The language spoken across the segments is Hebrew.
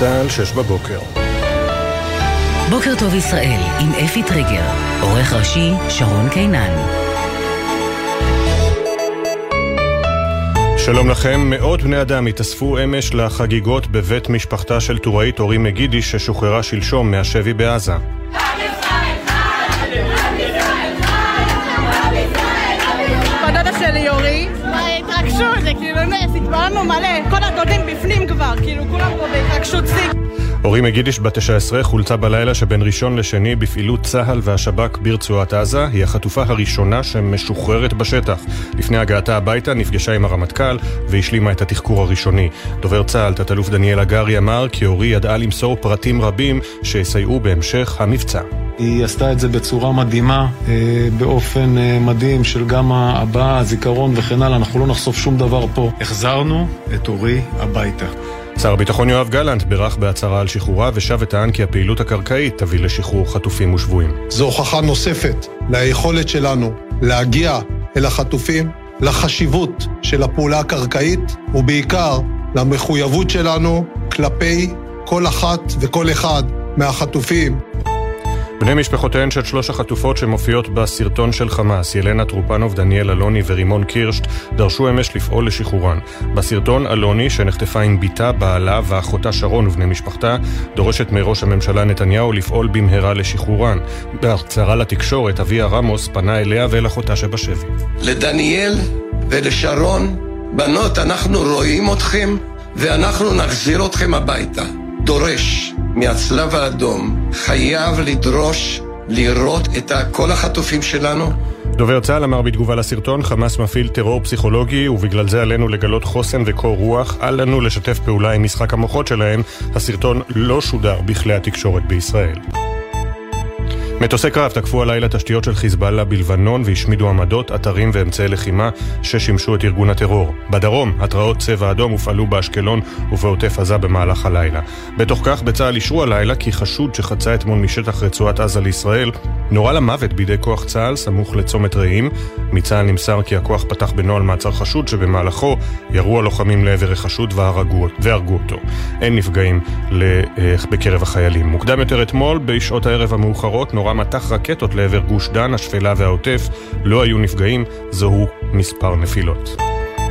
צה"ל, שש בבוקר. בוקר טוב ישראל, עם אפי טריגר, עורך ראשי שרון קינן. שלום לכם, מאות בני אדם התאספו אמש לחגיגות בבית משפחתה של טוראית אורי מגידי ששוחררה שלשום מהשבי בעזה. זה כאילו נס, התפעלנו מלא, כל הדודים בפנים כבר, כאילו כולם פה בהתרגשות שיא. אורי מגידיש בת 19 חולצה בלילה שבין ראשון לשני בפעילות צה"ל והשב"כ ברצועת עזה. היא החטופה הראשונה שמשוחררת בשטח. לפני הגעתה הביתה נפגשה עם הרמטכ"ל והשלימה את התחקור הראשוני. דובר צה"ל, תת-אלוף דניאל הגרי, אמר כי אורי ידעה למסור פרטים רבים שיסייעו בהמשך המבצע. היא עשתה את זה בצורה מדהימה, אה, באופן אה, מדהים של גם הבעה, הזיכרון וכן הלאה, אנחנו לא נחשוף שום דבר פה. החזרנו את אורי הביתה. שר הביטחון יואב גלנט בירך בהצהרה על שחרורה ושב וטען כי הפעילות הקרקעית תביא לשחרור חטופים ושבויים. זו הוכחה נוספת ליכולת שלנו להגיע אל החטופים, לחשיבות של הפעולה הקרקעית ובעיקר למחויבות שלנו כלפי כל אחת וכל אחד מהחטופים בני משפחותיהן של שלוש החטופות שמופיעות בסרטון של חמאס, ילנה טרופנוב, דניאל אלוני ורימון קירשט, דרשו אמש לפעול לשחרורן. בסרטון אלוני, שנחטפה עם בתה, בעלה ואחותה שרון ובני משפחתה, דורשת מראש הממשלה נתניהו לפעול במהרה לשחרורן. בהצהרה לתקשורת, אביה רמוס פנה אליה ואל אחותה שבשבי. לדניאל ולשרון, בנות, אנחנו רואים אתכם ואנחנו נחזיר אתכם הביתה. דורש מהצלב האדום, חייב לדרוש לראות את כל החטופים שלנו. דובר צה"ל אמר בתגובה לסרטון, חמאס מפעיל טרור פסיכולוגי ובגלל זה עלינו לגלות חוסן וקור רוח, אל לנו לשתף פעולה עם משחק המוחות שלהם. הסרטון לא שודר בכלי התקשורת בישראל. מטוסי קרב תקפו הלילה תשתיות של חיזבאללה בלבנון והשמידו עמדות, אתרים ואמצעי לחימה ששימשו את ארגון הטרור. בדרום, התרעות צבע אדום הופעלו באשקלון ובעוטף עזה במהלך הלילה. בתוך כך, בצה"ל אישרו הלילה כי חשוד שחצה אתמול משטח רצועת עזה לישראל נורה למוות בידי כוח צה"ל סמוך לצומת רעים. מצה"ל נמסר כי הכוח פתח בנוהל מעצר חשוד שבמהלכו ירו הלוחמים לעבר החשוד והרגו, והרגו אותו. אין נפגעים בקרב החיילים. מוקדם יותר אתמול, בשעות הערב המאוחרות, נורה מטח רקטות לעבר גוש דן, השפלה והעוטף. לא היו נפגעים, זוהו מספר נפילות.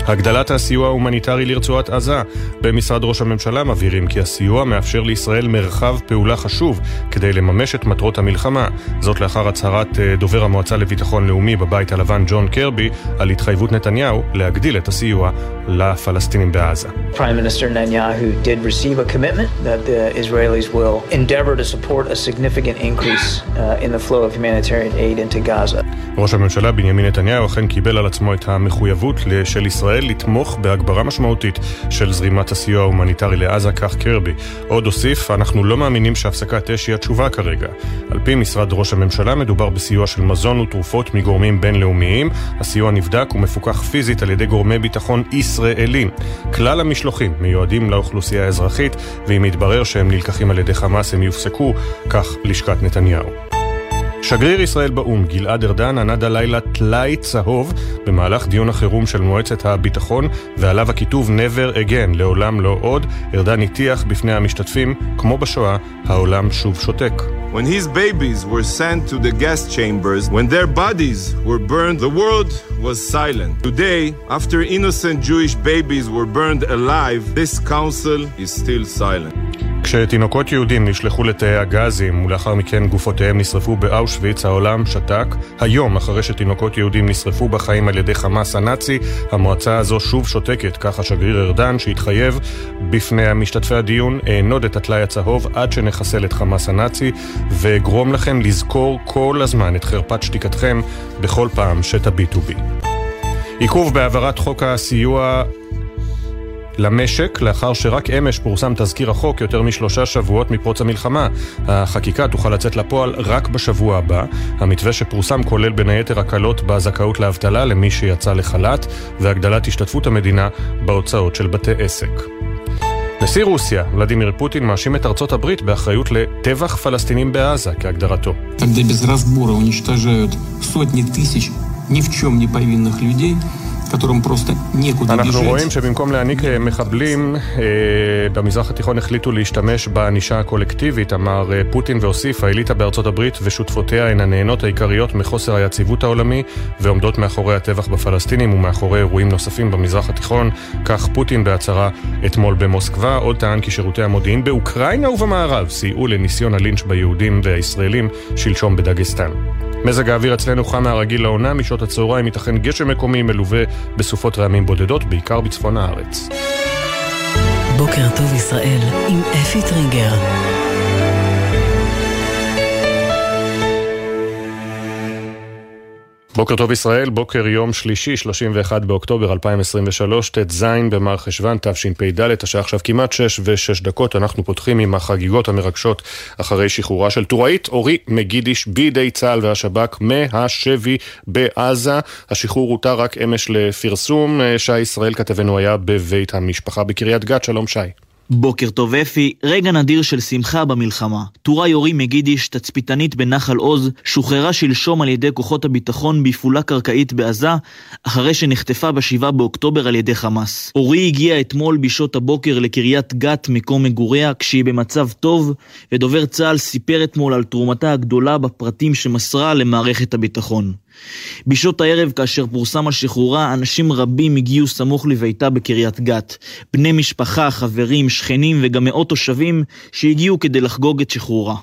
הגדלת הסיוע ההומניטרי לרצועת עזה. במשרד ראש הממשלה מבהירים כי הסיוע מאפשר לישראל מרחב פעולה חשוב כדי לממש את מטרות המלחמה. זאת לאחר הצהרת אה, דובר המועצה לביטחון לאומי בבית הלבן ג'ון קרבי על התחייבות נתניהו להגדיל את הסיוע לפלסטינים בעזה. Prime Minister Netanyahu did receive a commitment that the Israelis will endeavor to support a significant increase uh, in the flow of humanitarian aid into Gaza. ראש הממשלה בנימין נתניהו אכן קיבל על עצמו את המחויבות של ישראל לתמוך בהגברה משמעותית של זרימת הסיוע ההומניטרי לעזה, כך קרבי. עוד הוסיף, אנחנו לא מאמינים שהפסקת אש היא התשובה כרגע. על פי משרד ראש הממשלה מדובר בסיוע של מזון ותרופות מגורמים בינלאומיים. הסיוע נבדק ומפוקח פיזית על ידי גורמי ביטחון ישראלים. כלל המשלוחים מיועדים לאוכלוסייה האזרחית, ואם יתברר שהם נלקחים על ידי חמאס הם יופסקו, כך לשכת נתניהו. שגריר ישראל באו"ם גלעד ארדן ענד הלילה טלאי צהוב במהלך דיון החירום של מועצת הביטחון ועליו הכיתוב never again, לעולם לא עוד. ארדן הטיח בפני המשתתפים, כמו בשואה, העולם שוב שותק. When his babies were sent to the gas chambers, when their bodies were burned, the world was silent. Today, after innocent Jewish babies were burned alive, this council is still silent. כשתינוקות יהודים נשלחו לתאי הגזים ולאחר מכן גופותיהם נשרפו באושוויץ, העולם שתק. היום, אחרי שתינוקות יהודים נשרפו בחיים על ידי חמאס הנאצי, המועצה הזו שוב שותקת, כך השגריר ארדן, שהתחייב בפני המשתתפי הדיון, אענוד את הטלאי הצהוב עד שנחסל את חמאס הנאצי, ואגרום לכם לזכור כל הזמן את חרפת שתיקתכם בכל פעם שתביטו בי. עיכוב בהעברת חוק הסיוע למשק, לאחר שרק אמש פורסם תזכיר החוק יותר משלושה שבועות מפרוץ המלחמה. החקיקה תוכל לצאת לפועל רק בשבוע הבא. המתווה שפורסם כולל בין היתר הקלות בזכאות לאבטלה למי שיצא לחל"ת, והגדלת השתתפות המדינה בהוצאות של בתי עסק. נשיא רוסיה, ולדימיר פוטין, מאשים את ארצות הברית באחריות לטבח פלסטינים בעזה, כהגדרתו. Когда без разбора уничтожают сотни тысяч ни в чем не повинных людей, אנחנו רואים שבמקום להעניק מחבלים אה, במזרח התיכון החליטו להשתמש בענישה הקולקטיבית, אמר אה, פוטין והוסיף, האליטה בארצות הברית ושותפותיה הן הנהנות העיקריות מחוסר היציבות העולמי ועומדות מאחורי הטבח בפלסטינים ומאחורי אירועים נוספים במזרח התיכון, כך פוטין בהצהרה אתמול במוסקבה. עוד טען כי שירותי המודיעין באוקראינה ובמערב סייעו לניסיון הלינץ' ביהודים והישראלים שלשום בדגסטן. מזג האוויר אצלנו חם מהרגיל לעונה, משעות הצהריים ייתכן גשם מקומי מלווה בסופות רעמים בודדות, בעיקר בצפון הארץ. בוקר טוב ישראל עם אפי טריגר. בוקר טוב ישראל, בוקר יום שלישי, 31 באוקטובר 2023, ט"ז במר חשוון, תשפ"ד, השעה עכשיו כמעט 6 ו-6 דקות, אנחנו פותחים עם החגיגות המרגשות אחרי שחרורה של טוראית אורי מגידיש בידי צה"ל והשב"כ מהשבי בעזה. השחרור הותר רק אמש לפרסום, שי ישראל כתבנו היה בבית המשפחה בקריית גת, שלום שי. בוקר טוב אפי, רגע נדיר של שמחה במלחמה. טורה יורי מגידיש, תצפיתנית בנחל עוז, שוחררה שלשום על ידי כוחות הביטחון בפעולה קרקעית בעזה, אחרי שנחטפה ב-7 באוקטובר על ידי חמאס. אורי הגיעה אתמול בשעות הבוקר לקריית גת, מקום מגוריה, כשהיא במצב טוב, ודובר צה"ל סיפר אתמול על תרומתה הגדולה בפרטים שמסרה למערכת הביטחון. בשעות הערב, כאשר פורסם על שחרורה, אנשים רבים הגיעו סמוך לביתה בקריית גת. בני משפחה, חברים, שכנים וגם מאות תושבים שהגיעו כדי לחגוג את שחרורה.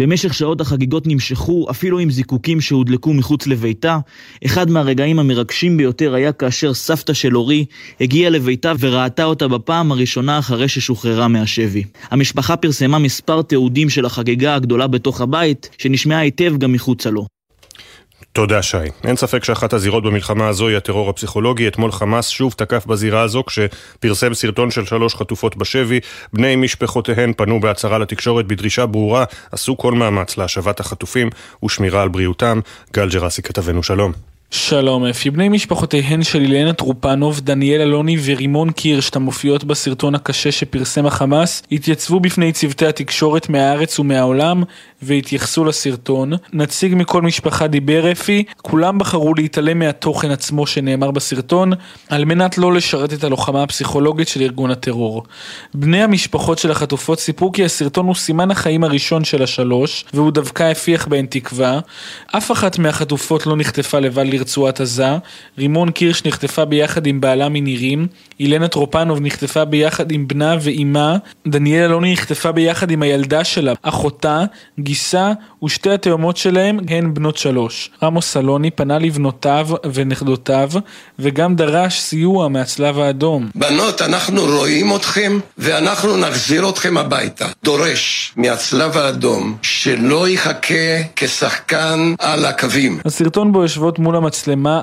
במשך שעות החגיגות נמשכו, אפילו עם זיקוקים שהודלקו מחוץ לביתה. אחד מהרגעים המרגשים ביותר היה כאשר סבתא של אורי הגיעה לביתה וראתה אותה בפעם הראשונה אחרי ששוחררה מהשבי. המשפחה פרסמה מספר תיעודים של החגיגה הגדולה בתוך הבית, שנשמעה היטב גם מחוצה לו. תודה שי. אין ספק שאחת הזירות במלחמה הזו היא הטרור הפסיכולוגי. אתמול חמאס שוב תקף בזירה הזו כשפרסם סרטון של שלוש חטופות בשבי. בני משפחותיהן פנו בהצהרה לתקשורת בדרישה ברורה, עשו כל מאמץ להשבת החטופים ושמירה על בריאותם. גל ג'רסי כתבנו שלום. שלום אפי, בני משפחותיהן של אילנה טרופנוב, דניאל אלוני ורימון קירשט המופיעות בסרטון הקשה שפרסם החמאס, התייצבו בפני צוותי התקשורת מהארץ ומהעולם והתייחסו לסרטון. נציג מכל משפחה דיבר אפי, כולם בחרו להתעלם מהתוכן עצמו שנאמר בסרטון, על מנת לא לשרת את הלוחמה הפסיכולוגית של ארגון הטרור. בני המשפחות של החטופות סיפרו כי הסרטון הוא סימן החיים הראשון של השלוש, והוא דווקא הפיח בהן תקווה. אף אחת מהחטופות לא נחטפה לבד לרצועת עזה, רימון קירש נחטפה ביחד עם בעלה מנירים, אילנה טרופנוב נחטפה ביחד עם בנה ואימה, דניאל אלוני נחטפה ביחד עם הילדה שלה, אחותה, גיסה ושתי התאומות שלהם הן בנות שלוש. רמוס סלוני פנה לבנותיו ונכדותיו וגם דרש סיוע מהצלב האדום. בנות, אנחנו רואים אתכם ואנחנו נחזיר אתכם הביתה. דורש מהצלב האדום שלא יחכה כשחקן על הקווים. הסרטון בו יושבות מול המצלמה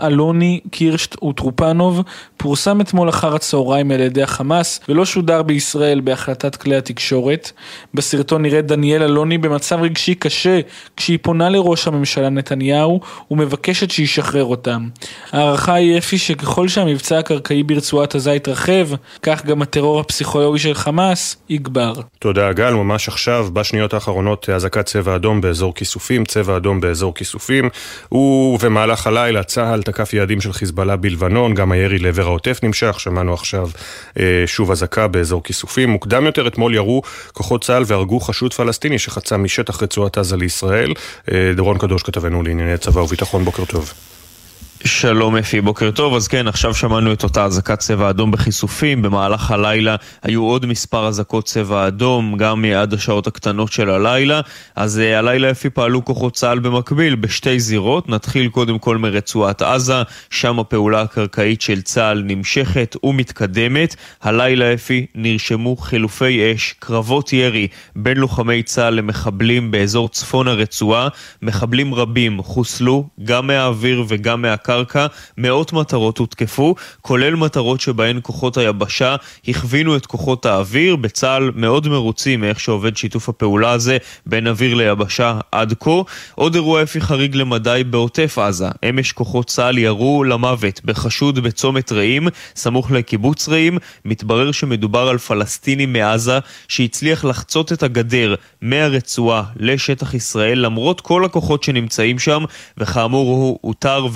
אלוני, קירשט וטרופנוב פורסם אתמול אחר הצהריים על ידי החמאס ולא שודר בישראל בהחלטת כלי התקשורת. בסרטון נראית דניאל אלוני במצב רגשי קשה כשהיא פונה לראש הממשלה נתניהו ומבקשת שישחרר אותם. ההערכה היא אפי שככל שהמבצע הקרקעי ברצועת עזה יתרחב, כך גם הטרור הפסיכולוגי של חמאס יגבר. תודה גל, ממש עכשיו, בשניות האחרונות, אזעקת צבע אדום באזור כיסופים, צבע אדום באזור כיסופים, ובמהלך הלילה צה"ל תקף יעדים של חיזבאללה בלבנון, גם הירי לעבר העוטף נמשך, שמענו עכשיו אה, שוב אזעקה באזור כיסופים. מוקדם יותר אתמול ירו כוחות צה"ל והרגו חשוד פלסטיני שחצה משטח רצועת עזה לישראל. אה, דורון קדוש כתבנו לענייני צבא וביטחון, בוקר טוב. שלום אפי, בוקר טוב. אז כן, עכשיו שמענו את אותה אזעקת צבע אדום בכיסופים. במהלך הלילה היו עוד מספר אזעקות צבע אדום, גם עד השעות הקטנות של הלילה. אז uh, הלילה אפי פעלו כוחות צה"ל במקביל בשתי זירות. נתחיל קודם כל מרצועת עזה, שם הפעולה הקרקעית של צה"ל נמשכת ומתקדמת. הלילה אפי נרשמו חילופי אש, קרבות ירי בין לוחמי צה"ל למחבלים באזור צפון הרצועה. מחבלים רבים חוסלו, גם מהאוויר וגם מהקרקע. הקרקע, מאות מטרות הותקפו, כולל מטרות שבהן כוחות היבשה הכווינו את כוחות האוויר. בצה"ל מאוד מרוצים מאיך שעובד שיתוף הפעולה הזה בין אוויר ליבשה עד כה. עוד אירוע אפי חריג למדי בעוטף עזה. אמש כוחות צה"ל ירו למוות בחשוד בצומת רעים, סמוך לקיבוץ רעים. מתברר שמדובר על פלסטיני מעזה שהצליח לחצות את הגדר מהרצועה לשטח ישראל למרות כל הכוחות שנמצאים שם, וכאמור הוא אותר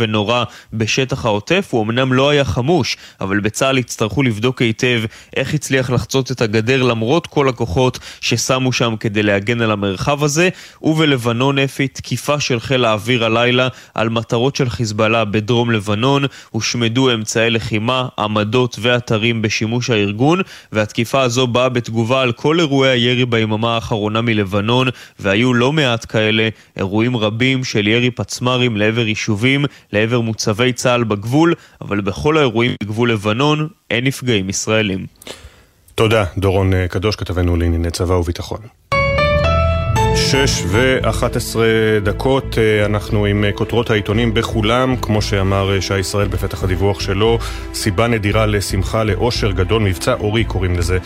בשטח העוטף. הוא אמנם לא היה חמוש, אבל בצה"ל יצטרכו לבדוק היטב איך הצליח לחצות את הגדר למרות כל הכוחות ששמו שם כדי להגן על המרחב הזה. ובלבנון אפי תקיפה של חיל האוויר הלילה על מטרות של חיזבאללה בדרום לבנון. הושמדו אמצעי לחימה, עמדות ואתרים בשימוש הארגון, והתקיפה הזו באה בתגובה על כל אירועי הירי ביממה האחרונה מלבנון, והיו לא מעט כאלה, אירועים רבים של ירי פצמ"רים לעבר יישובים, לעבר מוצבי צה"ל בגבול, אבל בכל האירועים בגבול לבנון אין נפגעים ישראלים. תודה, דורון קדוש, כתבנו לענייני צבא וביטחון. שש ואחת עשרה דקות, אה, אנחנו עם אה, כותרות העיתונים בכולם, כמו שאמר אה, שי ישראל בפתח הדיווח שלו, סיבה נדירה לשמחה, לאושר גדול, מבצע אורי קוראים לזה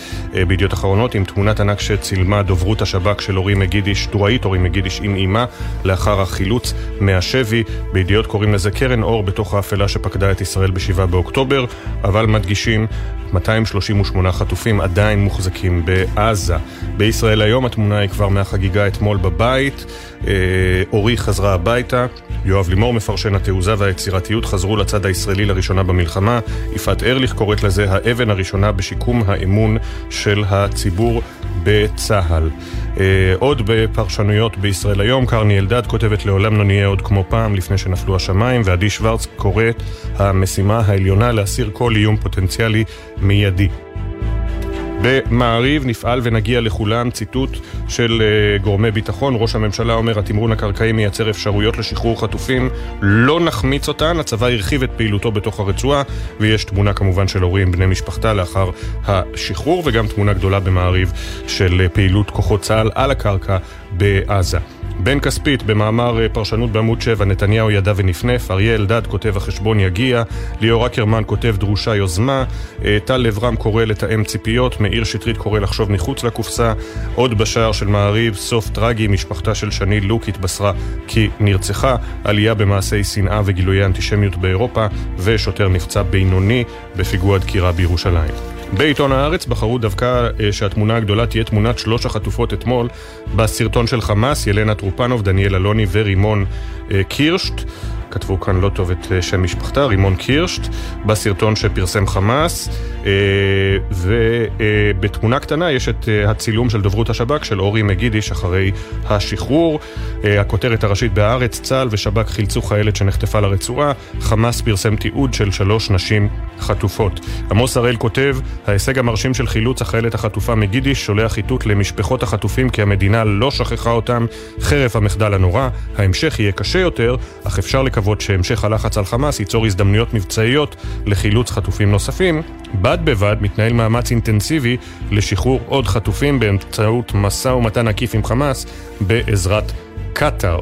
בידיעות אחרונות, עם תמונת ענק שצילמה דוברות השב"כ של אורי מגידיש, טוראית אורי מגידיש עם אימה, לאחר החילוץ מהשבי, בידיעות קוראים לזה קרן אור בתוך האפלה שפקדה את ישראל ב-7 באוקטובר, אבל מדגישים 238 חטופים עדיין מוחזקים בעזה. בישראל היום התמונה היא כבר מהחגיגה אתמול בבית. אה, אורי חזרה הביתה, יואב לימור מפרשן התעוזה והיצירתיות חזרו לצד הישראלי לראשונה במלחמה. יפעת ארליך קוראת לזה האבן הראשונה בשיקום האמון של הציבור בצה"ל. אה, עוד בפרשנויות בישראל היום, קרני אלדד כותבת לעולם לא נהיה עוד כמו פעם לפני שנפלו השמיים, ועדי שוורץ קוראת המשימה העליונה להסיר כל איום פוטנציאלי מיידי. במעריב נפעל ונגיע לכולם, ציטוט של uh, גורמי ביטחון. ראש הממשלה אומר, התמרון הקרקעי מייצר אפשרויות לשחרור חטופים, לא נחמיץ אותן. הצבא הרחיב את פעילותו בתוך הרצועה, ויש תמונה כמובן של הורים בני משפחתה לאחר השחרור, וגם תמונה גדולה במעריב של uh, פעילות כוחות צה"ל על הקרקע בעזה. בן כספית, במאמר אה, פרשנות בעמוד 7, נתניהו ידע ונפנף, אריה אלדד כותב החשבון יגיע, ליאור אקרמן כותב דרושה יוזמה, אה, טל לברם קורא לתאם ציפיות, מאיר שטרית קורא לחשוב מחוץ לקופסה, עוד בשער של מעריב, סוף טרגי, משפחתה של שני לוק התבשרה כי נרצחה, עלייה במעשי שנאה וגילויי אנטישמיות באירופה, ושוטר נפצע בינוני בפיגוע דקירה בירושלים. בעיתון הארץ בחרו דווקא אה, שהתמונה הגדולה תהיה תמונת שלוש החטופות אתמול בסרטון של חמאס, ילנה טרופנוב, דניאל אלוני ורימון אה, קירשט. כתבו כאן לא טוב את אה, שם משפחתה, רימון קירשט, בסרטון שפרסם חמאס, אה, ובתמונה קטנה יש את אה, הצילום של דוברות השב"כ של אורי מגידיש אחרי השחרור. הכותרת הראשית בהארץ, צה"ל ושב"כ חילצו חיילת שנחטפה לרצועה, חמאס פרסם תיעוד של שלוש נשים חטופות. עמוס הראל כותב, ההישג המרשים של חילוץ החיילת החטופה מגידיש שולח איתות למשפחות החטופים כי המדינה לא שכחה אותם, חרף המחדל הנורא, ההמשך יהיה קשה יותר, אך אפשר לקוות שהמשך הלחץ על חמאס ייצור הזדמנויות מבצעיות לחילוץ חטופים נוספים. בד בבד מתנהל מאמץ אינטנסיבי לשחרור עוד חטופים באמצעות משא ומתן עקיף עם חמאס בעזרת קטאר.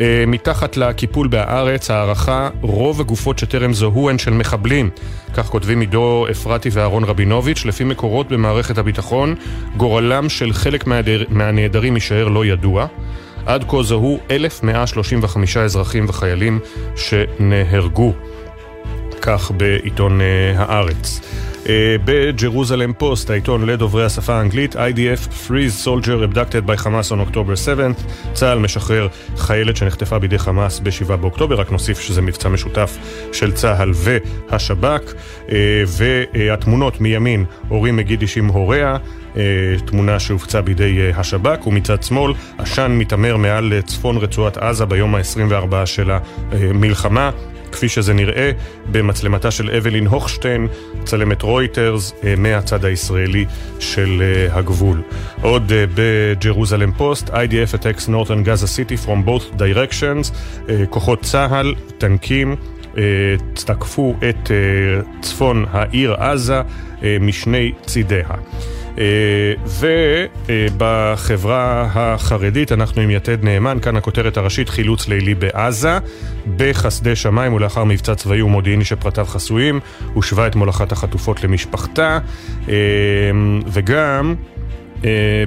אה, מתחת לקיפול בהארץ, הערכה, רוב הגופות שטרם זוהו הן של מחבלים. כך כותבים עידו אפרתי ואהרון רבינוביץ', לפי מקורות במערכת הביטחון, גורלם של חלק מהנעדרים יישאר לא ידוע. עד כה זוהו 1,135 אזרחים וחיילים שנהרגו. כך בעיתון uh, הארץ. Uh, בג'רוזלם פוסט, העיתון לדוברי השפה האנגלית, IDF Freeze Soldier Abducted by Hamas on October 7 צה"ל משחרר חיילת שנחטפה בידי חמאס ב-7 באוקטובר, רק נוסיף שזה מבצע משותף של צה"ל והשב"כ. Uh, והתמונות מימין, אורי מגידיש עם הוריה, תמונה שהופצה בידי uh, השב"כ, ומצד שמאל, עשן מתעמר מעל צפון רצועת עזה ביום ה-24 של המלחמה. כפי שזה נראה במצלמתה של אבלין הוכשטיין, צלמת רויטרס אה, מהצד הישראלי של אה, הגבול. עוד אה, בג'רוזלם פוסט, IDF attacks Northern Gaza City from both directions, כוחות צה"ל, טנקים, תקפו את צפון העיר עזה משני צידיה. ובחברה החרדית אנחנו עם יתד נאמן, כאן הכותרת הראשית חילוץ לילי בעזה, בחסדי שמיים ולאחר מבצע צבאי ומודיעיני שפרטיו חסויים, הושבה אתמול אחת החטופות למשפחתה, וגם Uh,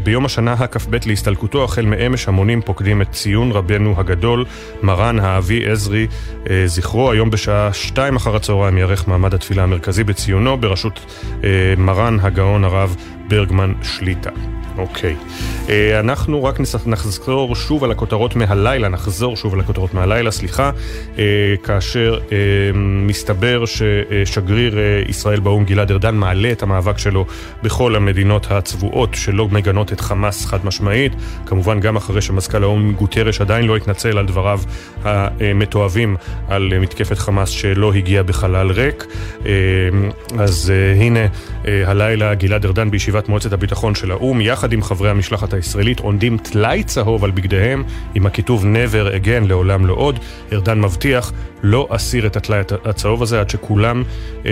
ביום השנה הכ"ב להסתלקותו, החל מאמש המונים פוקדים את ציון רבנו הגדול, מרן האבי עזרי, uh, זכרו. היום בשעה שתיים אחר הצהריים יארך מעמד התפילה המרכזי בציונו, בראשות uh, מרן הגאון הרב ברגמן שליטה. אוקיי. Okay. אנחנו רק נחזור שוב על הכותרות מהלילה, נחזור שוב על הכותרות מהלילה, סליחה, כאשר מסתבר ששגריר ישראל באו"ם גלעד ארדן מעלה את המאבק שלו בכל המדינות הצבועות שלא מגנות את חמאס חד משמעית, כמובן גם אחרי שמזכ"ל האו"ם גוטרש עדיין לא התנצל על דבריו המתועבים על מתקפת חמאס שלא הגיע בחלל ריק. אז הנה הלילה גלעד ארדן בישיבת מועצת הביטחון של האו"ם, יחד עם חברי המשלחת הישראלית, עונדים טלאי צהוב על בגדיהם עם הכיתוב never again, לעולם לא עוד. ארדן מבטיח לא אסיר את הטלאי הצהוב הזה עד שכולם אה,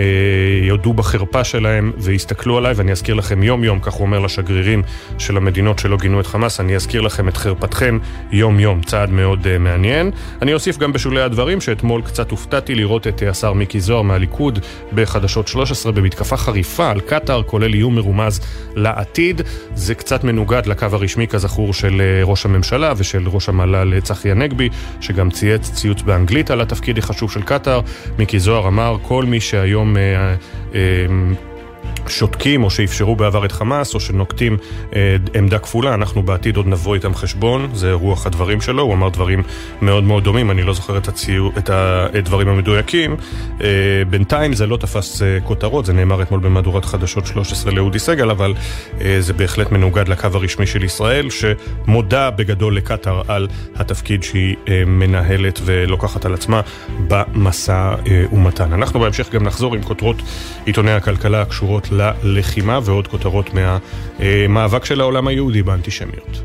יודו בחרפה שלהם ויסתכלו עליי, ואני אזכיר לכם יום יום, כך הוא אומר לשגרירים של המדינות שלא גינו את חמאס, אני אזכיר לכם את חרפתכם יום יום, צעד מאוד אה, מעניין. אני אוסיף גם בשולי הדברים שאתמול קצת הופתעתי לראות את השר מיקי זוהר מהליכוד בחדשות 13 במתקפה חריפה על קטאר, כולל איום מרומז לעתיד. זה קצת מנוגד לקו הרשמי כזכור של אה, ראש הממשלה ושל ראש המל"ל אה, צחי הנגבי, שגם צייץ ציוץ באנגלית על התפקיד החשוב של קטאר. מיקי זוהר אמר, כל מי שהיום... אה, אה, שותקים או שאפשרו בעבר את חמאס או שנוקטים אה, עמדה כפולה, אנחנו בעתיד עוד נבוא איתם חשבון, זה רוח הדברים שלו, הוא אמר דברים מאוד מאוד דומים, אני לא זוכר את, הציור, את הדברים המדויקים. אה, בינתיים זה לא תפס אה, כותרות, זה נאמר אתמול במהדורת חדשות 13 לאודי סגל, אבל אה, זה בהחלט מנוגד לקו הרשמי של ישראל, שמודה בגדול לקטאר על התפקיד שהיא אה, מנהלת ולוקחת על עצמה במשא אה, ומתן. אנחנו בהמשך גם נחזור עם כותרות עיתוני הכלכלה הקשורות ללחימה ועוד כותרות מהמאבק של העולם היהודי באנטישמיות.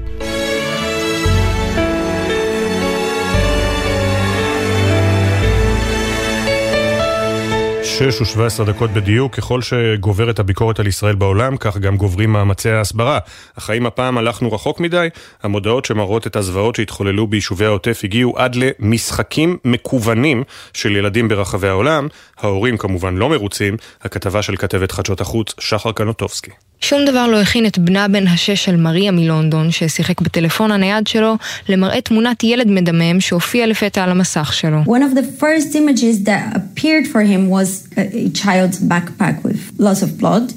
שש ושבע עשרה דקות בדיוק, ככל שגוברת הביקורת על ישראל בעולם, כך גם גוברים מאמצי ההסברה. אך האם הפעם הלכנו רחוק מדי? המודעות שמראות את הזוועות שהתחוללו ביישובי העוטף הגיעו עד למשחקים מקוונים של ילדים ברחבי העולם. ההורים כמובן לא מרוצים. הכתבה של כתבת חדשות החוץ, שחר קנוטובסקי. שום דבר לא הכין את בנה בן השש של מריה מלונדון, ששיחק בטלפון הנייד שלו, למראה תמונת ילד מדמם שהופיע לפתע על המסך שלו. One of the first images that appeared for him was a child's backpack with lots of blood.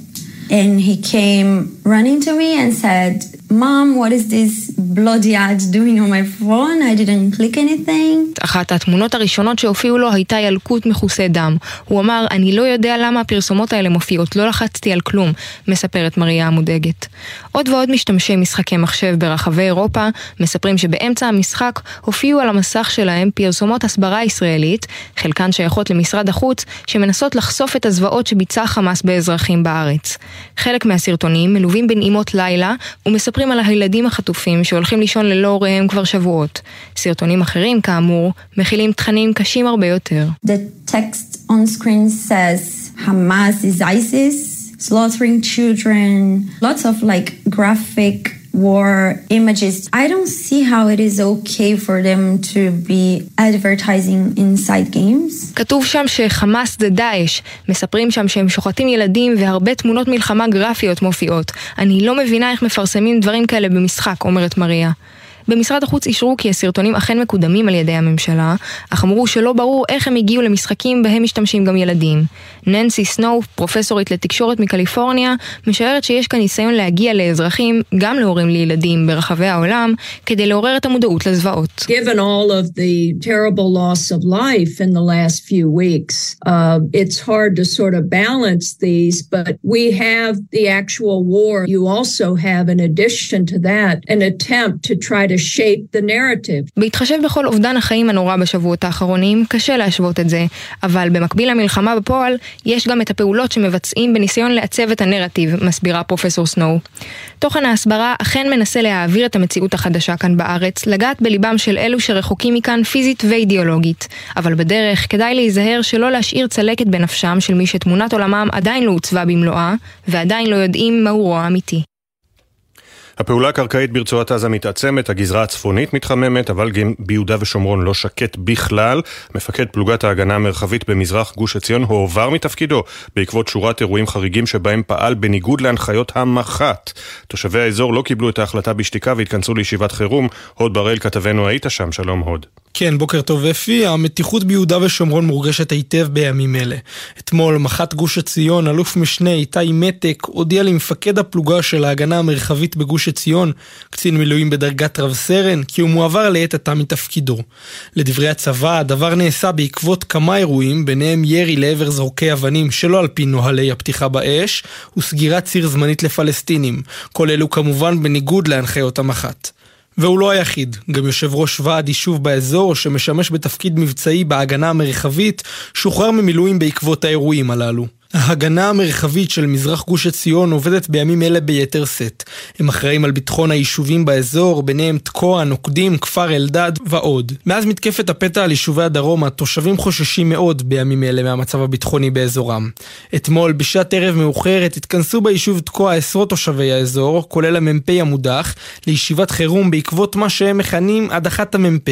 And he came running to me and said, Mom, what is this bloody ad doing on my phone? I didn't click anything. אחת התמונות הראשונות שהופיעו לו הייתה ילקוט מכוסה דם. הוא אמר, אני לא יודע למה הפרסומות האלה מופיעות, לא לחצתי על כלום, מספרת מריה המודאגת. עוד ועוד משתמשי משחקי מחשב ברחבי אירופה מספרים שבאמצע המשחק הופיעו על המסך שלהם פרסומות הסברה ישראלית, חלקן שייכות למשרד החוץ, שמנסות לחשוף את הזוועות שביצע חמאס באזרחים בארץ. חלק מהסרטונים מלווים בנעימות לילה ומספרים על הילדים החטופים שהולכים לישון ללא הוריהם כבר שבועות. סרטונים אחרים, כאמור, מכילים תכנים קשים הרבה יותר. The text on screen says Hamas is ISIS, slaughtering children, lots of like graphic war images. I don't see how it is okay for them to be advertising inside games. כתוב שם שחמאס זה דאעש. מספרים שם שהם שוחטים ילדים והרבה תמונות מלחמה גרפיות מופיעות. אני לא מבינה איך מפרסמים דברים כאלה במשחק, אומרת מריה. במשרד החוץ אישרו כי הסרטונים אכן מקודמים על ידי הממשלה, אך אמרו שלא ברור איך הם הגיעו למשחקים בהם משתמשים גם ילדים. ננסי סנואו, פרופסורית לתקשורת מקליפורניה, משערת שיש כאן ניסיון להגיע לאזרחים, גם להורים לילדים ברחבי העולם, כדי לעורר את המודעות לזוועות. Try to בהתחשב בכל אובדן החיים הנורא בשבועות האחרונים, קשה להשוות את זה, אבל במקביל למלחמה בפועל, יש גם את הפעולות שמבצעים בניסיון לעצב את הנרטיב, מסבירה פרופסור סנואו. תוכן ההסברה אכן מנסה להעביר את המציאות החדשה כאן בארץ, לגעת בליבם של אלו שרחוקים מכאן פיזית ואידיאולוגית, אבל בדרך כדאי להיזהר שלא להשאיר צלקת בנפשם של מי שתמונת עולמם עדיין לא עוצבה במלואה, ועדיין לא יודעים מהו רוע אמיתי. הפעולה הקרקעית ברצועת עזה מתעצמת, הגזרה הצפונית מתחממת, אבל גם ביהודה ושומרון לא שקט בכלל. מפקד פלוגת ההגנה המרחבית במזרח גוש עציון הועבר מתפקידו בעקבות שורת אירועים חריגים שבהם פעל בניגוד להנחיות המח"ט. תושבי האזור לא קיבלו את ההחלטה בשתיקה והתכנסו לישיבת חירום. הוד בראל כתבנו היית שם, שלום הוד. כן, בוקר טוב אפי. המתיחות ביהודה ושומרון מורגשת היטב בימים אלה. אתמול מח"ט גוש עציון, אלוף משנה איתי מתק, הודיע למפקד הפלוגה של ההגנה המרחבית בגוש עציון, קצין מילואים בדרגת רב סרן, כי הוא מועבר לעת עתה מתפקידו. לדברי הצבא, הדבר נעשה בעקבות כמה אירועים, ביניהם ירי לעבר זורקי אבנים שלא על פי נוהלי הפתיחה באש, וסגירת ציר זמנית לפלסטינים. כל אלו כמובן בניגוד להנחיות המח"ט. והוא לא היחיד, גם יושב ראש ועד יישוב באזור שמשמש בתפקיד מבצעי בהגנה המרחבית, שוחרר ממילואים בעקבות האירועים הללו. ההגנה המרחבית של מזרח גוש עציון עובדת בימים אלה ביתר שאת. הם אחראים על ביטחון היישובים באזור, ביניהם תקוע, נוקדים, כפר אלדד ועוד. מאז מתקפת הפתע על יישובי הדרום, התושבים חוששים מאוד בימים אלה מהמצב הביטחוני באזורם. אתמול, בשעת ערב מאוחרת, התכנסו ביישוב תקוע עשרות תושבי האזור, כולל המ"פ המודח, לישיבת חירום בעקבות מה שהם מכנים הדחת המ"פ.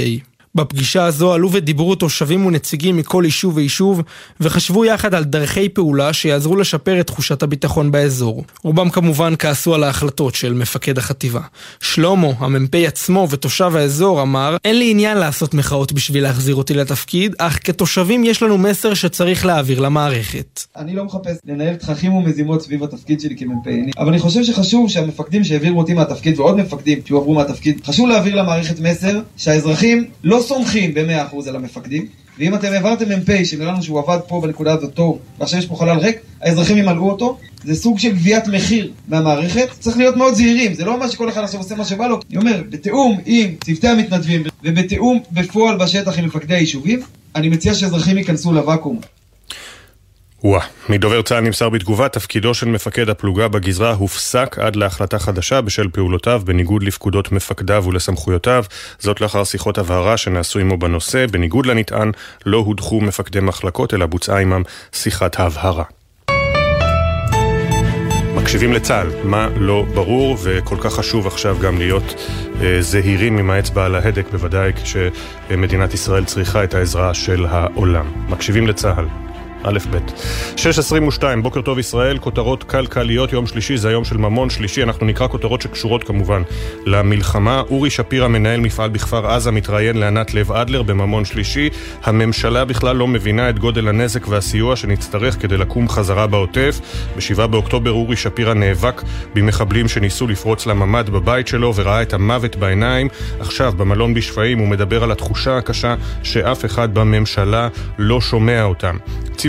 בפגישה הזו עלו ודיברו תושבים ונציגים מכל יישוב ויישוב וחשבו יחד על דרכי פעולה שיעזרו לשפר את תחושת הביטחון באזור. רובם כמובן כעסו על ההחלטות של מפקד החטיבה. שלמה, המ"פ עצמו ותושב האזור, אמר אין לי עניין לעשות מחאות בשביל להחזיר אותי לתפקיד, אך כתושבים יש לנו מסר שצריך להעביר למערכת. אני לא מחפש לנהל תככים ומזימות סביב התפקיד שלי כמ"פ, אבל אני חושב שחשוב שהמפקדים שהעבירו אותי מהתפקיד ועוד מפקדים שהועברו מהתפקיד, חשוב להעביר למערכת מסר שהאזרחים לא סומכים ב-100% על המפקדים, ואם אתם העברתם מ"פ שנראה לנו שהוא עבד פה בנקודה הזאת טוב, ועכשיו יש פה חלל ריק, האזרחים ימלאו אותו, זה סוג של גביית מחיר מהמערכת, צריך להיות מאוד זהירים, זה לא מה שכל אחד עכשיו עושה מה שבא לו, אני אומר, בתיאום עם צוותי המתנדבים ובתיאום בפועל בשטח עם מפקדי היישובים, אני מציע שאזרחים ייכנסו לוואקום. וואה, מדובר צה"ל נמסר בתגובה, תפקידו של מפקד הפלוגה בגזרה הופסק עד להחלטה חדשה בשל פעולותיו בניגוד לפקודות מפקדיו ולסמכויותיו, זאת לאחר שיחות הבהרה שנעשו עמו בנושא, בניגוד לנטען לא הודחו מפקדי מחלקות אלא בוצעה עמם שיחת הבהרה. מקשיבים לצה"ל, מה לא ברור וכל כך חשוב עכשיו גם להיות אה, זהירים עם האצבע על ההדק, בוודאי כשמדינת ישראל צריכה את העזרה של העולם. מקשיבים לצה"ל. א' ב'. 6.22, בוקר טוב ישראל, כותרות כלכליות, יום שלישי זה היום של ממון שלישי, אנחנו נקרא כותרות שקשורות כמובן למלחמה. אורי שפירא, מנהל מפעל בכפר עזה, מתראיין לענת לב אדלר בממון שלישי. הממשלה בכלל לא מבינה את גודל הנזק והסיוע שנצטרך כדי לקום חזרה בעוטף. ב-7 באוקטובר אורי שפירא נאבק במחבלים שניסו לפרוץ לממ"ד בבית שלו וראה את המוות בעיניים. עכשיו, במלון בשפיים, הוא מדבר על התחושה הקשה שאף אחד בממשלה לא שומע אותם.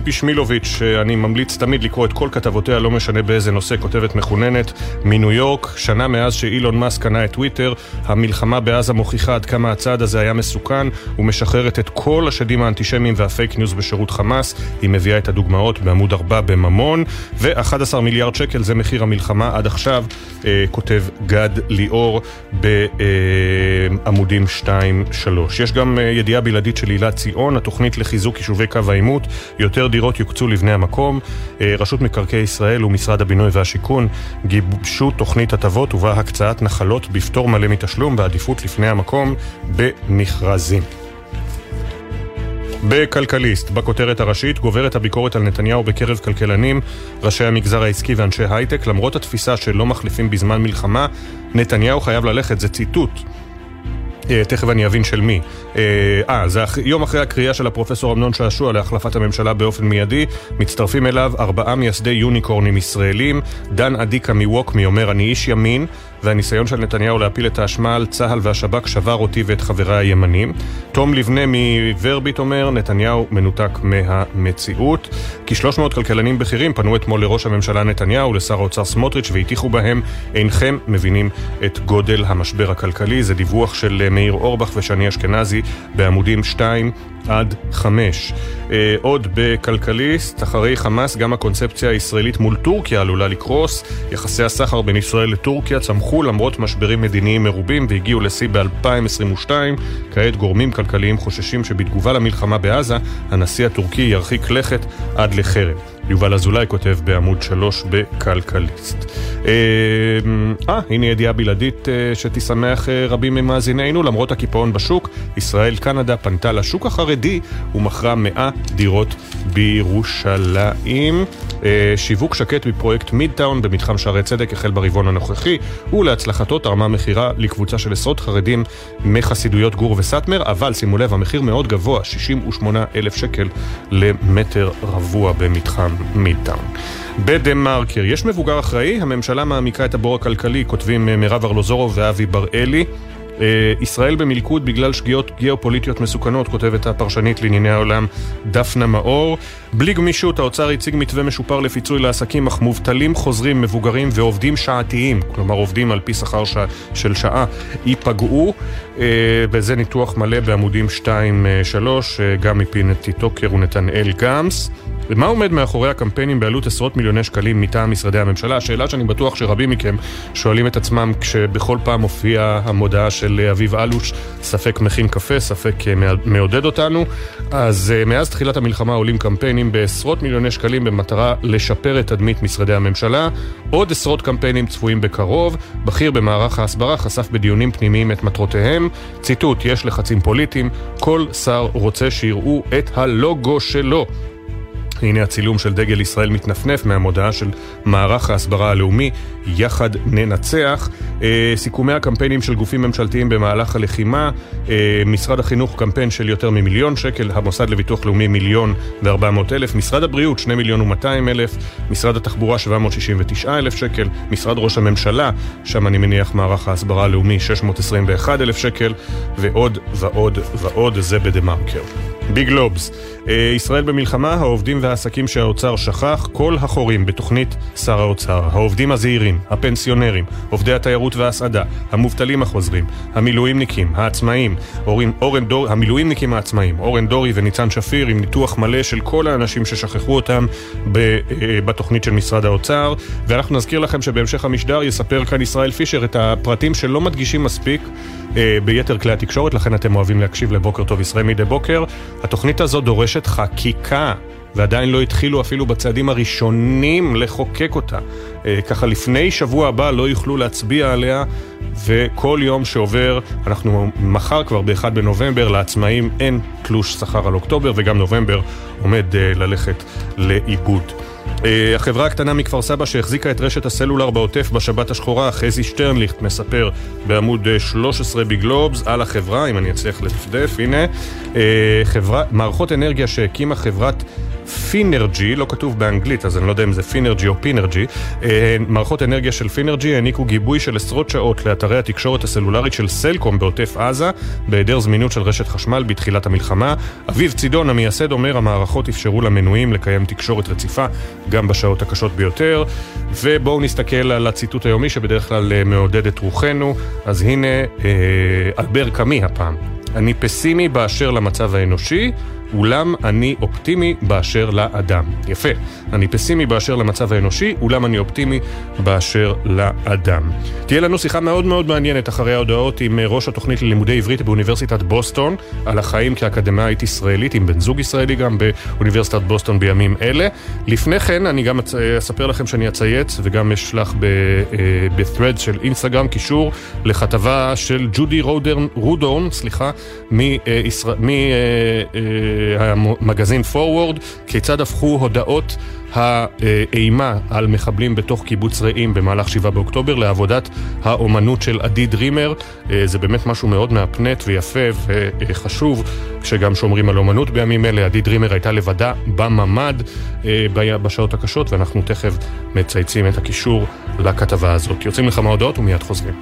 ציפי שמילוביץ', שאני ממליץ תמיד לקרוא את כל כתבותיה, לא משנה באיזה נושא, כותבת מחוננת, מניו יורק, שנה מאז שאילון מאסק קנה את טוויטר, המלחמה בעזה מוכיחה עד כמה הצעד הזה היה מסוכן, ומשחררת את כל השדים האנטישמיים והפייק ניוז בשירות חמאס, היא מביאה את הדוגמאות בעמוד 4 בממון, ו-11 מיליארד שקל זה מחיר המלחמה עד עכשיו, אה, כותב גד ליאור בעמודים 2-3. יש גם אה, ידיעה בלעדית של הילה ציון, התוכנית לחיזוק יישובי קו העימות, יותר דירות יוקצו לבני המקום. אה, רשות מקרקעי ישראל ומשרד הבינוי והשיכון גיבשו תוכנית הטבות ובה הקצאת נחלות בפטור מלא מתשלום בעדיפות לפני המקום במכרזים. בכלכליסט, בכותרת הראשית, גוברת הביקורת על נתניהו בקרב כלכלנים, ראשי המגזר העסקי ואנשי הייטק, למרות התפיסה שלא מחליפים בזמן מלחמה, נתניהו חייב ללכת, זה ציטוט. אה, תכף אני אבין של מי. אה, זה יום אחרי הקריאה של הפרופסור אמנון שעשוע להחלפת הממשלה באופן מיידי, מצטרפים אליו ארבעה מייסדי יוניקורנים ישראלים. דן אדיקה מווקמי אומר אני איש ימין, והניסיון של נתניהו להפיל את האשמה על צה"ל והשב"כ שבר אותי ואת חבריי הימנים. תום לבנה מוורביט אומר, נתניהו מנותק מהמציאות. כ-300 כלכלנים בכירים פנו אתמול לראש הממשלה נתניהו ולשר האוצר סמוטריץ' והטיחו בהם, אינכם מבינים את גודל המשבר הכלכלי. זה דיווח של מאיר אורבך ושני אשכנזי בעמודים 2 עד 5. אה, עוד בכלכליסט, אחרי חמאס גם הקונספציה הישראלית מול טורקיה עלולה לקרוס. יחסי הסחר בין ישראל לטורקיה צמחו למרות משברים מדיניים מרובים והגיעו לשיא ב-2022. כעת גורמים כלכליים חוששים שבתגובה למלחמה בעזה, הנשיא הטורקי ירחיק לכת עד לחרם. יובל אזולאי כותב בעמוד 3 בכלכליסט. אה, אה, הנה ידיעה בלעדית אה, שתשמח אה, רבים ממאזינינו, למרות הקיפאון בשוק, ישראל קנדה פנתה לשוק החרדי ומכרה 100 דירות בירושלים. אה, שיווק שקט בפרויקט מידטאון במתחם שערי צדק החל ברבעון הנוכחי, ולהצלחתו תרמה מכירה לקבוצה של עשרות חרדים מחסידויות גור וסאטמר, אבל שימו לב, המחיר מאוד גבוה, 68 אלף שקל למטר רבוע במתחם מידטאון. בדה מרקר, יש מבוגר אחראי? הממשלה מעמיקה את הבור הכלכלי, כותבים אה, מירב ארלוזורוב ואבי בראלי. אה, ישראל במלכוד בגלל שגיאות גיאופוליטיות מסוכנות, כותבת הפרשנית לענייני העולם דפנה מאור. בלי גמישות, האוצר הציג מתווה משופר לפיצוי לעסקים, אך מובטלים חוזרים, מבוגרים ועובדים שעתיים, כלומר עובדים על פי שכר ש... של שעה, ייפגעו. אה, וזה ניתוח מלא בעמודים 2-3, גם מפינתי טוקר ונתנאל גמס. ומה עומד מאחורי הקמפיינים בעלות עשרות מיליוני שקלים מטעם משרדי הממשלה? השאלה שאני בטוח שרבים מכם שואלים את עצמם כשבכל פעם מופיעה המודעה של אביב אלוש, ספק מכין קפה, ספק מעודד אותנו. אז מאז תחילת המלחמה עולים קמפיינים בעשרות מיליוני שקלים במטרה לשפר את תדמית משרדי הממשלה. עוד עשרות קמפיינים צפויים בקרוב. בכיר במערך ההסברה חשף בדיונים פנימיים את מטרותיהם. ציטוט, יש לחצים פוליטיים, כל שר רוצה שיראו את הלוגו שלו. הנה הצילום של דגל ישראל מתנפנף מהמודעה של מערך ההסברה הלאומי, יחד ננצח. אה, סיכומי הקמפיינים של גופים ממשלתיים במהלך הלחימה, אה, משרד החינוך קמפיין של יותר ממיליון שקל, המוסד לביטוח לאומי מיליון וארבע מאות אלף, משרד הבריאות שני מיליון ומאתיים אלף, משרד התחבורה שבע מאות שישים ותשעה אלף שקל, משרד ראש הממשלה, שם אני מניח מערך ההסברה הלאומי שש מאות עשרים ואחד אלף שקל, ועוד ועוד ועוד, זה בדה מרקר. ביג לובס, ישראל במלחמה, העובדים והעסקים שהאוצר שכח, כל החורים בתוכנית שר האוצר, העובדים הזעירים, הפנסיונרים, עובדי התיירות וההסעדה, המובטלים החוזרים, המילואימניקים, העצמאים, אורן, אורן דור, המילואימניקים העצמאים, אורן דורי וניצן שפיר עם ניתוח מלא של כל האנשים ששכחו אותם ב, אה, בתוכנית של משרד האוצר, ואנחנו נזכיר לכם שבהמשך המשדר יספר כאן ישראל פישר את הפרטים שלא מדגישים מספיק אה, ביתר כלי התקשורת, לכן אתם אוהבים להקשיב לבוקר טוב ישראל מדי בוקר. התוכנית הזו דורשת חקיקה. ועדיין לא התחילו אפילו בצעדים הראשונים לחוקק אותה. אה, ככה לפני שבוע הבא לא יוכלו להצביע עליה, וכל יום שעובר, אנחנו מחר כבר ב-1 בנובמבר, לעצמאים אין תלוש שכר על אוקטובר, וגם נובמבר עומד אה, ללכת לאיבוד. Uh, החברה הקטנה מכפר סבא שהחזיקה את רשת הסלולר בעוטף בשבת השחורה, חזי שטרנליכט מספר בעמוד 13 בגלובס על החברה, אם אני אצליח לדפדף, הנה, חברה, מערכות אנרגיה שהקימה חברת פינרג'י, לא כתוב באנגלית אז אני לא יודע אם זה פינרג'י או פינרג'י, אה, מערכות אנרגיה של פינרג'י העניקו גיבוי של עשרות שעות לאתרי התקשורת הסלולרית של סלקום בעוטף עזה, בהיעדר זמינות של רשת חשמל בתחילת המלחמה. אביב צידון המייסד אומר המערכות אפשרו למנויים לקיים תקשורת רציפה גם בשעות הקשות ביותר. ובואו נסתכל על הציטוט היומי שבדרך כלל אה, מעודד את רוחנו, אז הנה אה, אלבר קאמי הפעם. אני פסימי באשר למצב האנושי, אולם אני אופטימי באשר לאדם. יפה. אני פסימי באשר למצב האנושי, אולם אני אופטימי באשר לאדם. תהיה לנו שיחה מאוד מאוד מעניינת אחרי ההודעות עם אה, ראש התוכנית ללימודי עברית באוניברסיטת בוסטון, על החיים כאקדמאית ישראלית, עם בן זוג ישראלי גם באוניברסיטת בוסטון בימים אלה. לפני כן, אני גם אספר לכם שאני אצייץ, וגם אשלח ב-thread אה, של אינסטגרם קישור לכתבה של ג'ודי רודורן, רודורן, סליחה, מישראל. המגזין Forward, כיצד הפכו הודעות האימה על מחבלים בתוך קיבוץ רעים במהלך 7 באוקטובר לעבודת האומנות של עדי דרימר. אה, זה באמת משהו מאוד מהפנט ויפה וחשוב, כשגם שומרים על אומנות בימים אלה. עדי דרימר הייתה לבדה בממ"ד אה, בשעות הקשות, ואנחנו תכף מצייצים את הקישור לכתבה הזאת. יוצאים לכמה הודעות ומיד חוזרים.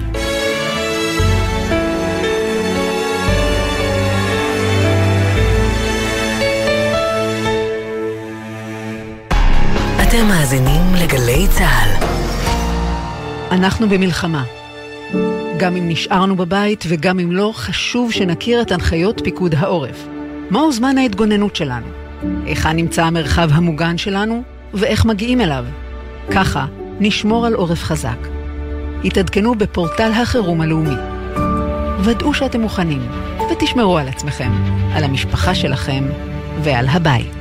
אתם מאזינים לגלי צה"ל. אנחנו במלחמה. גם אם נשארנו בבית וגם אם לא, חשוב שנכיר את הנחיות פיקוד העורף. מהו זמן ההתגוננות שלנו? היכן נמצא המרחב המוגן שלנו? ואיך מגיעים אליו? ככה נשמור על עורף חזק. התעדכנו בפורטל החירום הלאומי. ודאו שאתם מוכנים, ותשמרו על עצמכם, על המשפחה שלכם ועל הבית.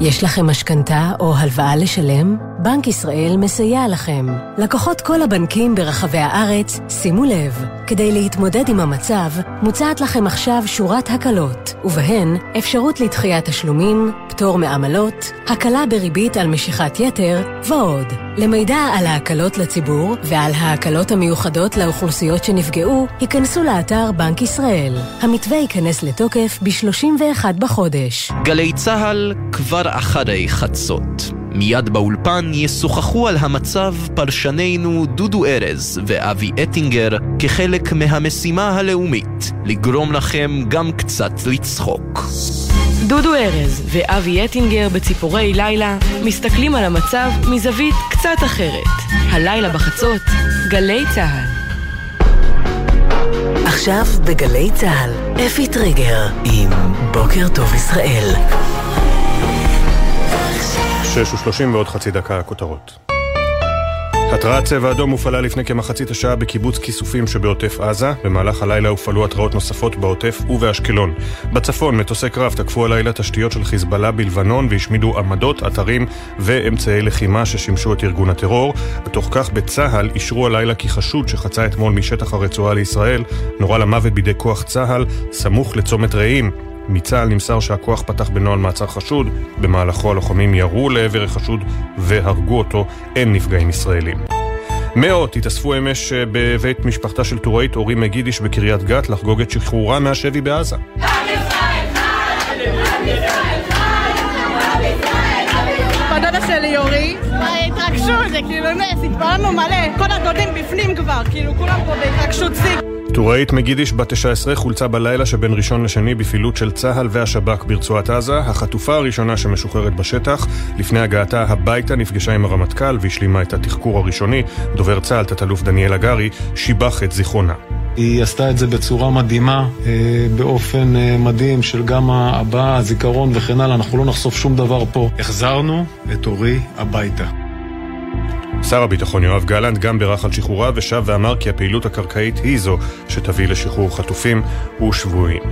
יש לכם משכנתה או הלוואה לשלם? בנק ישראל מסייע לכם. לקוחות כל הבנקים ברחבי הארץ, שימו לב, כדי להתמודד עם המצב, מוצעת לכם עכשיו שורת הקלות, ובהן אפשרות לדחיית תשלומים, פטור מעמלות, הקלה בריבית על משיכת יתר, ועוד. למידע על ההקלות לציבור ועל ההקלות המיוחדות לאוכלוסיות שנפגעו, היכנסו לאתר בנק ישראל. המתווה ייכנס לתוקף ב-31 בחודש. גלי צה"ל כבר אחרי חצות. מיד באולפן ישוחחו על המצב פרשנינו דודו ארז ואבי אטינגר כחלק מהמשימה הלאומית, לגרום לכם גם קצת לצחוק. דודו ארז ואבי אטינגר בציפורי לילה מסתכלים על המצב מזווית קצת אחרת. הלילה בחצות, גלי צה"ל. עכשיו בגלי צה"ל, אפי טריגר עם בוקר טוב ישראל. שש ושלושים ועוד חצי דקה הכותרות. התרעת צבע אדום הופעלה לפני כמחצית השעה בקיבוץ כיסופים שבעוטף עזה. במהלך הלילה הופעלו התרעות נוספות בעוטף ובאשקלון. בצפון מטוסי קרב תקפו הלילה תשתיות של חיזבאללה בלבנון והשמידו עמדות, אתרים ואמצעי לחימה ששימשו את ארגון הטרור. בתוך כך בצה"ל אישרו הלילה כי חשוד שחצה אתמול משטח הרצועה לישראל נורה למוות בידי כוח צה"ל סמוך לצומת רעים. מצה"ל נמסר שהכוח פתח בנוהל מעצר חשוד, במהלכו הלוחמים ירו לעבר החשוד והרגו אותו, אין נפגעים ישראלים. מאות התאספו אמש אה, בבית משפחתה של טוראית אורי מגידיש בקריית גת לחגוג את שחרורה מהשבי בעזה. בדודה שלי אורי, בהתרגשות, זה כאילו נס, התפללנו מלא, כל הדודים בפנים כבר, כאילו כולם פה בהתרגשות שיא. טוראית מגידיש בת 19 חולצה בלילה שבין ראשון לשני בפעילות של צה"ל והשב"כ ברצועת עזה. החטופה הראשונה שמשוחררת בשטח. לפני הגעתה הביתה נפגשה עם הרמטכ"ל והשלימה את התחקור הראשוני. דובר צה"ל, תת-אלוף דניאל הגרי, שיבח את זיכרונה. היא עשתה את זה בצורה מדהימה, אה, באופן אה, מדהים של גם הבעה, הזיכרון וכן הלאה. אנחנו לא נחשוף שום דבר פה. החזרנו את אורי הביתה. שר הביטחון יואב גלנט גם בירך על שחרורה ושב ואמר כי הפעילות הקרקעית היא זו שתביא לשחרור חטופים ושבויים.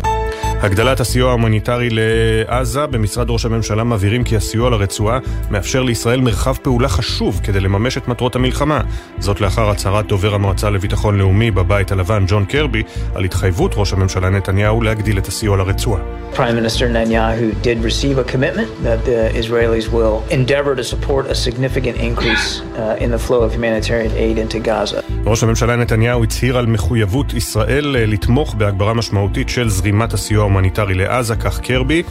הגדלת הסיוע ההומניטרי לעזה במשרד ראש הממשלה מבהירים כי הסיוע לרצועה מאפשר לישראל מרחב פעולה חשוב כדי לממש את מטרות המלחמה. זאת לאחר הצהרת דובר המועצה לביטחון לאומי בבית הלבן ג'ון קרבי על התחייבות ראש הממשלה נתניהו להגדיל את הסיוע לרצועה. Prime Minister Netanyahu did receive a commitment that the Israelis will endeavor to support a significant increase uh, in the flow of humanitarian aid into Gaza. ראש הממשלה נתניהו הצהיר על מחויבות ישראל לתמוך בהגברה משמעותית של זרימת הסיוע ההומניטרי לעזה, כך קרבי.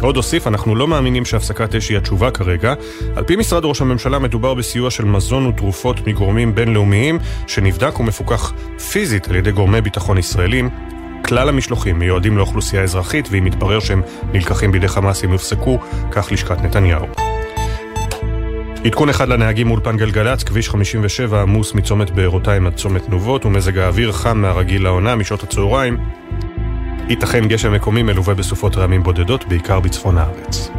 עוד הוסיף, אנחנו לא מאמינים שהפסקת אש היא התשובה כרגע. על פי משרד ראש הממשלה מדובר בסיוע של מזון ותרופות מגורמים בינלאומיים, שנבדק ומפוקח פיזית על ידי גורמי ביטחון ישראלים. כלל המשלוחים מיועדים לאוכלוסייה אזרחית, ואם יתברר שהם נלקחים בידי חמאס הם יופסקו, כך לשכת נתניהו. עדכון אחד לנהגים מאולפן גלגלצ, כביש 57 עמוס מצומת בארותיים עד צומת תנובות ומזג האוויר חם מהרגיל לעונה משעות הצהריים. ייתכן גשם מקומי מלווה בסופות רעמים בודדות, בעיקר בצפון הארץ.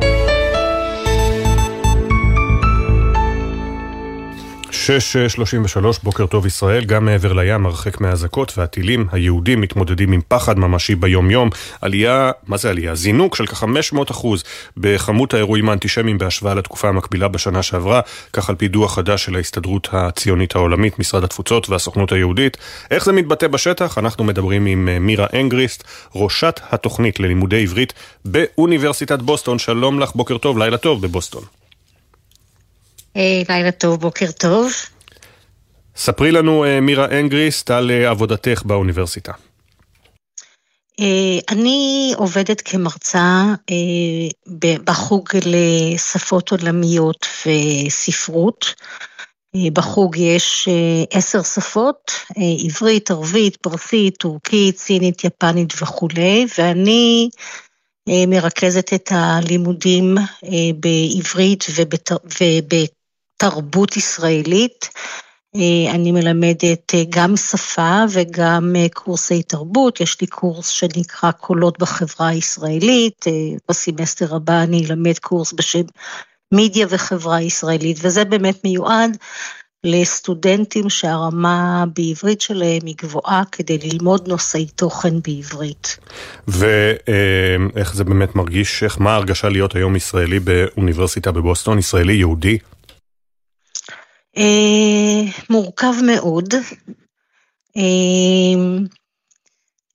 6.33, בוקר טוב ישראל, גם מעבר לים, הרחק מהאזעקות והטילים, היהודים מתמודדים עם פחד ממשי ביום-יום. עלייה, מה זה עלייה? זינוק של כ-500 אחוז בכמות האירועים האנטישמיים בהשוואה לתקופה המקבילה בשנה שעברה, כך על פי דוח חדש של ההסתדרות הציונית העולמית, משרד התפוצות והסוכנות היהודית. איך זה מתבטא בשטח? אנחנו מדברים עם אה, מירה אנגריסט, ראשת התוכנית ללימודי עברית באוניברסיטת בוסטון. שלום לך, בוקר טוב, לילה טוב בבוסטון. היי, לילה טוב, בוקר טוב. ספרי לנו, אה, מירה אנגריסט, על אה, עבודתך באוניברסיטה. אה, אני עובדת כמרצה בחוג לשפות עולמיות וספרות. בחוג יש עשר שפות, עברית, ערבית, פרסית, טורקית, סינית, יפנית וכולי, ואני מרכזת את הלימודים בעברית תרבות ישראלית. אה, אני מלמדת אה, גם שפה וגם אה, קורסי תרבות, יש לי קורס שנקרא קולות בחברה הישראלית, בסמסטר הבא אני אלמד קורס בשם מידיה וחברה ישראלית, וזה באמת מיועד לסטודנטים שהרמה בעברית שלהם היא גבוהה כדי ללמוד נושאי תוכן בעברית. ואיך זה באמת מרגיש, איך, מה ההרגשה להיות היום ישראלי באוניברסיטה בבוסטון, ישראלי יהודי? אה, מורכב מאוד. אה,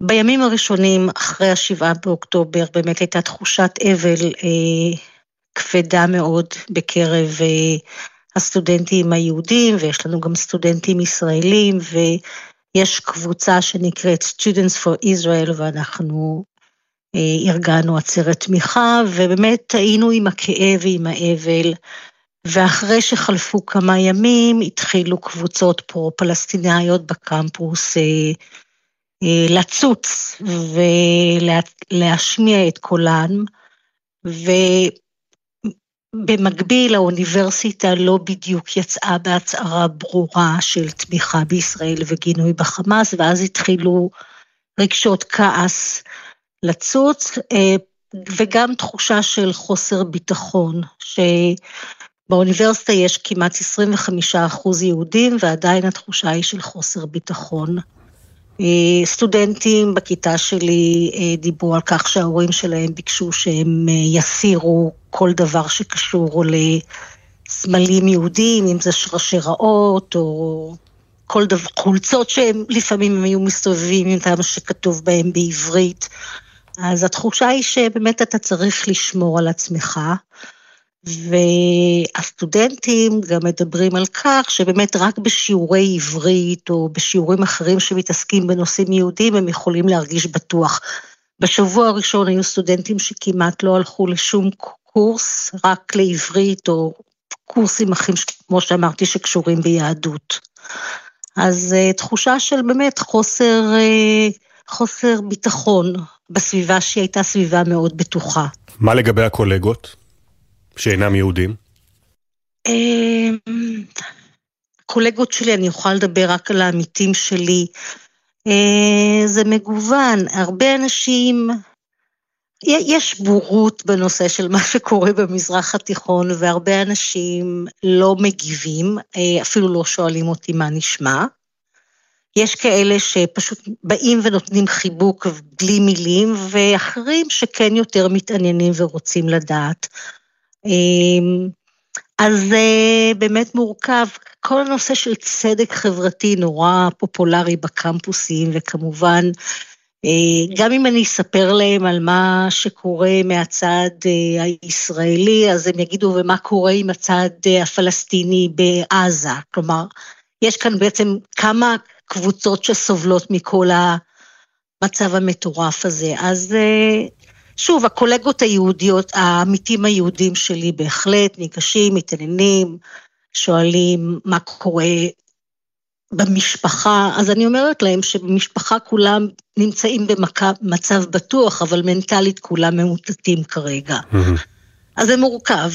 בימים הראשונים אחרי השבעה באוקטובר באמת הייתה תחושת אבל אה, כבדה מאוד בקרב הסטודנטים היהודים, ויש לנו גם סטודנטים ישראלים, ויש קבוצה שנקראת Students for Israel, ואנחנו ארגנו עצרת תמיכה, ובאמת היינו עם הכאב ועם האבל. ואחרי שחלפו כמה ימים התחילו קבוצות פרו-פלסטיניות בקמפוס אה, אה, לצוץ ולהשמיע את קולן, ובמקביל האוניברסיטה לא בדיוק יצאה בהצהרה ברורה של תמיכה בישראל וגינוי בחמאס, ואז התחילו רגשות כעס לצוץ, אה, וגם תחושה של חוסר ביטחון, ש... באוניברסיטה יש כמעט 25 אחוז יהודים ועדיין התחושה היא של חוסר ביטחון. אה, סטודנטים בכיתה שלי אה, דיברו על כך שההורים שלהם ביקשו שהם אה, יסירו כל דבר שקשור לסמלים יהודים, אם זה שרשראות או כל דבר, חולצות שהם לפעמים הם היו מסתובבים איתם שכתוב בהם בעברית. אז התחושה היא שבאמת אתה צריך לשמור על עצמך. והסטודנטים גם מדברים על כך שבאמת רק בשיעורי עברית או בשיעורים אחרים שמתעסקים בנושאים יהודים הם יכולים להרגיש בטוח. בשבוע הראשון היו סטודנטים שכמעט לא הלכו לשום קורס, רק לעברית או קורסים אחרים, כמו שאמרתי, שקשורים ביהדות. אז uh, תחושה של באמת חוסר, uh, חוסר ביטחון בסביבה שהיא הייתה סביבה מאוד בטוחה. מה לגבי הקולגות? שאינם יהודים? קולגות שלי, אני יכולה לדבר רק על העמיתים שלי. אה, זה מגוון, הרבה אנשים, יש בורות בנושא של מה שקורה במזרח התיכון, והרבה אנשים לא מגיבים, אה, אפילו לא שואלים אותי מה נשמע. יש כאלה שפשוט באים ונותנים חיבוק בלי מילים, ואחרים שכן יותר מתעניינים ורוצים לדעת. אמ, אז זה באמת מורכב. כל הנושא של צדק חברתי נורא פופולרי בקמפוסים, וכמובן, אה, גם אם אני אספר להם על מה שקורה מהצד אה, הישראלי, אז הם יגידו, ומה קורה עם הצד אה, הפלסטיני בעזה? כלומר, יש כאן בעצם כמה קבוצות שסובלות מכל המצב המטורף הזה. אז שוב, הקולגות היהודיות, העמיתים היהודים שלי בהחלט ניגשים, מתעניינים, שואלים מה קורה במשפחה, אז אני אומרת להם שבמשפחה כולם נמצאים במצב בטוח, אבל מנטלית כולם ממוטטים כרגע. אז זה מורכב.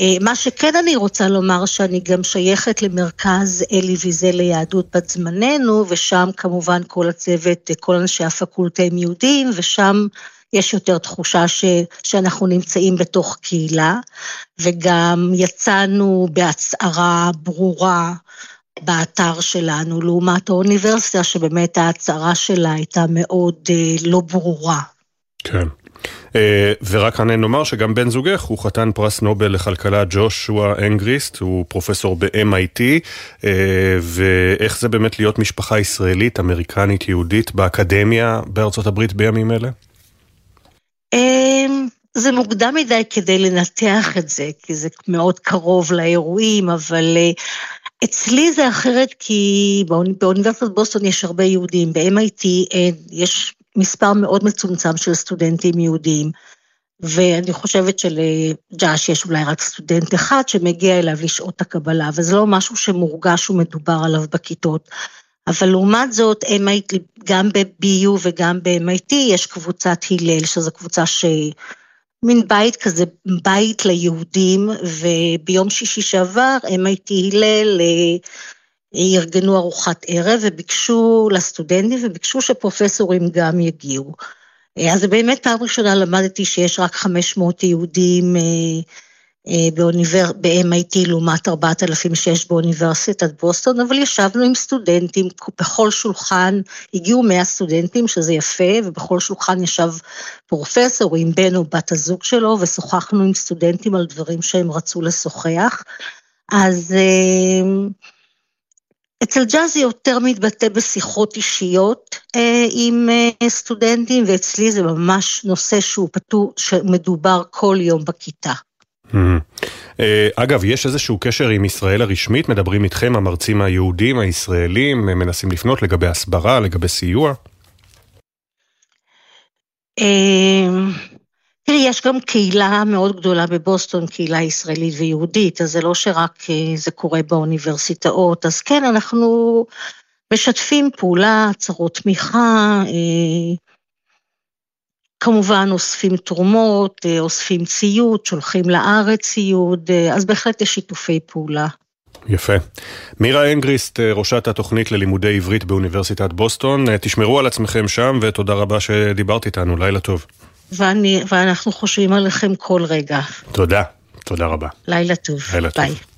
אה, מה שכן אני רוצה לומר, שאני גם שייכת למרכז אלי ויזל ליהדות בת זמננו, ושם כמובן כל הצוות, כל אנשי הפקולטה הם יהודים, ושם יש יותר תחושה ש, שאנחנו נמצאים בתוך קהילה, וגם יצאנו בהצהרה ברורה באתר שלנו, לעומת האוניברסיטה שבאמת ההצהרה שלה הייתה מאוד אה, לא ברורה. כן. אה, ורק כאן נאמר שגם בן זוגך הוא חתן פרס נובל לכלכלה ג'ושוע אנגריסט, הוא פרופסור ב-MIT, אה, ואיך זה באמת להיות משפחה ישראלית, אמריקנית, יהודית, באקדמיה בארצות הברית בימים אלה? אמ, זה מוקדם מדי כדי לנתח את זה, כי זה מאוד קרוב לאירועים, אבל אה, אצלי זה אחרת כי באוניברסיטת בוסטון יש הרבה יהודים, ב-MIT יש מספר מאוד מצומצם של סטודנטים יהודים, ואני חושבת שלג'אש יש אולי רק סטודנט אחד שמגיע אליו לשעות הקבלה, וזה לא משהו שמורגש ומדובר עליו בכיתות. אבל לעומת זאת, MIT, גם ב-BU וגם ב-MIT יש קבוצת הלל, שזו קבוצה ש... מין בית כזה, בית ליהודים, וביום שישי שעבר MIT הלל ארגנו ארוחת ערב וביקשו לסטודנטים וביקשו שפרופסורים גם יגיעו. אז באמת פעם ראשונה למדתי שיש רק 500 יהודים אה, אה, באוניבר... ב-MIT לעומת 4,000 שיש באוניברסיטת בוסטון, אבל ישבנו עם סטודנטים, בכל שולחן הגיעו 100 סטודנטים, שזה יפה, ובכל שולחן ישב פרופסור עם בן או בת הזוג שלו, ושוחחנו עם סטודנטים על דברים שהם רצו לשוחח. אז אה, אצל ג'אז זה יותר מתבטא בשיחות אישיות אה, עם אה, סטודנטים, ואצלי זה ממש נושא שהוא פתור, שמדובר כל יום בכיתה. אה, אגב, יש איזשהו קשר עם ישראל הרשמית? מדברים איתכם המרצים היהודים, הישראלים, מנסים לפנות לגבי הסברה, לגבי סיוע? אה, תראי, יש גם קהילה מאוד גדולה בבוסטון, קהילה ישראלית ויהודית, אז זה לא שרק אה, זה קורה באוניברסיטאות, אז כן, אנחנו משתפים פעולה, הצהרות תמיכה, כמובן אוספים תרומות, אה, אוספים ציוד, שולחים לארץ ציוד, אז בהחלט יש שיתופי פעולה. יפה. מירה אנגריסט, ראשת התוכנית ללימודי עברית באוניברסיטת בוסטון, תשמרו על עצמכם שם ותודה רבה שדיברת איתנו, לילה טוב. ואני, ואנחנו חושבים עליכם כל רגע. תודה, תודה רבה. לילה טוב. לילה ביי. טוב.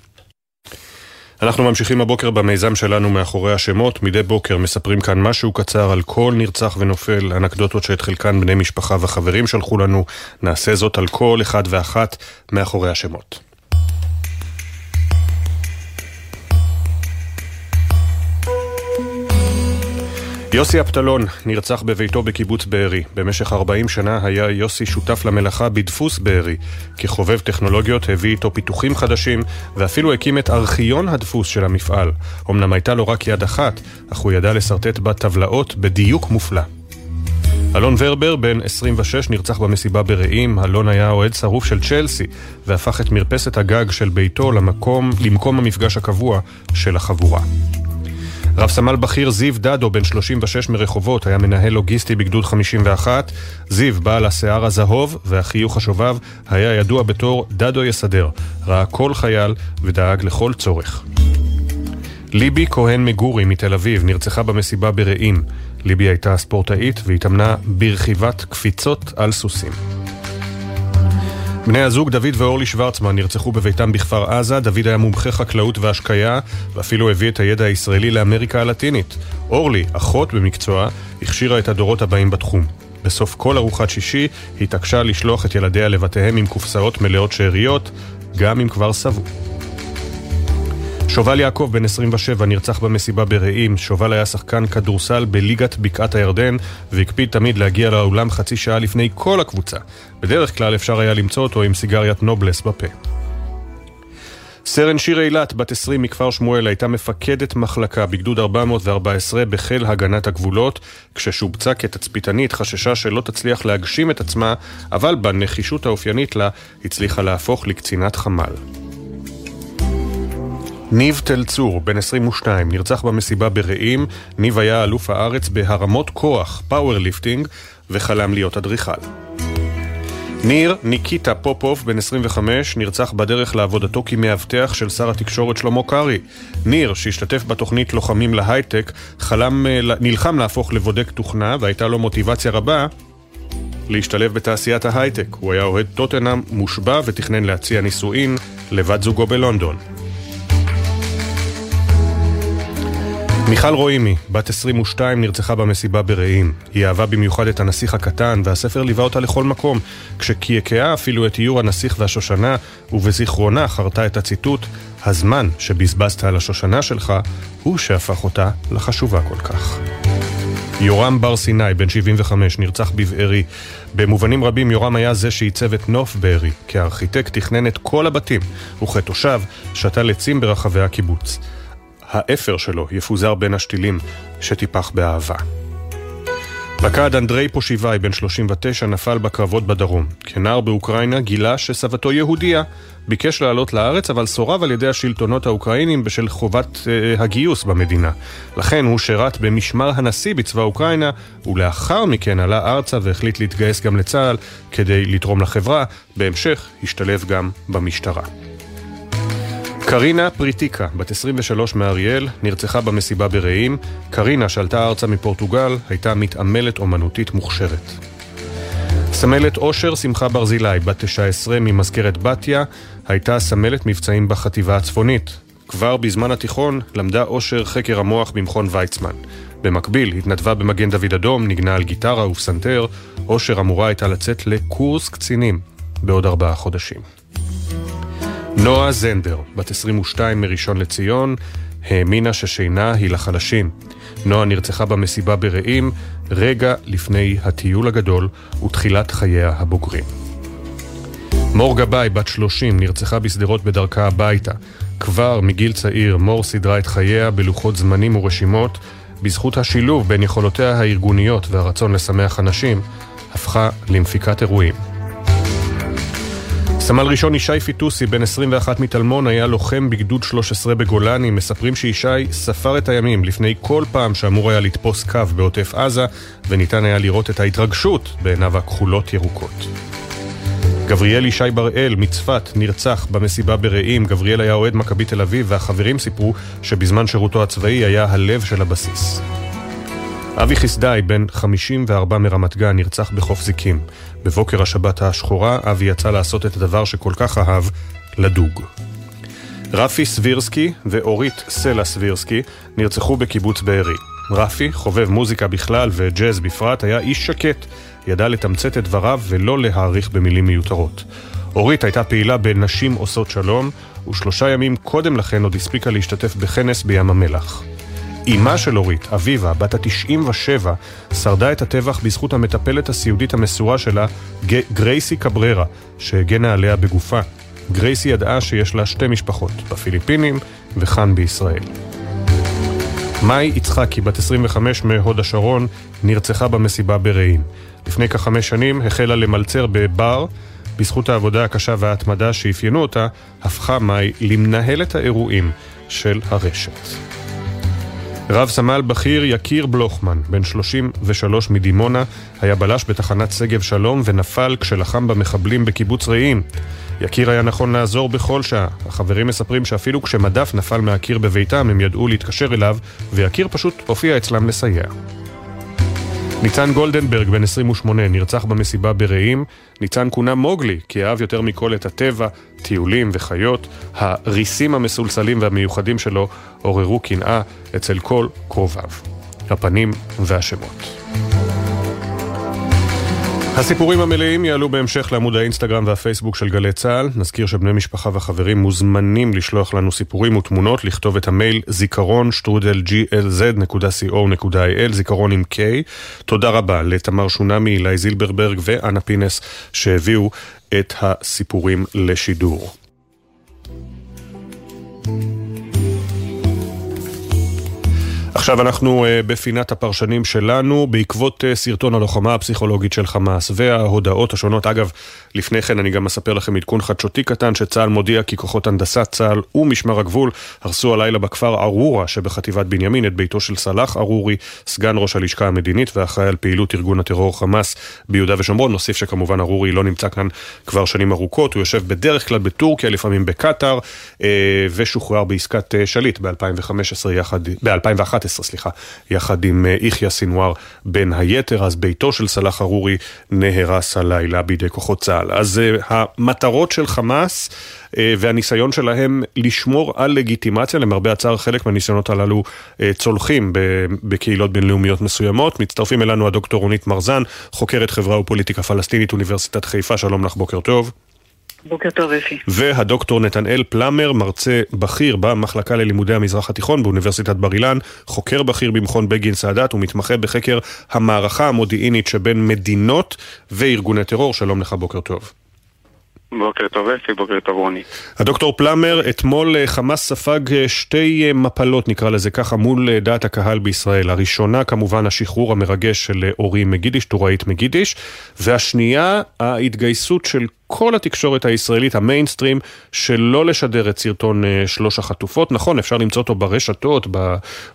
אנחנו ממשיכים הבוקר במיזם שלנו מאחורי השמות. מדי בוקר מספרים כאן משהו קצר על כל נרצח ונופל, אנקדוטות שאת חלקן בני משפחה וחברים שלחו לנו. נעשה זאת על כל אחד ואחת מאחורי השמות. יוסי אפטלון נרצח בביתו בקיבוץ בארי. במשך 40 שנה היה יוסי שותף למלאכה בדפוס בארי. כחובב טכנולוגיות הביא איתו פיתוחים חדשים, ואפילו הקים את ארכיון הדפוס של המפעל. אמנם הייתה לו רק יד אחת, אך הוא ידע לשרטט בה טבלאות בדיוק מופלא. אלון ורבר, בן 26, נרצח במסיבה ברעים. אלון היה אוהד שרוף של צ'לסי, והפך את מרפסת הגג של ביתו למקום, למקום המפגש הקבוע של החבורה. רב סמל בכיר זיו דדו, בן 36 מרחובות, היה מנהל לוגיסטי בגדוד 51. זיו, בעל השיער הזהוב והחיוך השובב, היה ידוע בתור דדו יסדר. ראה כל חייל ודאג לכל צורך. ליבי כהן מגורי מתל אביב נרצחה במסיבה ברעים. ליבי הייתה ספורטאית והתאמנה ברכיבת קפיצות על סוסים. בני הזוג דוד ואורלי שוורצמן נרצחו בביתם בכפר עזה, דוד היה מומחה חקלאות והשקיה, ואפילו הביא את הידע הישראלי לאמריקה הלטינית. אורלי, אחות במקצועה, הכשירה את הדורות הבאים בתחום. בסוף כל ארוחת שישי התעקשה לשלוח את ילדיה לבתיהם עם קופסאות מלאות שאריות, גם אם כבר שבו. שובל יעקב, בן 27, נרצח במסיבה ברעים. שובל היה שחקן כדורסל בליגת בקעת הירדן, והקפיד תמיד להגיע לאולם חצי שעה לפני כל הקבוצה. בדרך כלל אפשר היה למצוא אותו עם סיגריית נובלס בפה. סרן שיר אילת, בת 20 מכפר שמואל, הייתה מפקדת מחלקה בגדוד 414 בחיל הגנת הגבולות. כששובצה כתצפיתנית חששה שלא תצליח להגשים את עצמה, אבל בנחישות האופיינית לה הצליחה להפוך לקצינת חמ"ל. ניב תל צור, בן 22, נרצח במסיבה ברעים. ניב היה אלוף הארץ בהרמות כוח, powerlifting, וחלם להיות אדריכל. ניר ניקיטה פופוב, בן 25, נרצח בדרך לעבודתו כמאבטח של שר התקשורת שלמה קרעי. ניר, שהשתתף בתוכנית לוחמים להייטק, חלם, אה, נלחם להפוך לבודק תוכנה, והייתה לו מוטיבציה רבה להשתלב בתעשיית ההייטק. הוא היה אוהד טוטנאם, מושבע ותכנן להציע נישואין לבת זוגו בלונדון. מיכל רוימי, בת 22, נרצחה במסיבה ברעים. היא אהבה במיוחד את הנסיך הקטן, והספר ליווה אותה לכל מקום, כשקעקעה אפילו את איור הנסיך והשושנה, ובזיכרונה חרתה את הציטוט: הזמן שבזבזת על השושנה שלך, הוא שהפך אותה לחשובה כל כך. יורם בר סיני, בן 75, נרצח בבארי. במובנים רבים יורם היה זה שעיצב את נוף בארי. כארכיטקט תכנן את כל הבתים, וכתושב שתל עצים ברחבי הקיבוץ. האפר שלו יפוזר בין השתילים שטיפח באהבה. פקד אנדרי פושיבאי, בן 39, נפל בקרבות בדרום. כנער באוקראינה גילה שסבתו יהודייה. ביקש לעלות לארץ, אבל סורב על ידי השלטונות האוקראינים בשל חובת אה, הגיוס במדינה. לכן הוא שירת במשמר הנשיא בצבא אוקראינה, ולאחר מכן עלה ארצה והחליט להתגייס גם לצה"ל כדי לתרום לחברה. בהמשך השתלב גם במשטרה. קרינה פריטיקה, בת 23 מאריאל, נרצחה במסיבה ברעים. קרינה, שעלתה ארצה מפורטוגל, הייתה מתעמלת אומנותית מוכשרת. סמלת אושר שמחה ברזילי, בת 19 ממזכרת בתיה, הייתה סמלת מבצעים בחטיבה הצפונית. כבר בזמן התיכון למדה אושר חקר המוח במכון ויצמן. במקביל התנדבה במגן דוד אדום, ניגנה על גיטרה ופסנתר. אושר אמורה הייתה לצאת לקורס קצינים בעוד ארבעה חודשים. נועה זנדר, בת 22 מראשון לציון, האמינה ששינה היא לחלשים. נועה נרצחה במסיבה ברעים רגע לפני הטיול הגדול ותחילת חייה הבוגרים. מור גבאי, בת 30, נרצחה בשדרות בדרכה הביתה. כבר מגיל צעיר מור סידרה את חייה בלוחות זמנים ורשימות. בזכות השילוב בין יכולותיה הארגוניות והרצון לשמח אנשים, הפכה למפיקת אירועים. סמל ראשון ישי פיטוסי, בן 21 מטלמון, היה לוחם בגדוד 13 בגולני. מספרים שישי ספר את הימים לפני כל פעם שאמור היה לתפוס קו בעוטף עזה, וניתן היה לראות את ההתרגשות בעיניו הכחולות ירוקות. גבריאל ישי בראל מצפת נרצח במסיבה ברעים. גבריאל היה אוהד מכבי תל אביב, והחברים סיפרו שבזמן שירותו הצבאי היה הלב של הבסיס. אבי חסדאי, בן 54 מרמת גן, נרצח בחוף זיקים. בבוקר השבת השחורה, אבי יצא לעשות את הדבר שכל כך אהב, לדוג. רפי סבירסקי ואורית סלע סבירסקי נרצחו בקיבוץ בארי. רפי, חובב מוזיקה בכלל וג'אז בפרט, היה איש שקט, ידע לתמצת את דבריו ולא להעריך במילים מיותרות. אורית הייתה פעילה בנשים עושות שלום, ושלושה ימים קודם לכן עוד הספיקה להשתתף בכנס בים המלח. אמה של אורית, אביבה, בת ה-97, שרדה את הטבח בזכות המטפלת הסיעודית המסורה שלה, גרייסי קבררה, שהגנה עליה בגופה. גרייסי ידעה שיש לה שתי משפחות, בפיליפינים וכאן בישראל. מאי יצחקי, בת 25 מהוד השרון, נרצחה במסיבה ברעים. לפני כחמש שנים החלה למלצר בבר. בזכות העבודה הקשה וההתמדה שאפיינו אותה, הפכה מאי למנהלת האירועים של הרשת. רב סמל בכיר יקיר בלוחמן, בן 33 מדימונה, היה בלש בתחנת שגב שלום ונפל כשלחם במחבלים בקיבוץ רעים. יקיר היה נכון לעזור בכל שעה. החברים מספרים שאפילו כשמדף נפל מהקיר בביתם הם ידעו להתקשר אליו, ויקיר פשוט הופיע אצלם לסייע. ניצן גולדנברג, בן 28, נרצח במסיבה ברעים. ניצן כונה מוגלי, כי אהב יותר מכל את הטבע, טיולים וחיות. הריסים המסולסלים והמיוחדים שלו עוררו קנאה אצל כל קרוביו. הפנים והשמות. הסיפורים המלאים יעלו בהמשך לעמוד האינסטגרם והפייסבוק של גלי צה"ל. נזכיר שבני משפחה וחברים מוזמנים לשלוח לנו סיפורים ותמונות, לכתוב את המייל זיכרון שטרודל glz.co.il, זיכרון עם K. תודה רבה לתמר שונמי, אילי זילברברג ואנה פינס שהביאו את הסיפורים לשידור. עכשיו אנחנו uh, בפינת הפרשנים שלנו, בעקבות uh, סרטון הלוחמה הפסיכולוגית של חמאס וההודעות השונות. אגב, לפני כן אני גם אספר לכם עדכון חדשותי קטן שצה"ל מודיע כי כוחות הנדסת צה"ל ומשמר הגבול הרסו הלילה בכפר ארורה שבחטיבת בנימין את ביתו של סלאח ארורי, סגן ראש הלשכה המדינית ואחראי על פעילות ארגון הטרור חמאס ביהודה ושומרון. נוסיף שכמובן ארורי לא נמצא כאן כבר שנים ארוכות, הוא יושב בדרך כלל בטורקיה, לפעמים בקטאר, uh, ושוחרר בעסקת uh, שליט ב-2015 יחד, ב-2011 סליחה, יחד עם יחיא סינואר בין היתר, אז ביתו של סלאח ארורי נהרס הלילה בידי כוחות צה"ל. בכלל. אז המטרות של חמאס והניסיון שלהם לשמור על לגיטימציה, למרבה הצער חלק מהניסיונות הללו צולחים בקהילות בינלאומיות מסוימות. מצטרפים אלינו הדוקטור רונית מרזן, חוקרת חברה ופוליטיקה פלסטינית, אוניברסיטת חיפה, שלום לך, בוקר טוב. בוקר טוב, אפי. והדוקטור נתנאל פלמר, מרצה בכיר במחלקה ללימודי המזרח התיכון באוניברסיטת בר אילן, חוקר בכיר במכון בגין סאדאת ומתמחה בחקר המערכה המודיעינית שבין מדינות וארגוני טרור. שלום לך, בוקר טוב. בוקר טוב אפי, בוקר טוב רוני. הדוקטור פלמר, אתמול חמאס ספג שתי מפלות, נקרא לזה ככה, מול דעת הקהל בישראל. הראשונה כמובן השחרור המרגש של אורי מגידיש, טוראית מגידיש, והשנייה ההתגייסות של כל התקשורת הישראלית, המיינסטרים, שלא לשדר את סרטון שלוש החטופות. נכון, אפשר למצוא אותו ברשתות,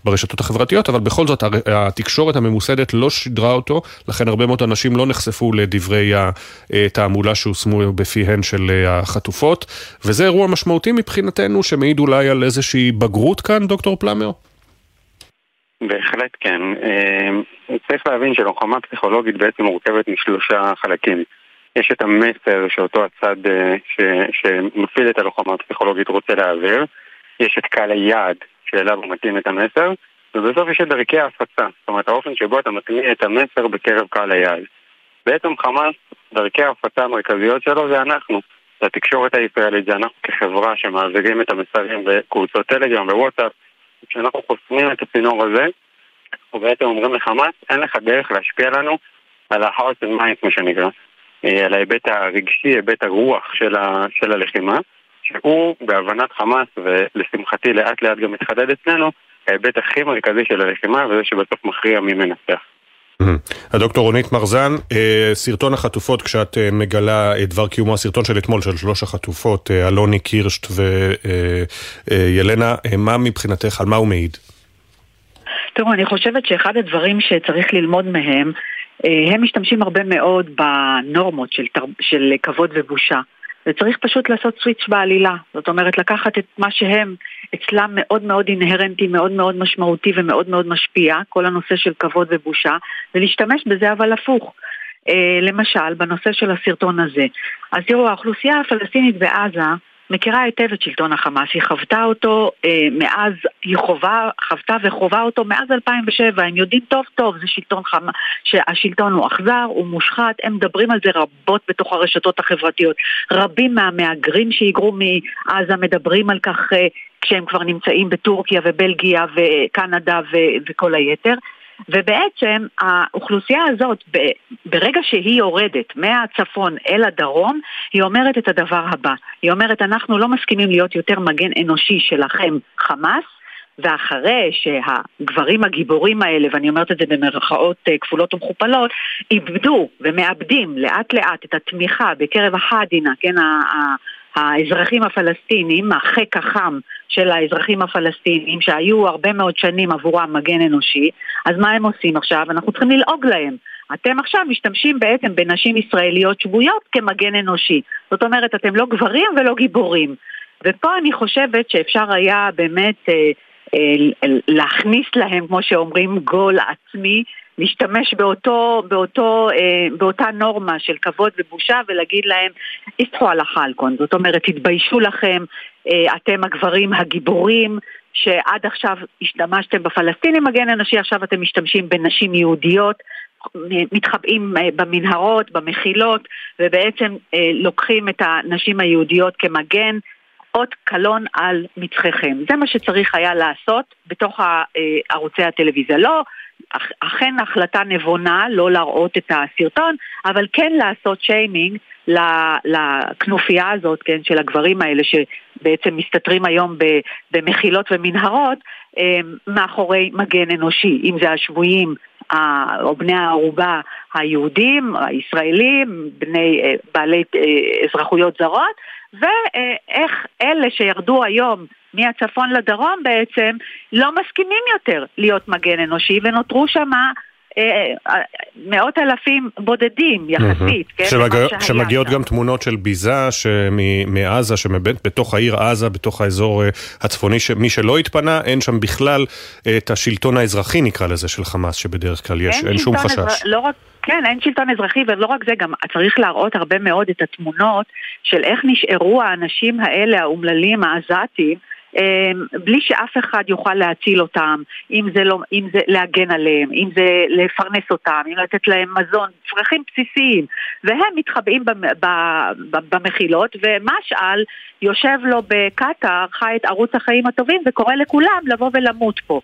ברשתות החברתיות, אבל בכל זאת התקשורת הממוסדת לא שידרה אותו, לכן הרבה מאוד אנשים לא נחשפו לדברי התעמולה שהושמו בפיהן של החטופות, וזה אירוע משמעותי מבחינתנו, שמעיד אולי על איזושהי בגרות כאן, דוקטור פלמר? בהחלט כן. צריך להבין שלוחמה פסיכולוגית בעצם מורכבת משלושה חלקים. יש את המסר שאותו הצד ש, שמפעיל את הלוחמה הפסיכולוגית רוצה להעביר, יש את קהל היעד שאליו הוא מתאים את המסר, ובסוף יש את דרכי ההפצה, זאת אומרת האופן שבו אתה מטמיע את המסר בקרב קהל היעד. בעצם חמאס, דרכי ההפצה המרכזיות שלו זה אנחנו, זה התקשורת הישראלית, זה אנחנו כחברה שמעבירים את המסרים בקבוצות טלגרם ווואטסאפ, כשאנחנו חוסמים את הצינור הזה, אנחנו בעצם אומרים לחמאס, אין לך דרך להשפיע לנו על ה-heart and mind, מה שנקרא. על ההיבט הרגשי, היבט הרוח של, ה, של הלחימה, שהוא בהבנת חמאס, ולשמחתי לאט לאט גם מתחדד אצלנו, ההיבט הכי מרכזי של הלחימה, וזה שבסוף מכריע מי מנצח. הדוקטור רונית מרזן, סרטון החטופות, כשאת מגלה את דבר קיומו, הסרטון של אתמול של שלוש החטופות, אלוני קירשט וילנה, מה מבחינתך, על מה הוא מעיד? תראו, אני חושבת שאחד הדברים שצריך ללמוד מהם הם משתמשים הרבה מאוד בנורמות של, תר... של כבוד ובושה. וצריך פשוט לעשות סוויץ' בעלילה. זאת אומרת, לקחת את מה שהם אצלם מאוד מאוד אינהרנטי, מאוד מאוד משמעותי ומאוד מאוד משפיע, כל הנושא של כבוד ובושה, ולהשתמש בזה אבל הפוך. למשל, בנושא של הסרטון הזה. אז תראו, האוכלוסייה הפלסטינית בעזה מכירה היטב את שלטון החמאס, היא חוותה אותו אה, מאז, היא חובה, חוותה וחווה אותו מאז 2007, הם יודעים טוב טוב, זה שלטון חמאס, שהשלטון הוא אכזר, הוא מושחת, הם מדברים על זה רבות בתוך הרשתות החברתיות. רבים מהמהגרים שהיגרו מעזה מדברים על כך אה, כשהם כבר נמצאים בטורקיה ובלגיה וקנדה ו- וכל היתר. ובעצם האוכלוסייה הזאת, ברגע שהיא יורדת מהצפון אל הדרום, היא אומרת את הדבר הבא. היא אומרת, אנחנו לא מסכימים להיות יותר מגן אנושי שלכם, חמאס, ואחרי שהגברים הגיבורים האלה, ואני אומרת את זה במרכאות כפולות ומכופלות, איבדו ומאבדים לאט לאט את התמיכה בקרב החדינה, כן, האזרחים הפלסטינים, החק החם של האזרחים הפלסטינים, שהיו הרבה מאוד שנים עבורם מגן אנושי, אז מה הם עושים עכשיו? אנחנו צריכים ללעוג להם. אתם עכשיו משתמשים בעצם בנשים ישראליות שבויות כמגן אנושי. זאת אומרת, אתם לא גברים ולא גיבורים. ופה אני חושבת שאפשר היה באמת אה, אה, להכניס להם, כמו שאומרים, גול עצמי, להשתמש באותו, באותו, אה, באותה נורמה של כבוד ובושה ולהגיד להם, איסטחו על החלקון. זאת אומרת, תתביישו לכם, אה, אתם הגברים הגיבורים, שעד עכשיו השתמשתם בפלסטינים מגן אנושי, עכשיו אתם משתמשים בנשים יהודיות. מתחבאים אה, במנהרות, במחילות, ובעצם אה, לוקחים את הנשים היהודיות כמגן, אות קלון על מצחכם. זה מה שצריך היה לעשות בתוך אה, ערוצי הטלוויזיה. לא אכן החלטה נבונה לא להראות את הסרטון, אבל כן לעשות שיימינג לכנופיה הזאת, כן, של הגברים האלה שבעצם מסתתרים היום במחילות ומנהרות מאחורי מגן אנושי, אם זה השבויים או בני הערובה היהודים, הישראלים, בני אה, בעלי אה, אזרחויות זרות, ואיך אלה שירדו היום מהצפון לדרום בעצם לא מסכימים יותר להיות מגן אנושי ונותרו שמה מאות אלפים בודדים יחסית, כן? שמגיעות גם תמונות של ביזה מעזה, שבתוך העיר עזה, בתוך האזור הצפוני, מי שלא התפנה, אין שם בכלל את השלטון האזרחי נקרא לזה של חמאס, שבדרך כלל יש, אין שום חשש. אזר... לא רק... כן, אין שלטון אזרחי, ולא רק זה, גם צריך להראות הרבה מאוד את התמונות של איך נשארו האנשים האלה, האומללים, העזתים, בלי שאף אחד יוכל להציל אותם, אם זה, לא, אם זה להגן עליהם, אם זה לפרנס אותם, אם לתת להם מזון, צרכים בסיסיים, והם מתחבאים במחילות, ומשעל יושב לו בקטאר, חי את ערוץ החיים הטובים, וקורא לכולם לבוא ולמות פה.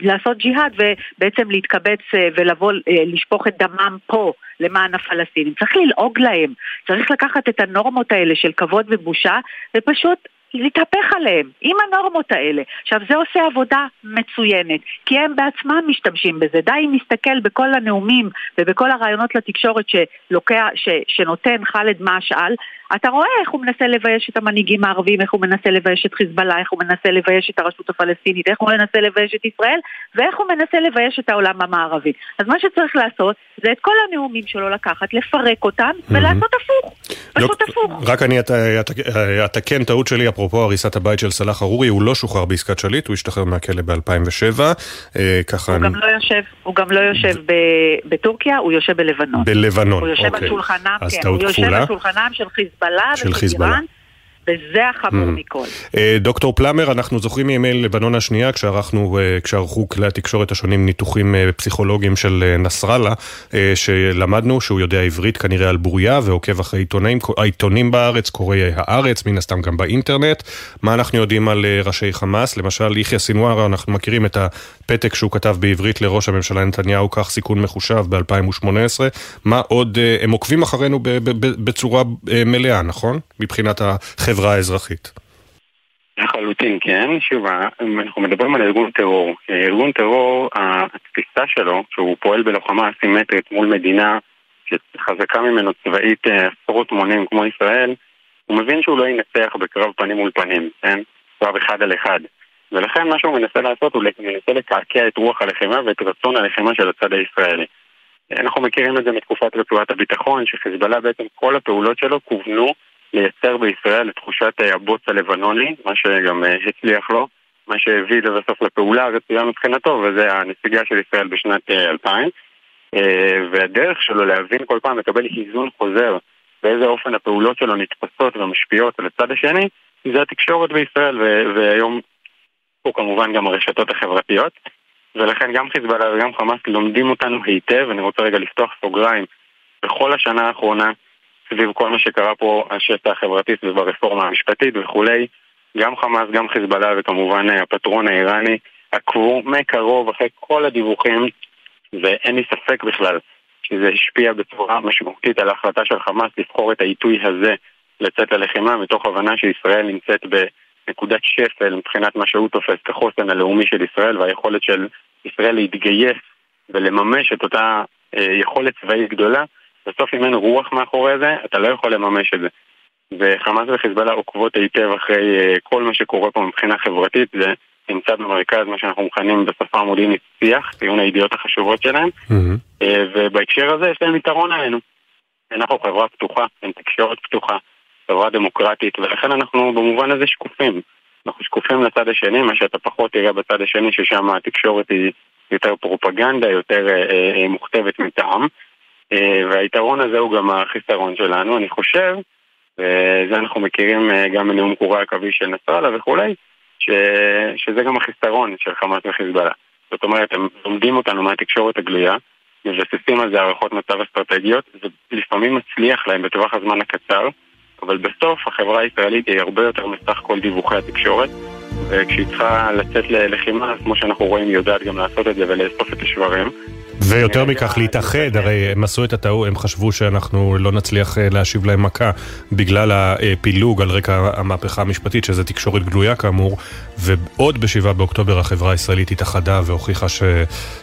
לעשות ג'יהאד ובעצם להתקבץ אה, ולבוא אה, לשפוך את דמם פה למען הפלסטינים. צריך ללעוג להם, צריך לקחת את הנורמות האלה של כבוד ובושה ופשוט להתהפך עליהם, עם הנורמות האלה. עכשיו, זה עושה עבודה מצוינת, כי הם בעצמם משתמשים בזה. די אם נסתכל בכל הנאומים ובכל הרעיונות לתקשורת שלוקח, ש, שנותן ח'אלד משעל, אתה רואה איך הוא מנסה לבייש את המנהיגים הערבים, איך הוא מנסה לבייש את חיזבאללה, איך הוא מנסה לבייש את הרשות הפלסטינית, איך הוא מנסה לבייש את ישראל, ואיך הוא מנסה לבייש את העולם המערבי. אז מה שצריך לעשות, זה את כל הנאומים שלו לקחת, לפרק אותם, ולעשות הפוך. פשוט הפוך. רק אני אתקן טעות שלי, אפרופו הריסת הבית של סלאח ארורי, הוא לא שוחרר בעסקת שליט, הוא השתחרר מהכלא ב-2007. אה, ככה... הוא גם לא יושב, הוא גם לא יושב בטורקיה, הוא יושב בלבנון. בלבנון, אוקיי. הוא יושב על אוקיי. שולחנם, כן, הוא שולחנם של חיזבאללה. וזה החמור mm. מכל. אה, דוקטור פלמר, אנחנו זוכרים מימי לבנון השנייה, כשערכנו, אה, כשערכו כלי התקשורת השונים ניתוחים אה, פסיכולוגיים של נסראללה, שלמדנו שהוא יודע עברית כנראה על בוריה, ועוקב אחרי עיתונים, העיתונים בארץ, קורא הארץ, מן הסתם גם באינטרנט. מה אנחנו יודעים על ראשי חמאס? למשל, יחיא סינואר, אנחנו מכירים את הפתק שהוא כתב בעברית לראש הממשלה נתניהו, כך סיכון מחושב ב-2018. מה עוד, הם עוקבים אחרינו בצורה מלאה, נכון? מבחינת החברה. האזרחית. לחלוטין כן, שוב, אנחנו מדברים על ארגון טרור. ארגון טרור, התפיסה שלו, שהוא פועל בלוחמה אסימטרית מול מדינה שחזקה ממנו צבאית אה, עשרות מונים כמו ישראל, הוא מבין שהוא לא ינצח בקרב פנים מול פנים, כן? קרב אחד על אחד. ולכן מה שהוא מנסה לעשות הוא מנסה לקעקע את רוח הלחימה ואת רצון הלחימה של הצד הישראלי. אנחנו מכירים את זה מתקופת רצועת הביטחון, שחיזבאללה בעצם כל הפעולות שלו כוונו לייצר בישראל את תחושת הבוץ הלבנוני, מה שגם אה, הצליח לו, מה שהביא לבסוף לפעולה הרצויה מבחינתו, וזה הנסיגה של ישראל בשנת 2000. אה, אה, והדרך שלו להבין כל פעם, לקבל היזון חוזר באיזה אופן הפעולות שלו נתפסות ומשפיעות על הצד השני, זה התקשורת בישראל, והיום פה כמובן גם הרשתות החברתיות. ולכן גם חיזבאללה וגם חמאס לומדים אותנו היטב, אני רוצה רגע לפתוח סוגריים. בכל השנה האחרונה סביב כל מה שקרה פה, השטח החברתי, סביב הרפורמה המשפטית וכולי. גם חמאס, גם חיזבאללה וכמובן הפטרון האיראני עקבו מקרוב אחרי כל הדיווחים ואין לי ספק בכלל שזה השפיע בצורה משמעותית על ההחלטה של חמאס לבחור את העיתוי הזה לצאת ללחימה מתוך הבנה שישראל נמצאת בנקודת שפל מבחינת מה שהוא תופס כחוסן הלאומי של ישראל והיכולת של ישראל להתגייס ולממש את אותה אה, יכולת צבאית גדולה בסוף אם אין רוח מאחורי זה, אתה לא יכול לממש את זה. וחמאס וחיזבאללה עוקבות היטב אחרי uh, כל מה שקורה פה מבחינה חברתית, זה נמצא במרכז מה שאנחנו מכנים בשפה המודיעינית שיח, ציון הידיעות החשובות שלהם, mm-hmm. ובהקשר הזה יש להם יתרון עלינו. אנחנו חברה פתוחה, עם תקשורת פתוחה, חברה דמוקרטית, ולכן אנחנו במובן הזה שקופים. אנחנו שקופים לצד השני, מה שאתה פחות תראה בצד השני, ששם התקשורת היא יותר פרופגנדה, יותר uh, uh, מוכתבת מטעם. אה, והיתרון הזה הוא גם החיסרון שלנו, אני חושב, וזה אנחנו מכירים אה, גם מנאום קורי עכביש של נסראללה וכולי, ש... שזה גם החיסרון של חמאס וחיזבאללה. זאת אומרת, הם לומדים אותנו מהתקשורת הגלויה, מבססים על זה הערכות מצב אסטרטגיות, ולפעמים מצליח להם בטווח הזמן הקצר, אבל בסוף החברה הישראלית היא הרבה יותר מסך כל דיווחי התקשורת, וכשהיא צריכה לצאת ללחימה, כמו שאנחנו רואים, היא יודעת גם לעשות את זה ולאסוף את השברים. ויותר מכך, להתאחד, הרי הם עשו את הטעות, הם חשבו שאנחנו לא נצליח להשיב להם מכה בגלל הפילוג על רקע המהפכה המשפטית, שזה תקשורת גלויה כאמור, ועוד ב-7 באוקטובר החברה הישראלית התאחדה והוכיחה ש...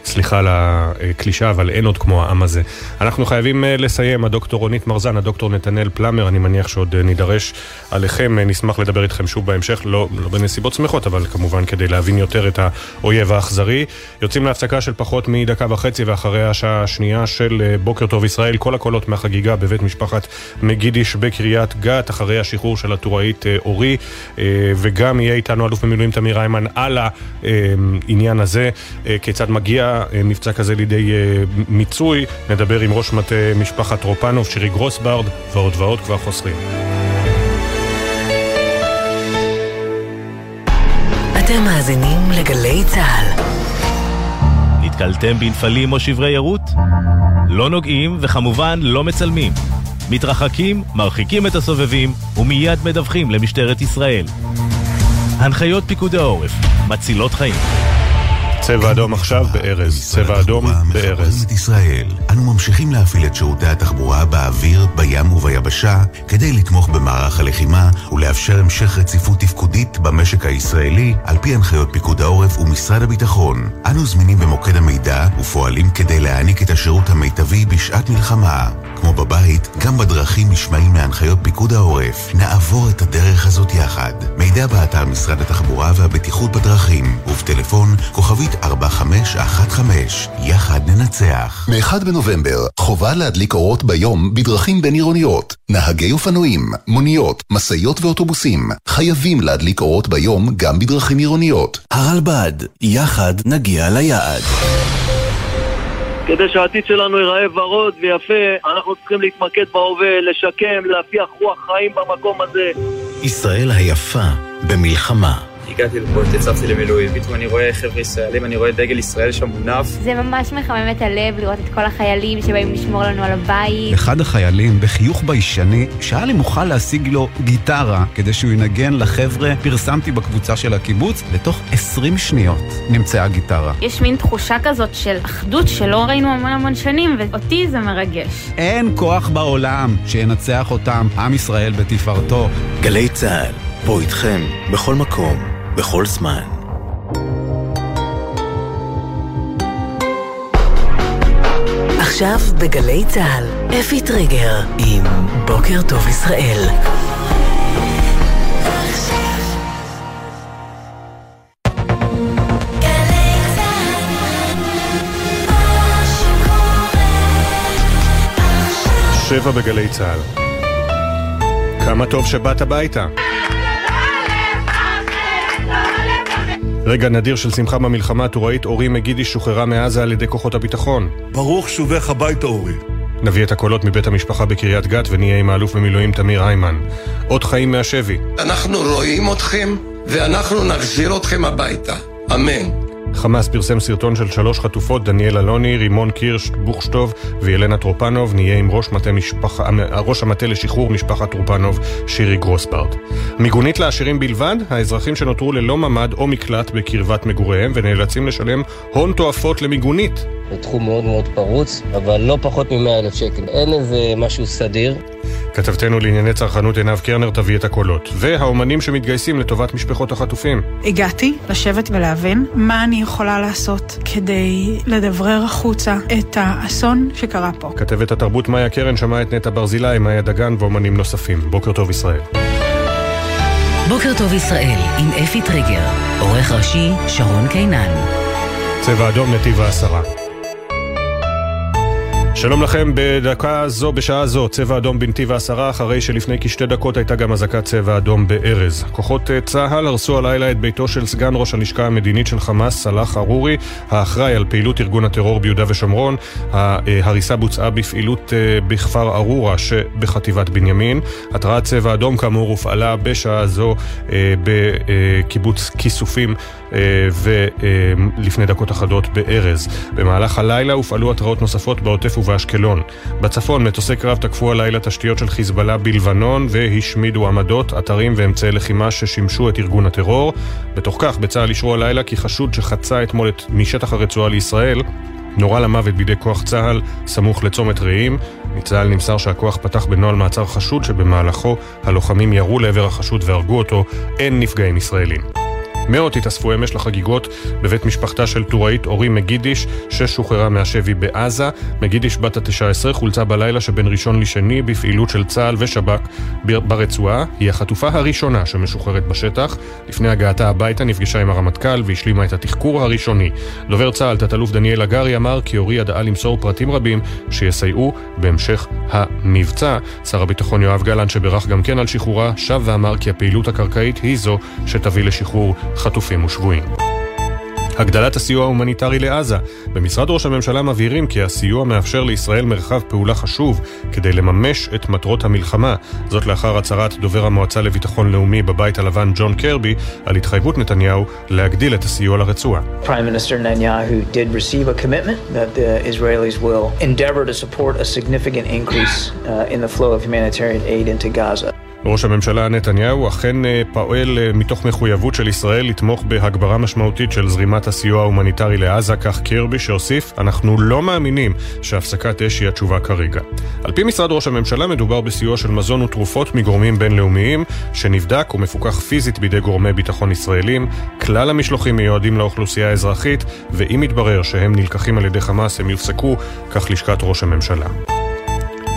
סליחה על הקלישה, אבל אין עוד כמו העם הזה. אנחנו חייבים לסיים, הדוקטור רונית מרזן, הדוקטור נתנאל פלמר, אני מניח שעוד נידרש עליכם, נשמח לדבר איתכם שוב בהמשך, לא, לא בנסיבות שמחות, אבל כמובן כדי להבין יותר את האויב האכזרי. יוצאים להפסקה של פחות מדקה וחצי ואחרי השעה השנייה של בוקר טוב ישראל, כל הקולות מהחגיגה בבית משפחת מגידיש בקריית גת, אחרי השחרור של הטוראית אורי, וגם יהיה איתנו אלוף במילואים תמיר היימן על העניין הזה, כיצד מגיע מבצע כזה לידי מיצוי, נדבר עם ראש מטה משפחת טרופנוב, שירי גרוסברד, ועוד ועוד כבר חוסרים. אתם מאזינים לגלי צה"ל. נתקלתם בנפלים או שברי ערות? לא נוגעים וכמובן לא מצלמים. מתרחקים, מרחיקים את הסובבים ומיד מדווחים למשטרת ישראל. הנחיות פיקוד העורף, מצילות חיים. צבע אדום עכשיו בארז, צבע אדום בארז. אנו ממשיכים להפעיל את שירותי התחבורה באוויר, בים וביבשה כדי לתמוך במערך הלחימה ולאפשר המשך רציפות תפקודית במשק הישראלי על פי הנחיות פיקוד העורף ומשרד הביטחון. אנו זמינים במוקד המידע ופועלים כדי להעניק את השירות המיטבי בשעת מלחמה. כמו בבית, גם בדרכים נשמעים מהנחיות פיקוד העורף. נעבור את הדרך הזאת יחד. מידע באתר משרד התחבורה והבטיחות בדרכים ובטלפון כוכבית 4515. יחד ננצח. מ-1 בנובמבר, חובה להדליק אורות ביום בדרכים בין עירוניות. נהגי אופנועים, מוניות, משאיות ואוטובוסים חייבים להדליק אורות ביום גם בדרכים עירוניות. הרלב"ד, יחד נגיע ליעד. כדי שהעתיד שלנו ייראה ורוד ויפה, אנחנו צריכים להתמקד בהווה, לשקם, להפיח רוח חיים במקום הזה. ישראל היפה במלחמה. הגעתי לפה, התייצבתי למילואים, פתאום אני רואה חבר'ה ישראלים, אני רואה דגל ישראל שם מונף. זה ממש מחמם את הלב לראות את כל החיילים שבאים לשמור לנו על הבית. אחד החיילים, בחיוך ביישני, שהיה לי מוכן להשיג לו גיטרה כדי שהוא ינגן לחבר'ה, פרסמתי בקבוצה של הקיבוץ, לתוך 20 שניות נמצאה גיטרה. יש מין תחושה כזאת של אחדות שלא ראינו המון המון שנים, ואותי זה מרגש. אין כוח בעולם שינצח אותם, עם ישראל בתפארתו. גלי צה"ל, פה איתכם, בכל מקום. בכל זמן. עכשיו בגלי צה"ל, אפי טריגר עם בוקר טוב ישראל. שבע בגלי צה"ל. כמה טוב שבאת הביתה. רגע נדיר של שמחה במלחמה הטוראית, אורי מגידי שוחררה מעזה על ידי כוחות הביטחון. ברוך שובך הביתה, אורי. נביא את הקולות מבית המשפחה בקריית גת ונהיה עם האלוף במילואים תמיר היימן. עוד חיים מהשבי. אנחנו רואים אתכם ואנחנו נחזיר אתכם הביתה. אמן. חמאס פרסם סרטון של שלוש חטופות, דניאל אלוני, רימון קירש בוכשטוב וילנה טרופנוב, נהיה עם ראש, מטה משפח... ראש המטה לשחרור משפחת טרופנוב, שירי גרוספרט. מיגונית לעשירים בלבד, האזרחים שנותרו ללא ממ"ד או מקלט בקרבת מגוריהם ונאלצים לשלם הון תועפות למיגונית. זה תחום מאוד מאוד פרוץ, אבל לא פחות מ-100 אלף שקל. אין איזה משהו סדיר. כתבתנו לענייני צרכנות עינב קרנר תביא את הקולות. והאומנים שמתגייסים לטובת משפחות החטופים. הגעתי לשבת ולהבין מה אני יכולה לעשות כדי לדברר החוצה את האסון שקרה פה. כתבת התרבות מאיה קרן שמעה את נטע ברזילי, מאיה דגן ואומנים נוספים. בוקר טוב ישראל. בוקר טוב ישראל עם אפי טריגר, עורך ראשי שרון קינן. צבע אדום נתיב העשרה. שלום לכם, בדקה זו, בשעה זו, צבע אדום בנתיב העשרה, אחרי שלפני כשתי דקות הייתה גם אזעקת צבע אדום בארז. כוחות צה"ל הרסו הלילה את ביתו של סגן ראש הלשכה המדינית של חמאס, סלאח ארורי, האחראי על פעילות ארגון הטרור ביהודה ושומרון. ההריסה בוצעה בפעילות בכפר ארורה שבחטיבת בנימין. התרעת צבע אדום כאמור הופעלה בשעה זו בקיבוץ כיסופים ולפני דקות אחדות בארז. במהלך הלילה הופעלו התרעות נוספות בעוטף ובאשקלון. בצפון מטוסי קרב תקפו הלילה תשתיות של חיזבאללה בלבנון והשמידו עמדות, אתרים ואמצעי לחימה ששימשו את ארגון הטרור. בתוך כך בצה"ל אישרו הלילה כי חשוד שחצה אתמול את משטח הרצועה לישראל נורה למוות בידי כוח צה"ל סמוך לצומת רעים. מצה"ל נמסר שהכוח פתח בנוהל מעצר חשוד שבמהלכו הלוחמים ירו לעבר החשוד והרגו אותו. אין נפגעים ישראלים. מאות התאספו אמש לחגיגות בבית משפחתה של טוראית אורי מגידיש, ששוחררה מהשבי בעזה. מגידיש בת ה-19 חולצה בלילה שבין ראשון לשני בפעילות של צה"ל ושב"כ ברצועה. היא החטופה הראשונה שמשוחררת בשטח. לפני הגעתה הביתה נפגשה עם הרמטכ"ל והשלימה את התחקור הראשוני. דובר צה"ל, תת-אלוף דניאל הגרי, אמר כי אורי ידעה למסור פרטים רבים שיסייעו בהמשך המבצע. שר הביטחון יואב גלנט, שברך גם כן על שחרורה, שב ואמר כי הפעילות הקרקעית היא זו שתביא לשחרור חטופים ושבויים. הגדלת הסיוע ההומניטרי לעזה. במשרד ראש הממשלה מבהירים כי הסיוע מאפשר לישראל מרחב פעולה חשוב כדי לממש את מטרות המלחמה. זאת לאחר הצהרת דובר המועצה לביטחון לאומי בבית הלבן ג'ון קרבי על התחייבות נתניהו להגדיל את הסיוע לרצועה. Prime ראש הממשלה נתניהו אכן פועל מתוך מחויבות של ישראל לתמוך בהגברה משמעותית של זרימת הסיוע ההומניטרי לעזה, כך קירבי שהוסיף, אנחנו לא מאמינים שהפסקת אש היא התשובה כרגע. על פי משרד ראש הממשלה מדובר בסיוע של מזון ותרופות מגורמים בינלאומיים, שנבדק ומפוקח פיזית בידי גורמי ביטחון ישראלים. כלל המשלוחים מיועדים לאוכלוסייה האזרחית, ואם יתברר שהם נלקחים על ידי חמאס הם יופסקו, כך לשכת ראש הממשלה.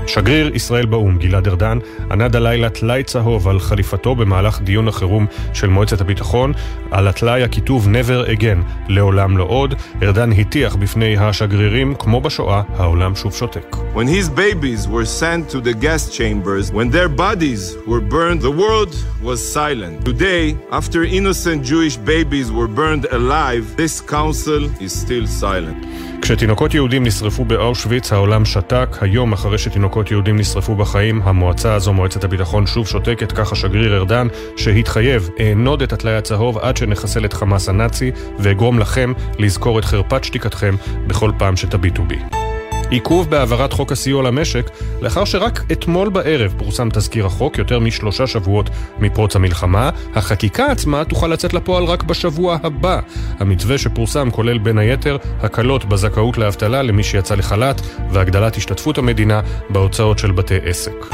שגריר ישראל באו"ם, גלעד ארדן, ענד הלילה טלאי צהוב על חליפתו במהלך דיון החירום של מועצת הביטחון. על הטלאי הכיתוב never again, לעולם לא עוד. ארדן הטיח בפני השגרירים, כמו בשואה, העולם שוב שותק. When his babies were sent to the gas chambers, when their bodies were burned, the world was silent. Today, after innocent Jewish babies were burned alive, this council is still silent. כשתינוקות יהודים נשרפו באושוויץ, העולם שתק. היום, אחרי שתינוקות יהודים נשרפו בחיים, המועצה הזו, מועצת הביטחון, שוב שותקת, כך השגריר ארדן, שהתחייב, אענוד את הטלאי הצהוב עד שנחסל את חמאס הנאצי, ואגרום לכם לזכור את חרפת שתיקתכם בכל פעם שתביטו בי. עיכוב בהעברת חוק הסיוע למשק, לאחר שרק אתמול בערב פורסם תזכיר החוק, יותר משלושה שבועות מפרוץ המלחמה. החקיקה עצמה תוכל לצאת לפועל רק בשבוע הבא. המתווה שפורסם כולל בין היתר הקלות בזכאות לאבטלה למי שיצא לחל"ת, והגדלת השתתפות המדינה בהוצאות של בתי עסק.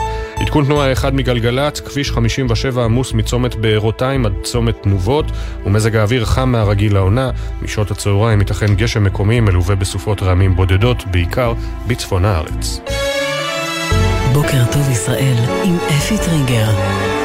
עדכון תנועה אחד מגלגלצ, כביש 57 עמוס מצומת בארותיים עד צומת תנובות, ומזג האוויר חם מהרגיל לעונה. משעות הצהריים ייתכן גשם מקומי מלווה בסופות רעמים בודדות, בעיקר בצפון הארץ. בוקר טוב ישראל עם אפי טריגר.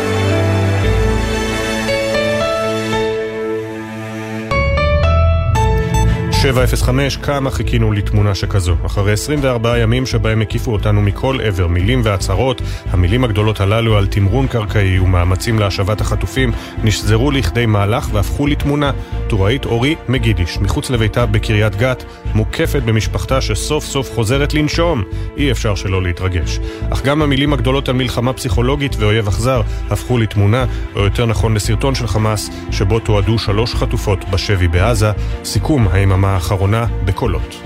שבע אפס חמש, כמה חיכינו לתמונה שכזו. אחרי 24 ימים שבהם הקיפו אותנו מכל עבר מילים והצהרות, המילים הגדולות הללו על תמרון קרקעי ומאמצים להשבת החטופים נשזרו לכדי מהלך והפכו לתמונה. טוראית אורי מגידיש, מחוץ לביתה בקריית גת, מוקפת במשפחתה שסוף סוף חוזרת לנשום. אי אפשר שלא להתרגש. אך גם המילים הגדולות על מלחמה פסיכולוגית ואויב אכזר הפכו לתמונה, או יותר נכון לסרטון של חמאס, שבו תועדו שלוש חטופות בשבי בעזה. סיכום היממה האחרונה בקולות.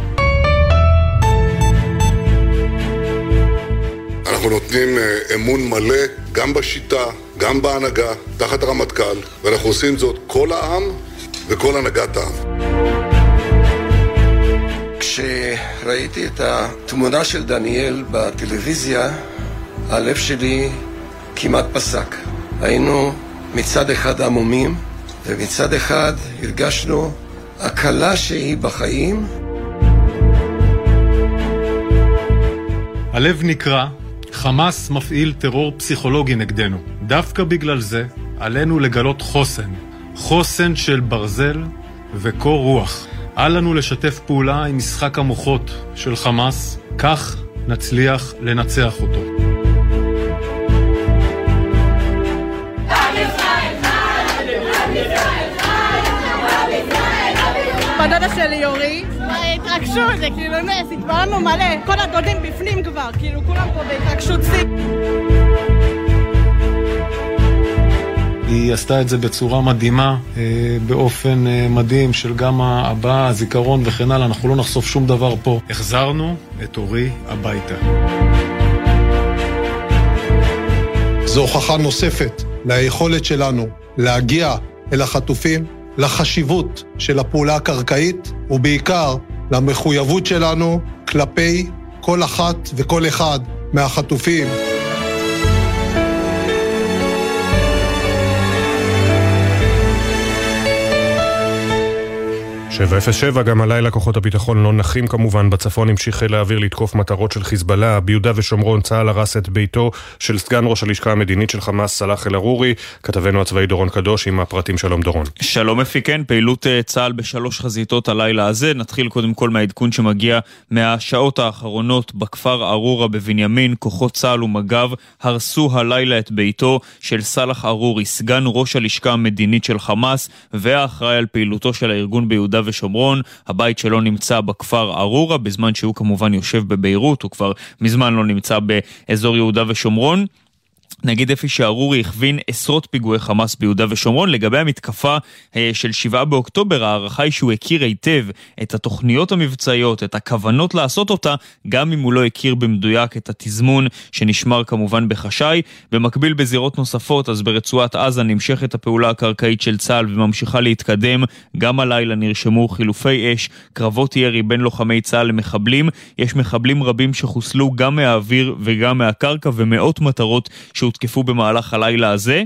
אנחנו נותנים אמון מלא גם בשיטה, גם בהנהגה, תחת הרמטכ"ל, ואנחנו עושים זאת כל העם וכל הנהגת העם. כשראיתי את התמונה של דניאל בטלוויזיה, הלב שלי כמעט פסק. היינו מצד אחד עמומים, ומצד אחד הרגשנו הקלה שהיא בחיים. הלב נקרע, חמאס מפעיל טרור פסיכולוגי נגדנו. דווקא בגלל זה עלינו לגלות חוסן. חוסן של ברזל וקור רוח. אל לנו לשתף פעולה עם משחק המוחות של חמאס, כך נצליח לנצח אותו. בדודה שלי יורי, התרגשות, זה כאילו נס, התפעלנו מלא, כל הדודים בפנים כבר, כאילו כולם פה בהתרגשות שיא. היא עשתה את זה בצורה מדהימה, באופן מדהים של גם הבאה, הזיכרון וכן הלאה, אנחנו לא נחשוף שום דבר פה. החזרנו את אורי הביתה. זו הוכחה נוספת ליכולת שלנו להגיע אל החטופים, לחשיבות של הפעולה הקרקעית, ובעיקר למחויבות שלנו כלפי כל אחת וכל אחד מהחטופים. 707, גם הלילה כוחות הביטחון לא נחים כמובן. בצפון המשיך חיל האוויר לתקוף מטרות של חיזבאללה. ביהודה ושומרון צה"ל הרס את ביתו של סגן ראש הלשכה המדינית של חמאס, סלאח אל-ערורי. כתבנו הצבאי דורון קדוש עם הפרטים שלום דורון. שלום אפיקן, פעילות אה, צה"ל בשלוש חזיתות הלילה הזה. נתחיל קודם כל מהעדכון שמגיע מהשעות האחרונות בכפר ארורה בבנימין. כוחות צה"ל ומג"ב הרסו הלילה את ביתו של סלאח ארורי, סגן ראש הלשכה המדינית של חמאס והאחראי על פעילותו של הארגון ביהודה ושומרון. הבית שלו נמצא בכפר ארורה, בזמן שהוא כמובן יושב בביירות, הוא כבר מזמן לא נמצא באזור יהודה ושומרון. נגיד אפי שארורי הכווין עשרות פיגועי חמאס ביהודה ושומרון. לגבי המתקפה אה, של 7 באוקטובר, ההערכה היא שהוא הכיר היטב את התוכניות המבצעיות, את הכוונות לעשות אותה, גם אם הוא לא הכיר במדויק את התזמון שנשמר כמובן בחשאי. במקביל בזירות נוספות, אז ברצועת עזה נמשכת הפעולה הקרקעית של צה"ל וממשיכה להתקדם. גם הלילה נרשמו חילופי אש, קרבות ירי בין לוחמי צה"ל למחבלים. יש מחבלים רבים שחוסלו גם מהאוויר וגם מהקרקע ומאות מטרות שהותקפו במהלך הלילה הזה.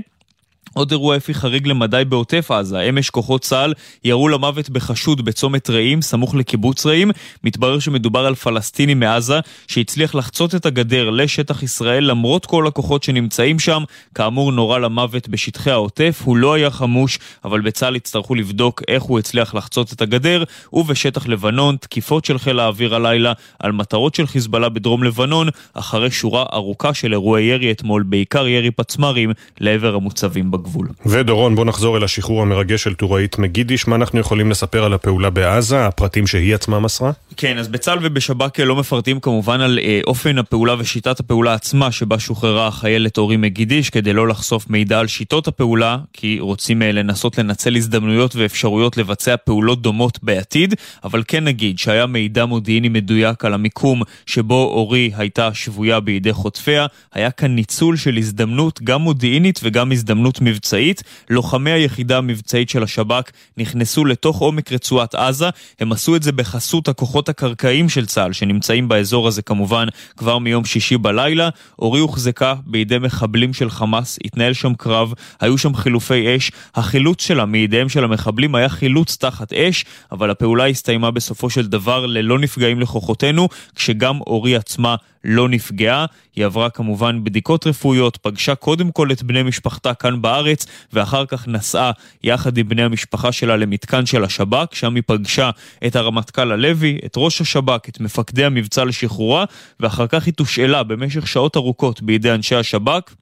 עוד אירוע אפי חריג למדי בעוטף עזה, אמש כוחות צה"ל ירו למוות בחשוד בצומת רעים, סמוך לקיבוץ רעים. מתברר שמדובר על פלסטיני מעזה שהצליח לחצות את הגדר לשטח ישראל למרות כל הכוחות שנמצאים שם. כאמור נורה למוות בשטחי העוטף, הוא לא היה חמוש, אבל בצה"ל יצטרכו לבדוק איך הוא הצליח לחצות את הגדר. ובשטח לבנון, תקיפות של חיל האוויר הלילה על מטרות של חיזבאללה בדרום לבנון, אחרי שורה ארוכה של אירועי ירי אתמול, בעיקר ירי פצמ"רים לעבר המוצבים בגבול. ודורון, בוא נחזור אל השחרור המרגש של טוראית מגידיש. מה אנחנו יכולים לספר על הפעולה בעזה, הפרטים שהיא עצמה מסרה? כן, אז בצה"ל ובשב"כ לא מפרטים כמובן על אה, אופן הפעולה ושיטת הפעולה עצמה שבה שוחררה החיילת אורי מגידיש, כדי לא לחשוף מידע על שיטות הפעולה, כי רוצים אה, לנסות לנצל הזדמנויות ואפשרויות לבצע פעולות דומות בעתיד, אבל כן נגיד שהיה מידע מודיעיני מדויק על המיקום שבו אורי הייתה שבויה בידי חוטפיה, היה כאן ניצול של הזדמנות גם מודיעינית וגם הזדמנות מבצעית. לוחמי היחידה המבצעית של השב"כ נכנסו לתוך עומק רצועת עזה. הם עשו את זה בחסות הכוחות הקרקעיים של צה"ל, שנמצאים באזור הזה כמובן כבר מיום שישי בלילה. אורי הוחזקה בידי מחבלים של חמאס, התנהל שם קרב, היו שם חילופי אש. החילוץ שלה מידיהם של המחבלים היה חילוץ תחת אש, אבל הפעולה הסתיימה בסופו של דבר ללא נפגעים לכוחותינו, כשגם אורי עצמה לא נפגעה. היא עברה כמובן בדיקות רפואיות, פגשה קודם כל את בני משפחתה כאן בארץ, ואחר כך נסעה יחד עם בני המשפחה שלה למתקן של השב"כ, שם היא פגשה את הרמטכ"ל הלוי, את ראש השב"כ, את מפקדי המבצע לשחרורה, ואחר כך היא תושאלה במשך שעות ארוכות בידי אנשי השב"כ.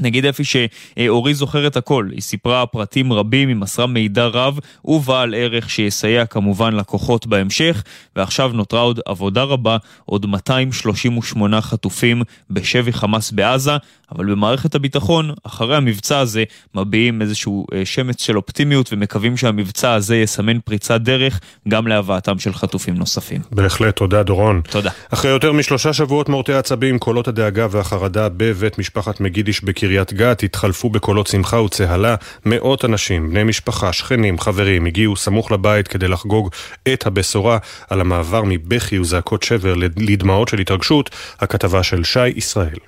נגיד אפי שאורי זוכרת הכל, היא סיפרה פרטים רבים, היא מסרה מידע רב ובעל ערך שיסייע כמובן לקוחות בהמשך, ועכשיו נותרה עוד עבודה רבה, עוד 238 חטופים בשבי חמאס בעזה, אבל במערכת הביטחון, אחרי המבצע הזה, מביעים איזשהו אה, שמץ של אופטימיות ומקווים שהמבצע הזה יסמן פריצת דרך גם להבאתם של חטופים נוספים. בהחלט, תודה דורון. תודה. אחרי יותר משלושה שבועות מורטי עצבים, קולות הדאגה והחרדה בבית משפחת מגידיש בקריית גת התחלפו בקולות שמחה וצהלה. מאות אנשים, בני משפחה, שכנים, חברים, הגיעו סמוך לבית כדי לחגוג את הבשורה על המעבר מבכי וזעקות שבר לדמעות של התרגשות, הכתבה של שי ישראל.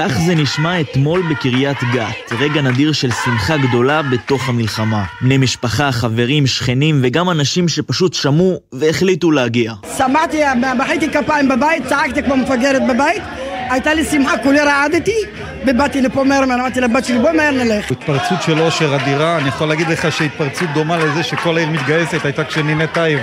כך זה נשמע אתמול בקריית גת, רגע נדיר של שמחה גדולה בתוך המלחמה. בני משפחה, חברים, שכנים וגם אנשים שפשוט שמעו והחליטו להגיע. שמעתי, מחאתי כפיים בבית, צעקתי כמו מפגרת בבית, הייתה לי שמחה, כולי רעדתי, ובאתי לפה מהר, אמרתי לבת שלי בוא מהר נלך. התפרצות של אושר אדירה, אני יכול להגיד לך שהתפרצות דומה לזה שכל העיר מתגייסת הייתה כשנינט טייב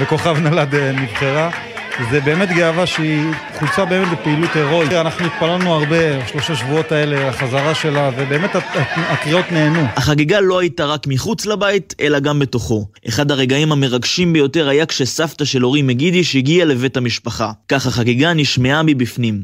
בכוכב נולד אה, נבחרה. זה באמת גאווה שהיא חולצה באמת בפעילות הירואית. אנחנו התפללנו הרבה, שלושה שבועות האלה, החזרה שלה, ובאמת הקריאות נענו. החגיגה לא הייתה רק מחוץ לבית, אלא גם בתוכו. אחד הרגעים המרגשים ביותר היה כשסבתא של אורי מגידיש הגיעה לבית המשפחה. כך החגיגה נשמעה מבפנים.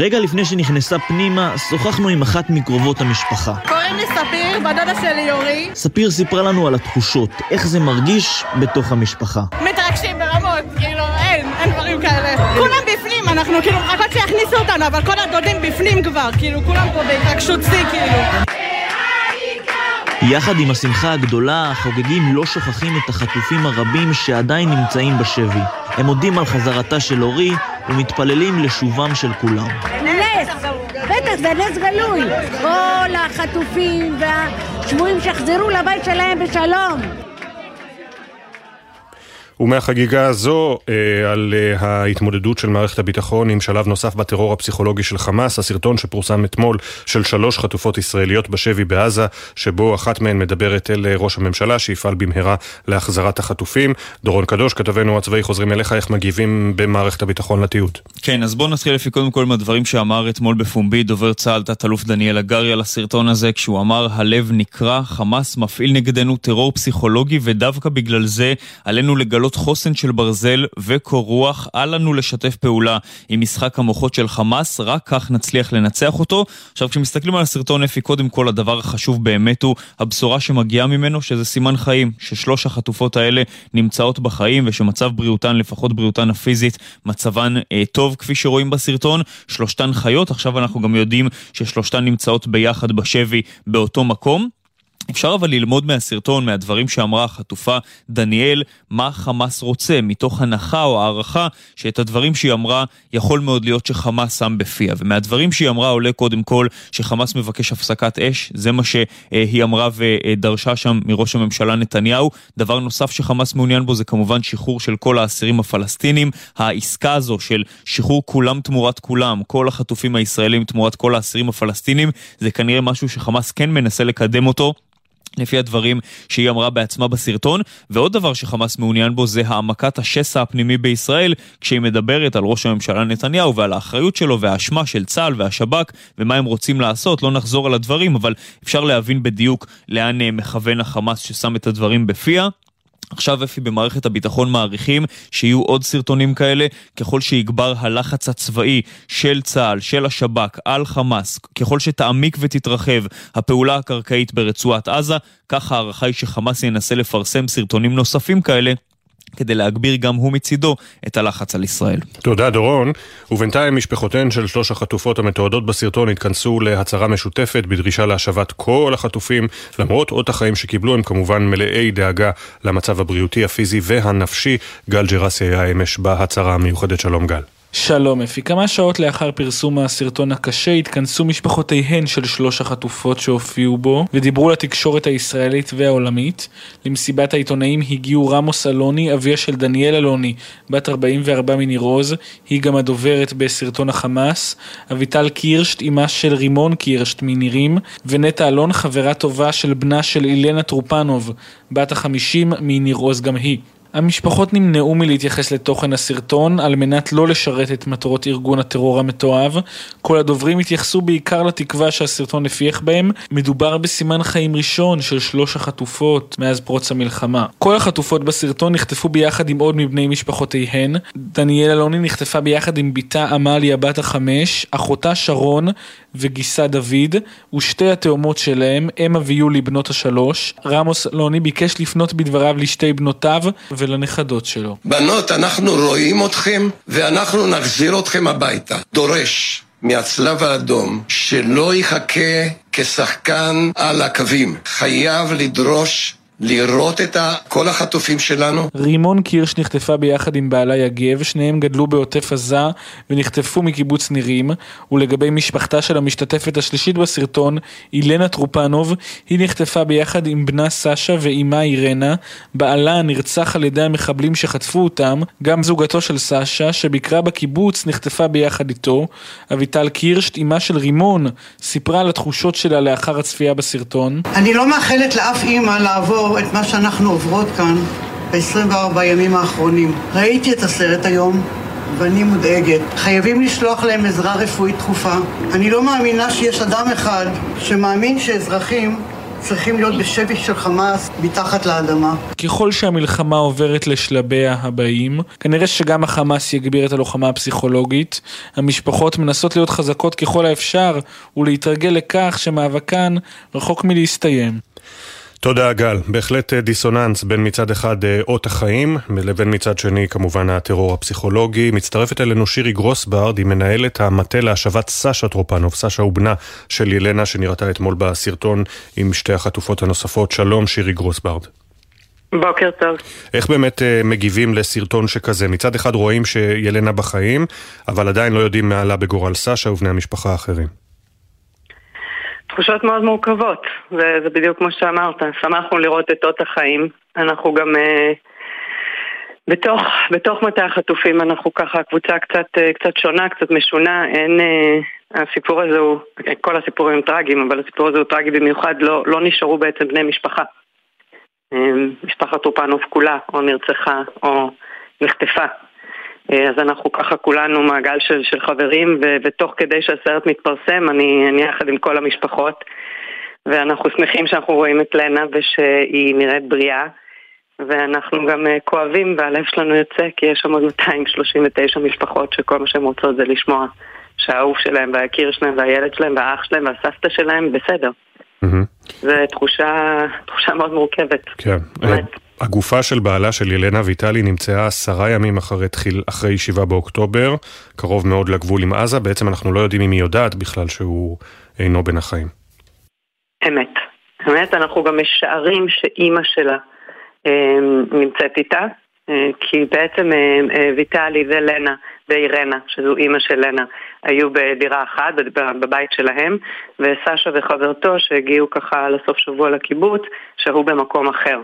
רגע לפני שנכנסה פנימה, שוחחנו עם אחת מקרובות המשפחה. קוראים לי ספיר, בדודה שלי יורי. ספיר סיפרה לנו על התחושות, איך זה מרגיש בתוך המשפחה. מתרגשים ברמות, כאילו אין, אין דברים כאלה. כולם בפנים, אנחנו כאילו מחכות שיכניסו אותנו, אבל כל הדודים בפנים כבר, כאילו כולם פה בהתרגשות שיא, כאילו. יחד עם השמחה הגדולה, החוגגים לא שוכחים את החטופים הרבים שעדיין נמצאים בשבי. הם מודים על חזרתה של אורי ומתפללים לשובם של כולם. נס, בטח זה נס גלוי. כל החטופים והשבויים שיחזרו לבית שלהם בשלום. ומהחגיגה הזו אה, על אה, ההתמודדות של מערכת הביטחון עם שלב נוסף בטרור הפסיכולוגי של חמאס, הסרטון שפורסם אתמול של שלוש חטופות ישראליות בשבי בעזה, שבו אחת מהן מדברת אל אה, ראש הממשלה שיפעל במהרה להחזרת החטופים. דורון קדוש, כתבנו הצבאי, חוזרים אליך, איך מגיבים במערכת הביטחון לתיעוד? כן, אז בואו נתחיל לפי קודם כל מהדברים שאמר אתמול בפומבי דובר צה"ל, תת-אלוף דניאל הגרי על הסרטון הזה, כשהוא אמר, הלב נקרע, חמאס מפעיל נגדנו טרור פסיכולוגי ודווקא בגלל זה עלינו לגלות בעלות חוסן של ברזל וקור רוח, אל לנו לשתף פעולה עם משחק המוחות של חמאס, רק כך נצליח לנצח אותו. עכשיו, כשמסתכלים על הסרטון אפי, קודם כל הדבר החשוב באמת הוא הבשורה שמגיעה ממנו, שזה סימן חיים, ששלוש החטופות האלה נמצאות בחיים ושמצב בריאותן, לפחות בריאותן הפיזית, מצבן אה, טוב, כפי שרואים בסרטון. שלושתן חיות, עכשיו אנחנו גם יודעים ששלושתן נמצאות ביחד בשבי באותו מקום. אפשר אבל ללמוד מהסרטון, מהדברים שאמרה החטופה דניאל, מה חמאס רוצה, מתוך הנחה או הערכה שאת הדברים שהיא אמרה יכול מאוד להיות שחמאס שם בפיה. ומהדברים שהיא אמרה עולה קודם כל שחמאס מבקש הפסקת אש, זה מה שהיא אמרה ודרשה שם מראש הממשלה נתניהו. דבר נוסף שחמאס מעוניין בו זה כמובן שחרור של כל האסירים הפלסטינים. העסקה הזו של שחרור כולם תמורת כולם, כל החטופים הישראלים תמורת כל האסירים הפלסטינים, זה כנראה משהו שחמאס כן מנסה לקדם אותו. לפי הדברים שהיא אמרה בעצמה בסרטון. ועוד דבר שחמאס מעוניין בו זה העמקת השסע הפנימי בישראל, כשהיא מדברת על ראש הממשלה נתניהו ועל האחריות שלו והאשמה של צה"ל והשב"כ ומה הם רוצים לעשות. לא נחזור על הדברים, אבל אפשר להבין בדיוק לאן אה, מכוון החמאס ששם את הדברים בפיה. עכשיו אפי במערכת הביטחון מעריכים שיהיו עוד סרטונים כאלה ככל שיגבר הלחץ הצבאי של צה"ל, של השב"כ, על חמאס, ככל שתעמיק ותתרחב הפעולה הקרקעית ברצועת עזה, כך ההערכה היא שחמאס ינסה לפרסם סרטונים נוספים כאלה כדי להגביר גם הוא מצידו את הלחץ על ישראל. תודה דורון, ובינתיים משפחותיהן של שלוש החטופות המתועדות בסרטון התכנסו להצהרה משותפת בדרישה להשבת כל החטופים, למרות אות החיים שקיבלו הם כמובן מלאי דאגה למצב הבריאותי, הפיזי והנפשי. גל ג'רסי היה אמש בהצהרה המיוחדת. שלום גל. שלום אפי, כמה שעות לאחר פרסום הסרטון הקשה התכנסו משפחותיהן של שלוש החטופות שהופיעו בו ודיברו לתקשורת הישראלית והעולמית. למסיבת העיתונאים הגיעו רמוס אלוני, אביה של דניאל אלוני, בת 44 מניר עוז, היא גם הדוברת בסרטון החמאס, אביטל קירשט, אמה של רימון קירשט מנירים, ונטע אלון, חברה טובה של בנה של אילנה טרופנוב, בת החמישים מניר עוז גם היא. המשפחות נמנעו מלהתייחס לתוכן הסרטון על מנת לא לשרת את מטרות ארגון הטרור המתועב. כל הדוברים התייחסו בעיקר לתקווה שהסרטון הפיח בהם. מדובר בסימן חיים ראשון של שלוש החטופות מאז פרוץ המלחמה. כל החטופות בסרטון נחטפו ביחד עם עוד מבני משפחותיהן. דניאל אלוני נחטפה ביחד עם בתה עמליה בת החמש, אחותה שרון וגיסה דוד, ושתי התאומות שלהם, אמה ויולי בנות השלוש. רמוס אלוני ביקש לפנות בדבריו לשתי בנותיו ולנכדות שלו. בנות, אנחנו רואים אתכם ואנחנו נחזיר אתכם הביתה. דורש. מהצלב האדום שלא יחכה כשחקן על הקווים. חייב לדרוש לראות את כל החטופים שלנו. רימון קירש נחטפה ביחד עם בעלה יגב, שניהם גדלו בעוטף עזה ונחטפו מקיבוץ נירים, ולגבי משפחתה של המשתתפת השלישית בסרטון, אילנה טרופנוב, היא נחטפה ביחד עם בנה סשה ואימה אירנה, בעלה נרצח על ידי המחבלים שחטפו אותם, גם זוגתו של סשה, שביקרה בקיבוץ, נחטפה ביחד איתו. אביטל קירשט, אימה של רימון, סיפרה על התחושות שלה לאחר הצפייה בסרטון. אני לא מאחלת לאף אימא לעבור לעבור את מה שאנחנו עוברות כאן ב-24 ימים האחרונים. ראיתי את הסרט היום, ואני מודאגת. חייבים לשלוח להם עזרה רפואית דחופה. אני לא מאמינה שיש אדם אחד שמאמין שאזרחים צריכים להיות בשבי של חמאס מתחת לאדמה. ככל שהמלחמה עוברת לשלביה הבאים, כנראה שגם החמאס יגביר את הלוחמה הפסיכולוגית. המשפחות מנסות להיות חזקות ככל האפשר ולהתרגל לכך שמאבקן רחוק מלהסתיים. תודה גל, בהחלט אה, דיסוננס בין מצד אחד אה, אות החיים לבין מצד שני כמובן הטרור הפסיכולוגי. מצטרפת אלינו שירי גרוסברד, היא מנהלת המטה להשבת סשה טרופנוב, סשה הוא בנה של ילנה שנראתה אתמול בסרטון עם שתי החטופות הנוספות. שלום שירי גרוסברד. בוקר טוב. איך באמת uh, מגיבים לסרטון שכזה? מצד אחד רואים שילנה בחיים, אבל עדיין לא יודעים מה עלה בגורל סשה ובני המשפחה האחרים. תחושות מאוד מורכבות, זה, זה בדיוק כמו שאמרת, שמחנו לראות את אות החיים, אנחנו גם uh, בתוך, בתוך מטה החטופים אנחנו ככה קבוצה קצת, uh, קצת שונה, קצת משונה, אין, uh, הסיפור הזה הוא, כל הסיפורים הם טרגיים, אבל הסיפור הזה הוא טרגי במיוחד, לא, לא נשארו בעצם בני משפחה. משפחת טופנוב כולה, או נרצחה, או נחטפה. אה, אז אנחנו ככה כולנו מעגל של, של חברים, ו, ותוך כדי שהסרט מתפרסם, אני, אני יחד עם כל המשפחות, ואנחנו שמחים שאנחנו רואים את לנה ושהיא נראית בריאה, ואנחנו גם uh, כואבים והלב שלנו יוצא, כי יש שם עוד 239 משפחות שכל מה שהן רוצות זה לשמוע שהאהוב שלהם והיקיר שלהם והילד שלהם והאח שלהם והסבתא שלהם בסדר. Mm-hmm. זו תחושה, תחושה מאוד מורכבת. כן. באמת. הגופה של בעלה של ילנה ויטלי נמצאה עשרה ימים אחרי, תחיל, אחרי 7 באוקטובר, קרוב מאוד לגבול עם עזה, בעצם אנחנו לא יודעים אם היא יודעת בכלל שהוא אינו בין החיים. אמת. אמת, אנחנו גם משערים שאימא שלה אה, נמצאת איתה, אה, כי בעצם אה, אה, ויטלי ולנה ואירנה, שזו אימא של לנה, היו בדירה אחת, בבית שלהם, וסשה וחברתו שהגיעו ככה לסוף שבוע לקיבוץ, שהו במקום אחר.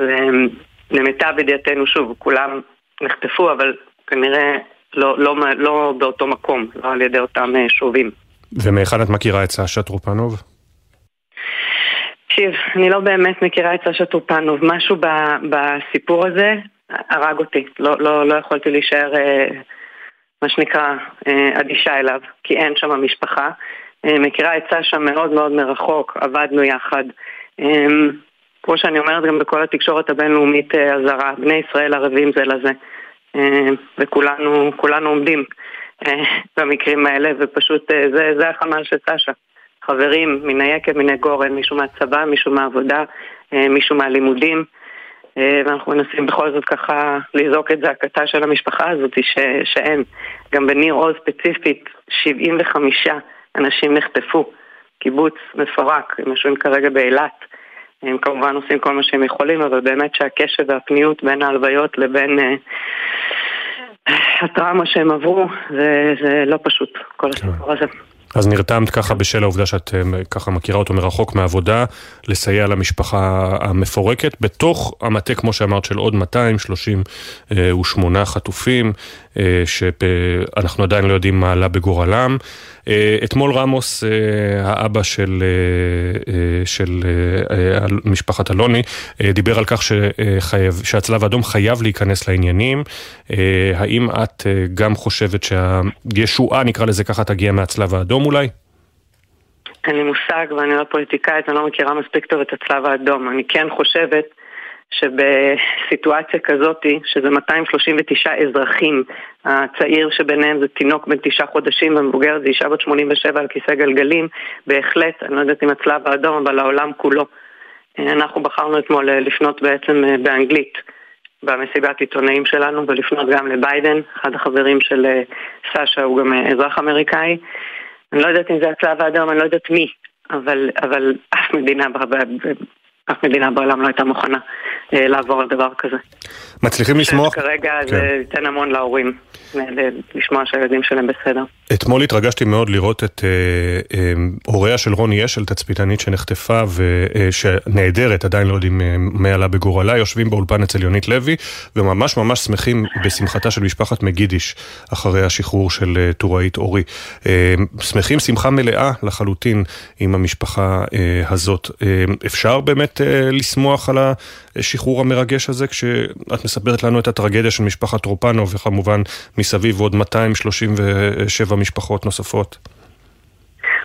ולמיטב ידיעתנו, שוב, כולם נחטפו, אבל כנראה לא, לא, לא באותו מקום, לא על ידי אותם אה, שובים. ומהיכן את מכירה את סשה טרופנוב? תקשיב, אני לא באמת מכירה את סשה טרופנוב. משהו ב, בסיפור הזה הרג אותי. לא, לא, לא יכולתי להישאר, אה, מה שנקרא, אה, אדישה אליו, כי אין שם משפחה. מכירה את סשה מאוד מאוד מרחוק, עבדנו יחד. כמו שאני אומרת גם בכל התקשורת הבינלאומית אה, הזרה, בני ישראל ערבים זה לזה. אה, וכולנו עומדים אה, במקרים האלה, ופשוט זה, זה החמ"ל של סשה. חברים מן היקב, מן הגורן, מישהו מהצבא, מישהו מהעבודה, מישהו מהלימודים. ואנחנו מנסים בכל זאת ככה לזעוק את זעקתה של המשפחה הזאת ש, שאין. גם בניר עוז ספציפית, 75 אנשים נחטפו. קיבוץ מפורק, הם יושבים כרגע באילת. הם כמובן עושים כל מה שהם יכולים, אבל באמת שהקשב והפניות בין ההלוויות לבין אה, הטראומה שהם עברו, זה, זה לא פשוט, כל הסיפור הזה. אז נרתמת ככה בשל העובדה שאת אה, ככה מכירה אותו מרחוק מעבודה, לסייע למשפחה המפורקת, בתוך המטה, כמו שאמרת, של עוד 238 חטופים, אה, שאנחנו עדיין לא יודעים מה עלה בגורלם. אה, אתמול רמוס, האבא של, של משפחת אלוני, דיבר על כך שחייב, שהצלב האדום חייב להיכנס לעניינים. האם את גם חושבת שהישועה, נקרא לזה ככה, תגיע מהצלב? האדום אולי? אין לי מושג ואני לא פוליטיקאית, אני לא מכירה מספיק טוב את הצלב האדום. אני כן חושבת שבסיטואציה כזאת, שזה 239 אזרחים, הצעיר שביניהם זה תינוק בן תשעה חודשים ומבוגרת זה אישה בת 87 על כיסא גלגלים, בהחלט, אני לא יודעת אם הצלב האדום, אבל העולם כולו. אנחנו בחרנו אתמול לפנות בעצם באנגלית במסיבת עיתונאים שלנו ולפנות גם לביידן, אחד החברים של סשה הוא גם אזרח אמריקאי. אני לא יודעת אם זה הצלב האדום, אני לא יודעת מי, אבל, אבל אף מדינה, אף מדינה בעולם לא הייתה מוכנה אה, לעבור על דבר כזה. מצליחים לשמוח? כרגע כן. זה ייתן המון להורים. לשמוע שהילדים שלהם בסדר. אתמול התרגשתי מאוד לראות את אה, אה, הוריה של רוני אשל, תצפיתנית שנחטפה ושנעדרת, עדיין לא יודעים אה, מה עלה בגורלה, יושבים באולפן אצל יונית לוי, וממש ממש שמחים בשמחתה של משפחת מגידיש, אחרי השחרור של אה, טוראית אורי. אה, שמחים שמחה מלאה לחלוטין עם המשפחה הזאת. אפשר באמת לשמוח על השחרור המרגש הזה, כשאת מספרת לנו את הטרגדיה של משפחת טרופנו, וכמובן מסביב עוד 237 משפחות נוספות.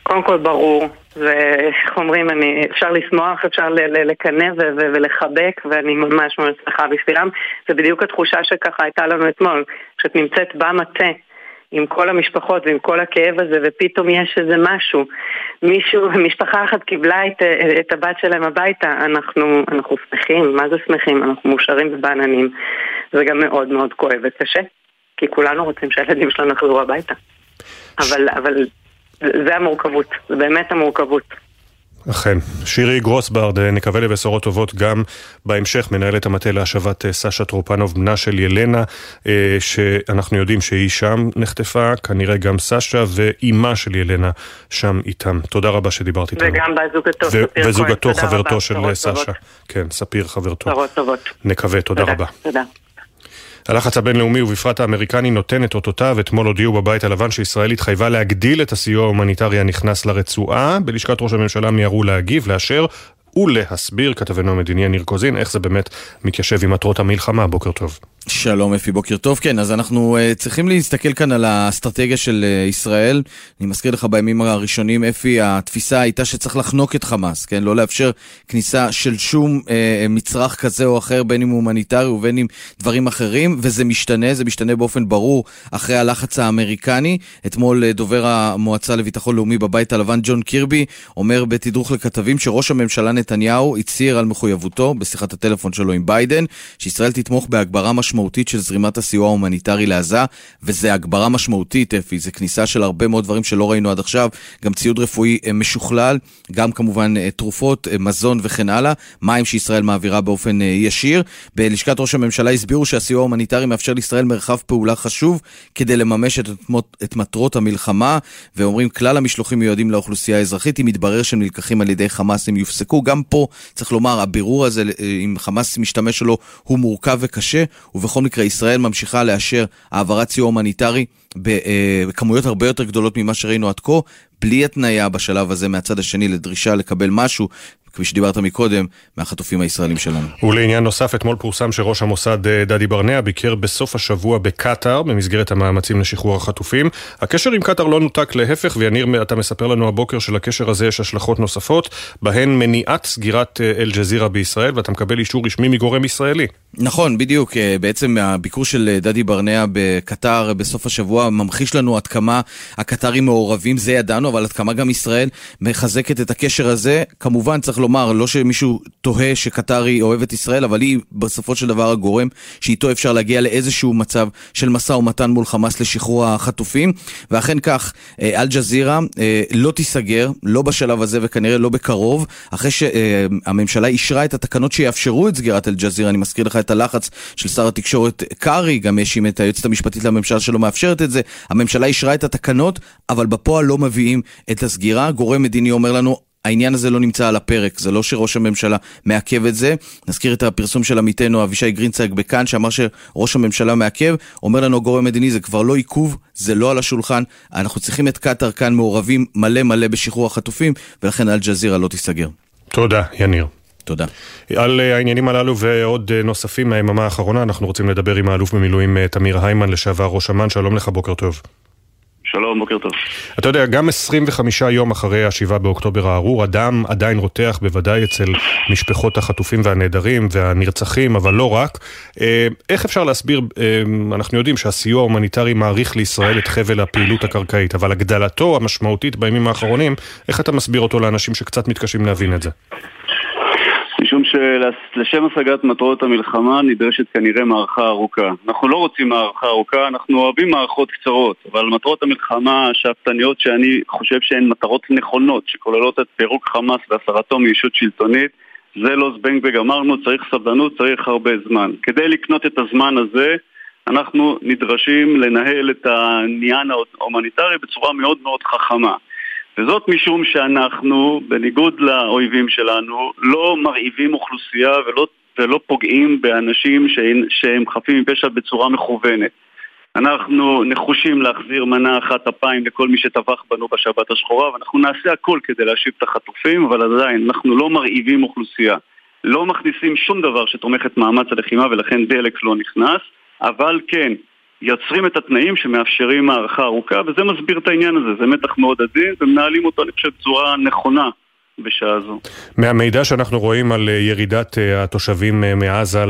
קודם כל ברור, ואיך אומרים, אני, אפשר לשמוח, אפשר לקנא ולחבק, ואני ממש ממש שמחה בשבילם. זה בדיוק התחושה שככה הייתה לנו אתמול, שאת נמצאת במטה. עם כל המשפחות ועם כל הכאב הזה, ופתאום יש איזה משהו. מישהו, משפחה אחת קיבלה את, את הבת שלהם הביתה, אנחנו, אנחנו שמחים, מה זה שמחים? אנחנו מאושרים ובעננים. זה גם מאוד מאוד כואב וקשה, כי כולנו רוצים שהילדים שלנו יחזרו הביתה. אבל, אבל זה המורכבות, זה באמת המורכבות. אכן. שירי גרוסברד, נקווה לבשורות טובות גם בהמשך, מנהלת המטה להשבת אה, סשה טרופנוב, בנה של ילנה, אה, שאנחנו יודעים שהיא שם נחטפה, כנראה גם סשה ואימה של ילנה שם איתם. תודה רבה שדיברת איתנו. וגם בזוגתו, ספיר כהן. וזוגתו, חברתו של סשה. כן, ספיר חברתו. בשורות טובות. נקווה, תודה רבה. תודה. הלחץ הבינלאומי ובפרט האמריקני נותן את אותותיו. אתמול הודיעו בבית הלבן שישראל התחייבה להגדיל את הסיוע ההומניטרי הנכנס לרצועה. בלשכת ראש הממשלה מיהרו להגיב, לאשר ולהסביר, כתבנו המדיני יניר קוזין, איך זה באמת מתיישב עם מטרות המלחמה. בוקר טוב. שלום אפי, בוקר טוב. כן, אז אנחנו uh, צריכים להסתכל כאן על האסטרטגיה של uh, ישראל. אני מזכיר לך בימים הראשונים, אפי, התפיסה הייתה שצריך לחנוק את חמאס, כן? לא לאפשר כניסה של שום uh, מצרך כזה או אחר, בין אם הומניטרי ובין אם דברים אחרים, וזה משתנה, זה משתנה באופן ברור אחרי הלחץ האמריקני. אתמול uh, דובר המועצה לביטחון לאומי בבית הלבן, ג'ון קירבי, אומר בתדרוך לכתבים שראש הממשלה נתניהו הצהיר על מחויבותו בשיחת הטלפון שלו עם ביידן, שישראל תתמוך בהגברה משמעותית. משמעותית של זרימת הסיוע ההומניטרי לעזה, וזה הגברה משמעותית, אפי, זה כניסה של הרבה מאוד דברים שלא ראינו עד עכשיו, גם ציוד רפואי אה, משוכלל, גם כמובן אה, תרופות, אה, מזון וכן הלאה, מים שישראל מעבירה באופן ישיר. בלשכת ראש הממשלה הסבירו שהסיוע ההומניטרי מאפשר לישראל מרחב פעולה חשוב כדי לממש את, את מטרות המלחמה, ואומרים כלל המשלוחים מיועדים לאוכלוסייה האזרחית, אם יתברר שהם נלקחים על ידי חמאס הם יופסקו. גם פה צריך לומר, הבירור הזה, אם חמאס משתמש שלו, הוא מורכב וקשה, ובכל מקרה ישראל ממשיכה לאשר העברת סיוע הומניטרי אה, בכמויות הרבה יותר גדולות ממה שראינו עד כה, בלי התניה בשלב הזה מהצד השני לדרישה לקבל משהו, כפי שדיברת מקודם, מהחטופים הישראלים שלנו. ולעניין נוסף, אתמול פורסם שראש המוסד אה, דדי ברנע ביקר בסוף השבוע בקטאר, במסגרת המאמצים לשחרור החטופים. הקשר עם קטאר לא נותק להפך, ויניר, אתה מספר לנו הבוקר שלקשר הזה יש השלכות נוספות, בהן מניעת סגירת אה, אל-ג'זירה בישראל, ואתה מקבל אישור רשמי מגורם ישראלי. נכון, בדיוק. אה, בעצם הביקור של דדי ברנע בקטאר בסוף השבוע ממחיש לנו עד כמה הקטרים מעורבים, זה ידענו, אבל עד כמה גם ישראל מחזקת את הקשר הזה. כמובן, צריך לומר, לא שמישהו תוהה שקטר היא אוהבת ישראל, אבל היא בסופו של דבר הגורם שאיתו אפשר להגיע לאיזשהו מצב של משא ומתן מול חמאס לשחרור החטופים. ואכן כך, אה, אל-ג'זירה אה, לא תיסגר, לא בשלב הזה וכנראה לא בקרוב, אחרי שהממשלה אישרה את התקנות שיאפשרו את סגירת אל-ג'זירה. אני מזכיר לך את הלחץ של שר התקשורת קרעי, גם האשים את היועצת המשפטית לממשלה שלא מאפשרת את זה. הממשלה אישרה את התקנות, אבל בפועל לא מביאים את הסגירה. גורם מדיני אומר לנו, העניין הזה לא נמצא על הפרק, זה לא שראש הממשלה מעכב את זה. נזכיר את הפרסום של עמיתנו אבישי גרינצייג בכאן, שאמר שראש הממשלה מעכב. אומר לנו הגורם המדיני, זה כבר לא עיכוב, זה לא על השולחן. אנחנו צריכים את קטאר כאן מעורבים מלא מלא בשחרור החטופים, ולכן אל-ג'זירה לא תיסגר. תודה, יניר. תודה. על אה, העניינים הללו ועוד אה, נוספים מהיממה האחרונה, אנחנו רוצים לדבר עם האלוף במילואים אה, תמיר היימן, לשעבר ראש אמ"ן, שלום לך, בוקר טוב. שלום, בוקר טוב. אתה יודע, גם 25 יום אחרי ה-7 באוקטובר הארור, הדם עדיין רותח בוודאי אצל משפחות החטופים והנעדרים והנרצחים, אבל לא רק. אה, איך אפשר להסביר, אה, אנחנו יודעים שהסיוע ההומניטרי מאריך לישראל את חבל הפעילות הקרקעית, אבל הגדלתו המשמעותית בימים האחרונים, איך אתה מסביר אותו לאנשים שקצת מתקשים להבין את זה? שלשם השגת מטרות המלחמה נדרשת כנראה מערכה ארוכה. אנחנו לא רוצים מערכה ארוכה, אנחנו אוהבים מערכות קצרות, אבל מטרות המלחמה השאפתניות שאני חושב שהן מטרות נכונות, שכוללות את פירוק חמאס והסרתו מישות שלטונית, זה לא זבנג וגמרנו, צריך סבלנות, צריך הרבה זמן. כדי לקנות את הזמן הזה, אנחנו נדרשים לנהל את העניין ההומניטרי בצורה מאוד מאוד חכמה. וזאת משום שאנחנו, בניגוד לאויבים שלנו, לא מרעיבים אוכלוסייה ולא, ולא פוגעים באנשים שהם, שהם חפים מפשע בצורה מכוונת. אנחנו נחושים להחזיר מנה אחת אפיים לכל מי שטבח בנו בשבת השחורה ואנחנו נעשה הכל כדי להשיב את החטופים אבל עדיין אנחנו לא מרעיבים אוכלוסייה לא מכניסים שום דבר שתומך את מאמץ הלחימה ולכן דלק לא נכנס אבל כן, יוצרים את התנאים שמאפשרים הערכה ארוכה, וזה מסביר את העניין הזה, זה מתח מאוד עדין, ומנהלים אותו, אני חושב, בצורה נכונה. בשעה זו. מהמידע שאנחנו רואים על אה, ירידת אה, התושבים אה, מעזה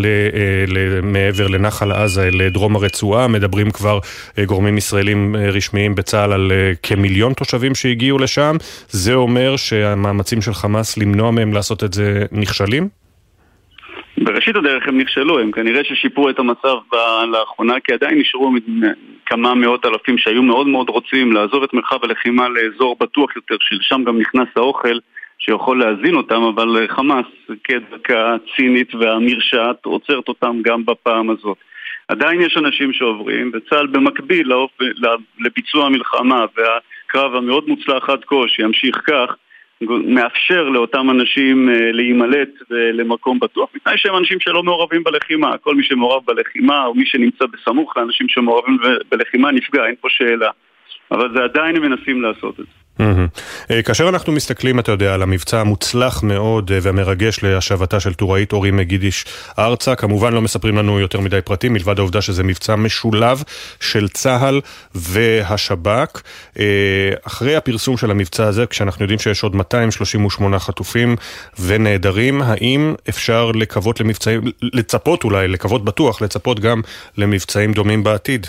מעבר לנחל עזה לדרום הרצועה, מדברים כבר גורמים ישראלים רשמיים בצה"ל על כמיליון תושבים שהגיעו לשם, זה אומר שהמאמצים של חמאס למנוע מהם לעשות את זה נכשלים? בראשית הדרך הם נכשלו, הם כנראה ששיפרו את המצב לאחרונה, כי עדיין נשארו כמה מאות אלפים שהיו מאוד מאוד רוצים לעזוב את מרחב הלחימה לאזור בטוח יותר, שלשם גם נכנס האוכל. שיכול להזין אותם, אבל חמאס כדקה צינית והמרשעת עוצרת אותם גם בפעם הזאת. עדיין יש אנשים שעוברים, וצה"ל במקביל לאופ... לביצוע המלחמה והקרב המאוד מוצלח עד כה, שימשיך כך, מאפשר לאותם אנשים אה, להימלט למקום בטוח, בתנאי שהם אנשים שלא מעורבים בלחימה. כל מי שמעורב בלחימה, או מי שנמצא בסמוך לאנשים שמעורבים בלחימה, נפגע, אין פה שאלה. אבל זה עדיין הם מנסים לעשות את זה. Mm-hmm. כאשר אנחנו מסתכלים, אתה יודע, על המבצע המוצלח מאוד אה, והמרגש להשבתה של טוראית אורי מגידיש ארצה, כמובן לא מספרים לנו יותר מדי פרטים, מלבד העובדה שזה מבצע משולב של צה"ל והשב"כ. אה, אחרי הפרסום של המבצע הזה, כשאנחנו יודעים שיש עוד 238 חטופים ונעדרים, האם אפשר לקוות למבצעים, לצפות אולי, לקוות בטוח, לצפות גם למבצעים דומים בעתיד?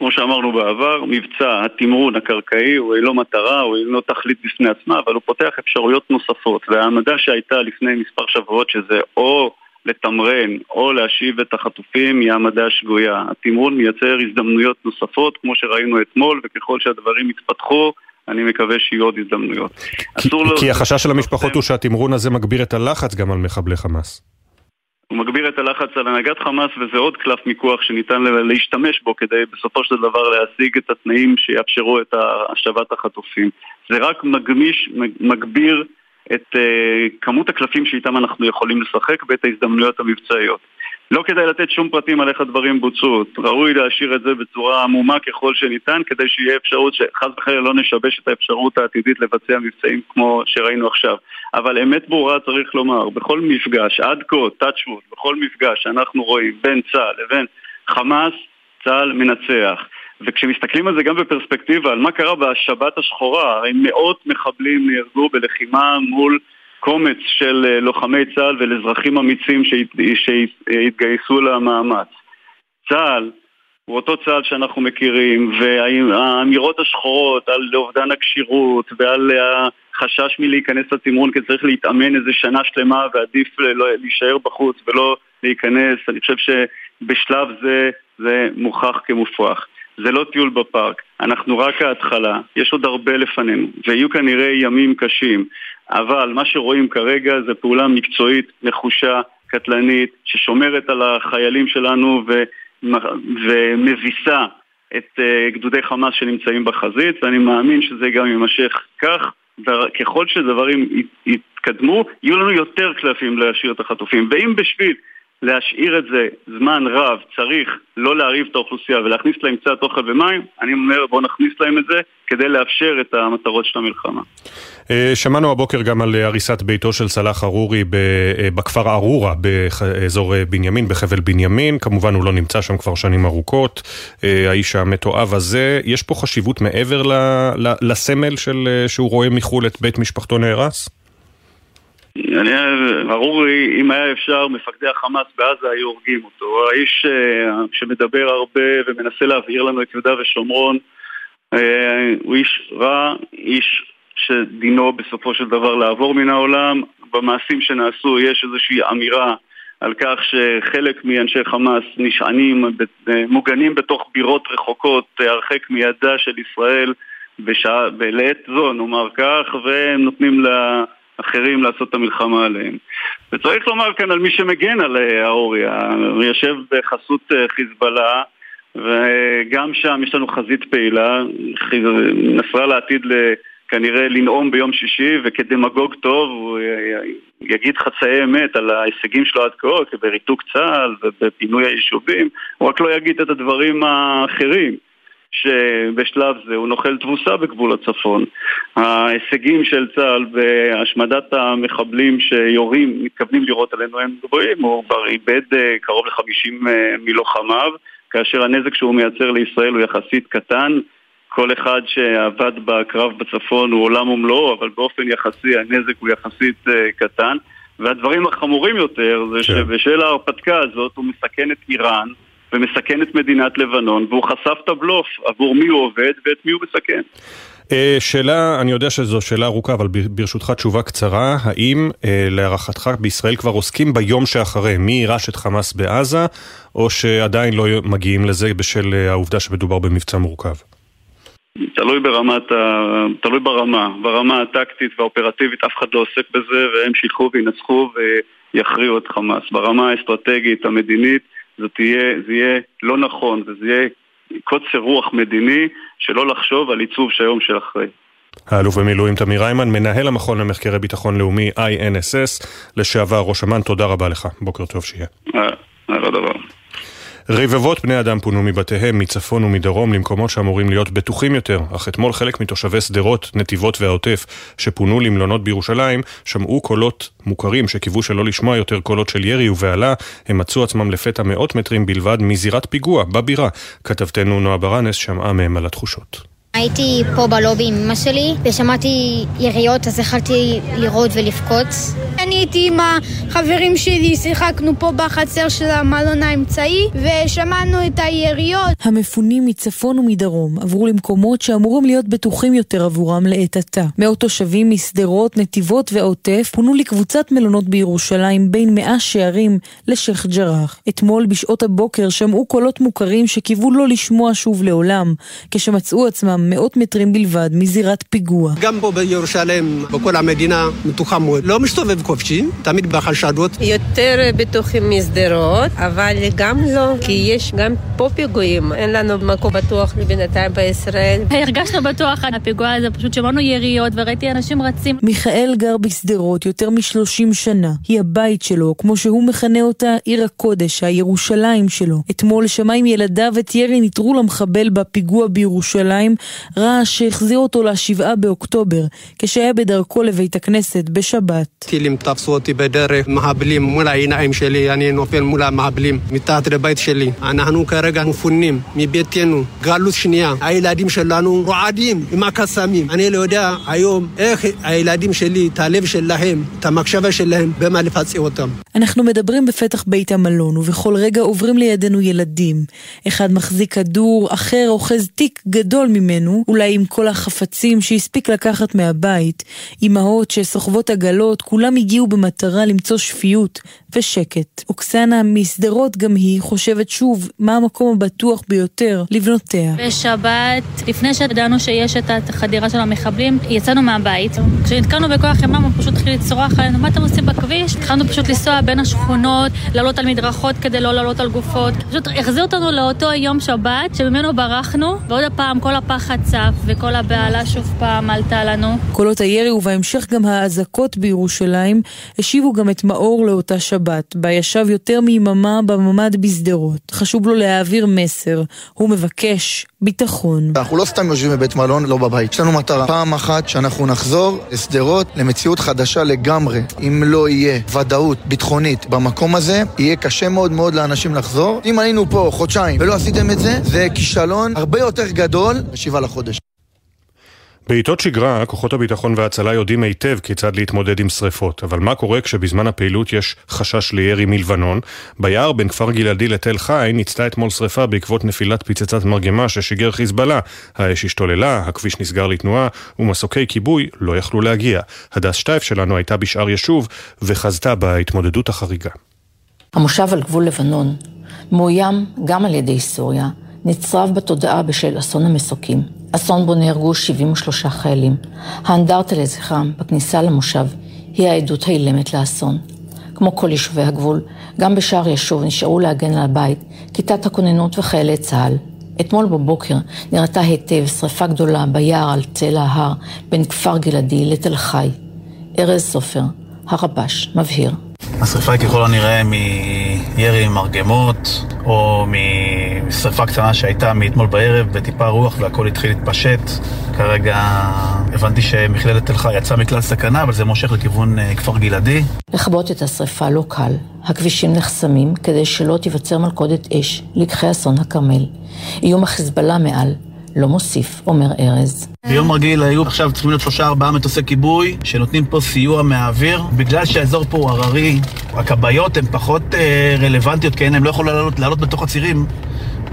כמו שאמרנו בעבר, מבצע התמרון הקרקעי הוא לא מטרה, הוא אינו תכלית בפני עצמה, אבל הוא פותח אפשרויות נוספות. והעמדה שהייתה לפני מספר שבועות שזה או לתמרן או להשיב את החטופים היא העמדה שגויה. התמרון מייצר הזדמנויות נוספות, כמו שראינו אתמול, וככל שהדברים יתפתחו, אני מקווה שיהיו עוד הזדמנויות. כי, כי החשש של המשפחות הוא שהתמרון הזה מגביר את הלחץ גם על מחבלי חמאס. הוא מגביר את הלחץ על הנהגת חמאס וזה עוד קלף מיקוח שניתן להשתמש בו כדי בסופו של דבר להשיג את התנאים שיאפשרו את השבת החטופים. זה רק מגמיש, מגביר את uh, כמות הקלפים שאיתם אנחנו יכולים לשחק ואת ההזדמנויות המבצעיות. לא כדאי לתת שום פרטים על איך הדברים בוצעו, ראוי להשאיר את זה בצורה עמומה ככל שניתן כדי שיהיה אפשרות שחס וחלילה לא נשבש את האפשרות העתידית לבצע מבצעים כמו שראינו עכשיו. אבל אמת ברורה צריך לומר, בכל מפגש, עד כה, touchwood, בכל מפגש שאנחנו רואים בין צה"ל לבין חמאס, צה"ל מנצח. וכשמסתכלים על זה גם בפרספקטיבה, על מה קרה בשבת השחורה, הרי מאות מחבלים נהרגו בלחימה מול קומץ של אה, לוחמי צה"ל ולאזרחים אמיצים שהתגייסו למאמץ. צה"ל הוא אותו צה"ל שאנחנו מכירים, והאמירות השחורות על אובדן הכשירות ועל החשש מלהיכנס לתמרון כי צריך להתאמן איזה שנה שלמה ועדיף לא, להישאר בחוץ ולא להיכנס, אני חושב שבשלב זה זה מוכח כמופרך. זה לא טיול בפארק, אנחנו רק ההתחלה, יש עוד הרבה לפנינו, ויהיו כנראה ימים קשים. אבל מה שרואים כרגע זה פעולה מקצועית, נחושה, קטלנית, ששומרת על החיילים שלנו ו... ומביסה את uh, גדודי חמאס שנמצאים בחזית, ואני מאמין שזה גם יימשך כך, וככל שדברים יתקדמו, יהיו לנו יותר קלפים להשאיר את החטופים. ואם בשביל להשאיר את זה זמן רב, צריך לא להרעיב את האוכלוסייה ולהכניס להם קצת אוכל ומים, אני אומר בואו נכניס להם את זה כדי לאפשר את המטרות של המלחמה. אה, שמענו הבוקר גם על הריסת ביתו של סלאח ארורי אה, בכפר ארורה באזור אה, בנימין, בחבל בנימין, כמובן הוא לא נמצא שם כבר שנים ארוכות, האיש המתועב הזה, יש פה חשיבות מעבר לסמל של, שהוא רואה מחו"ל את בית משפחתו נהרס? אני, ברור, אם היה אפשר, מפקדי החמאס בעזה היו הורגים אותו. האיש אה, שמדבר הרבה ומנסה להבהיר לנו את יהודה ושומרון, אה, הוא איש רע, איש שדינו בסופו של דבר לעבור מן העולם. במעשים שנעשו יש איזושהי אמירה על כך שחלק מאנשי חמאס נשענים, מוגנים בתוך בירות רחוקות, הרחק מידה של ישראל בשעה, לעת זו, נאמר כך, והם נותנים לה... אחרים לעשות את המלחמה עליהם. וצריך לומר כאן על מי שמגן על אה, האוריה, יושב בחסות אה, חיזבאללה וגם שם יש לנו חזית פעילה, נסראללה עתיד כנראה לנאום ביום שישי וכדמגוג טוב הוא יגיד חצאי אמת על ההישגים שלו עד כה, בריתוק צה"ל ובפינוי היישובים, הוא רק לא יגיד את הדברים האחרים. שבשלב זה הוא נוחל תבוסה בגבול הצפון. ההישגים של צה"ל בהשמדת המחבלים שיורים, מתכוונים לירות עלינו הם גבוהים, הוא כבר איבד אה, קרוב ל-50 אה, מלוחמיו כאשר הנזק שהוא מייצר לישראל הוא יחסית קטן. כל אחד שעבד בקרב בצפון הוא עולם ומלואו, אבל באופן יחסי הנזק הוא יחסית uh, קטן. והדברים החמורים יותר זה כן. שבשל ההרפתקה הזאת הוא מסכן את איראן ומסכן את מדינת לבנון, והוא חשף את הבלוף עבור מי הוא עובד ואת מי הוא מסכן. אה, שאלה, אני יודע שזו שאלה ארוכה, אבל ברשותך תשובה קצרה, האם אה, להערכתך בישראל כבר עוסקים ביום שאחרי, מי יירש את חמאס בעזה, או שעדיין לא מגיעים לזה בשל אה, העובדה שמדובר במבצע מורכב? תלוי ברמת ה... תלוי ברמה, ברמה הטקטית והאופרטיבית אף אחד לא עוסק בזה והם שילחו וינצחו ויכריעו את חמאס. ברמה האסטרטגית המדינית תהיה, זה יהיה לא נכון וזה יהיה קוצר רוח מדיני שלא לחשוב על עיצוב של היום של אחרי. האלוף במילואים תמיר היימן, מנהל המכון למחקרי ביטחון לאומי INSS, לשעבר ראש אמ"ן, תודה רבה לך, בוקר טוב שיהיה. אה, אה, דבר. רבבות בני אדם פונו מבתיהם מצפון ומדרום למקומות שאמורים להיות בטוחים יותר, אך אתמול חלק מתושבי שדרות, נתיבות והעוטף שפונו למלונות בירושלים שמעו קולות מוכרים שקיוו שלא לשמוע יותר קולות של ירי ובהלה, הם מצאו עצמם לפתע מאות מטרים בלבד מזירת פיגוע בבירה. כתבתנו נועה ברנס שמעה מהם על התחושות. הייתי פה בלובי עם אמא שלי ושמעתי יריות אז החלטתי לראות ולבכות. אני הייתי עם החברים שלי, שיחקנו פה בחצר של המלון האמצעי ושמענו את היריות. המפונים מצפון ומדרום עברו למקומות שאמורים להיות בטוחים יותר עבורם לעת עתה. מאות תושבים משדרות, נתיבות ועוטף פונו לקבוצת מלונות בירושלים בין מאה שערים לשייח' ג'ראח. אתמול בשעות הבוקר שמעו קולות מוכרים שקיוו לא לשמוע שוב לעולם, כשמצאו עצמם מאות מטרים בלבד מזירת פיגוע. גם פה בירושלים, בכל המדינה, מתוחה מאוד. לא מסתובב חופשי, תמיד בחשדות. יותר בטוחים משדרות, אבל גם לא, כי יש גם פה פיגועים. אין לנו מקום בטוח לבינתיים בישראל. הרגשנו בטוח על הפיגוע הזה, פשוט שמענו יריות וראיתי אנשים רצים. מיכאל גר בשדרות יותר מ-30 שנה. היא הבית שלו, כמו שהוא מכנה אותה, עיר הקודש, הירושלים שלו. אתמול שמע עם ילדיו את ירי נטרול המחבל בפיגוע בירושלים, רעש שהחזיר אותו לשבעה באוקטובר, כשהיה בדרכו לבית הכנסת בשבת. טילים תפסו אותי בדרך, מהבלים מול העיניים שלי, אני נופל מול המהבלים, מתחת לבית שלי. אנחנו כרגע מפונים מביתנו, גלות שנייה. הילדים שלנו רועדים עם הקסמים. אני לא יודע היום איך הילדים שלי, את הלב שלהם, את המקשבה שלהם, במה לפצע אותם. אנחנו מדברים בפתח בית המלון, ובכל רגע עוברים לידינו ילדים. אחד מחזיק כדור, אחר אוחז תיק גדול ממנו. ממנו, אולי עם כל החפצים שהספיק לקחת מהבית, אמהות שסוחבות עגלות, כולם הגיעו במטרה למצוא שפיות ושקט. אוקסנה משדרות גם היא חושבת שוב מה המקום הבטוח ביותר לבנותיה. בשבת, לפני שידענו שיש את החדירה של המחבלים, יצאנו מהבית. כשנתקענו בכוח ימם הוא פשוט התחיל לצרוח עלינו, מה אתם עושים בכביש? התחלנו פשוט לנסוע בין השכונות, לעלות על מדרכות כדי לא לעלות על גופות. פשוט החזיר אותנו לאותו יום שבת שממנו ברחנו, ועוד הפעם כל הפחד צף וכל הבהלה שוב פעם עלתה לנו. קולות הירי ובהמשך גם האזעקות בירושלים השיבו גם את מאור לאותה. שבת, בה ישב יותר מיממה בממ"ד בשדרות. חשוב לו להעביר מסר. הוא מבקש ביטחון. אנחנו לא סתם יושבים בבית מלון, לא בבית. יש לנו מטרה. פעם אחת שאנחנו נחזור לשדרות למציאות חדשה לגמרי. אם לא יהיה ודאות ביטחונית במקום הזה, יהיה קשה מאוד מאוד לאנשים לחזור. אם היינו פה חודשיים ולא עשיתם את זה, זה כישלון הרבה יותר גדול בשבעה לחודש. בעיתות שגרה, כוחות הביטחון וההצלה יודעים היטב כיצד להתמודד עם שריפות, אבל מה קורה כשבזמן הפעילות יש חשש לירי מלבנון? ביער בין כפר גלעדי לתל חי ניצתה אתמול שריפה בעקבות נפילת פצצת מרגמה ששיגר חיזבאללה. האש השתוללה, הכביש נסגר לתנועה, ומסוקי כיבוי לא יכלו להגיע. הדס שטייף שלנו הייתה בשאר ישוב, וחזתה בהתמודדות החריגה. המושב על גבול לבנון מאוים גם על ידי סוריה, נצרב בתודעה בשל אסון המסוקים. אסון בו נהרגו 73 חיילים. האנדרטה לזכרם בכניסה למושב היא העדות האילמת לאסון. כמו כל יישובי הגבול, גם בשער ישוב נשארו להגן על הבית כיתת הכוננות וחיילי צה"ל. אתמול בבוקר נראתה היטב שרפה גדולה ביער על צל ההר בין כפר גלעדי לתל חי. ארז סופר, הרבש, מבהיר. השרפה ככל הנראה מירי מרגמות או שרפה קטנה שהייתה מאתמול בערב בטיפה רוח והכל התחיל להתפשט. כרגע הבנתי שמכללת תל חי יצאה מכלל סכנה, אבל זה מושך לכיוון אה, כפר גלעדי. לכבות את השרפה לא קל. הכבישים נחסמים כדי שלא תיווצר מלכודת אש, לקחי אסון הכרמל. איום החיזבאללה מעל, לא מוסיף, אומר ארז. ביום רגיל היו עכשיו צריכים להיות שלושה ארבעה מטוסי כיבוי שנותנים פה סיוע מהאוויר. בגלל שהאזור פה הוא הררי, הכבאיות הן פחות אה, רלוונטיות, כן, הן לא יכולות לעלות, לעלות בתוך הצירים.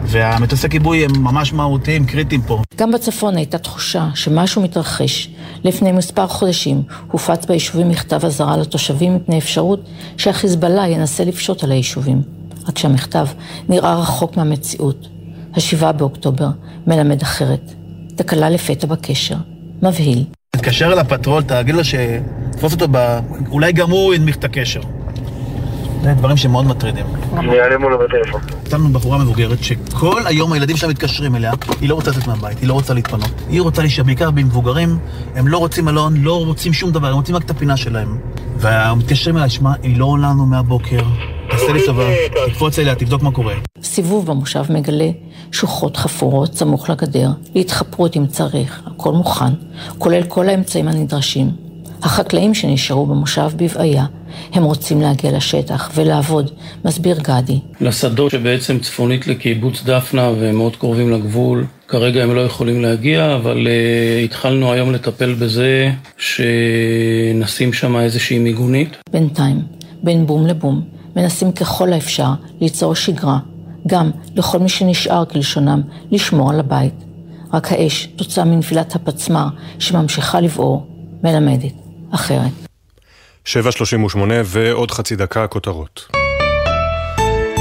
והמטוסי כיבוי הם ממש מהותיים, קריטיים פה. גם בצפון הייתה תחושה שמשהו מתרחש. לפני מספר חודשים הופץ ביישובים מכתב אזהרה לתושבים מפני אפשרות שהחיזבאללה ינסה לפשוט על היישובים. רק שהמכתב נראה רחוק מהמציאות. השבעה באוקטובר מלמד אחרת. תקלה לפתע בקשר. מבהיל. תתקשר אל הפטרול, תגיד לו שתפוס אותו ב... אולי גם הוא ינמיך את הקשר. זה דברים שמאוד מטרידים. אני אעלה מולו בטלפון. שמנו בחורה מבוגרת שכל היום הילדים שלה מתקשרים אליה, היא לא רוצה לצאת מהבית, היא לא רוצה להתפנות. היא רוצה להישאר בעיקר במבוגרים, הם לא רוצים מלון, לא רוצים שום דבר, הם רוצים רק את הפינה שלהם. ומתקשרים אליה, שמע, היא לא עולה לנו מהבוקר, תעשה לי טובה, תקפוץ אליה, תבדוק מה קורה. סיבוב במושב מגלה שוחות חפורות סמוך לגדר, להתחפרות אם צריך, הכל מוכן, כולל כל האמצעים הנדרשים. החקלאים שנשארו במושב בבעיה, הם רוצים להגיע לשטח ולעבוד, מסביר גדי. לשדות שבעצם צפונית לקיבוץ דפנה והם מאוד קרובים לגבול, כרגע הם לא יכולים להגיע, אבל uh, התחלנו היום לטפל בזה שנשים שם איזושהי מיגונית. בינתיים, בין בום לבום, מנסים ככל האפשר ליצור שגרה, גם לכל מי שנשאר כלשונם, לשמור על הבית. רק האש, תוצאה מנפילת הפצמ"ר שממשיכה לבעור, מלמדת אחרת. 7.38 ועוד חצי דקה כותרות.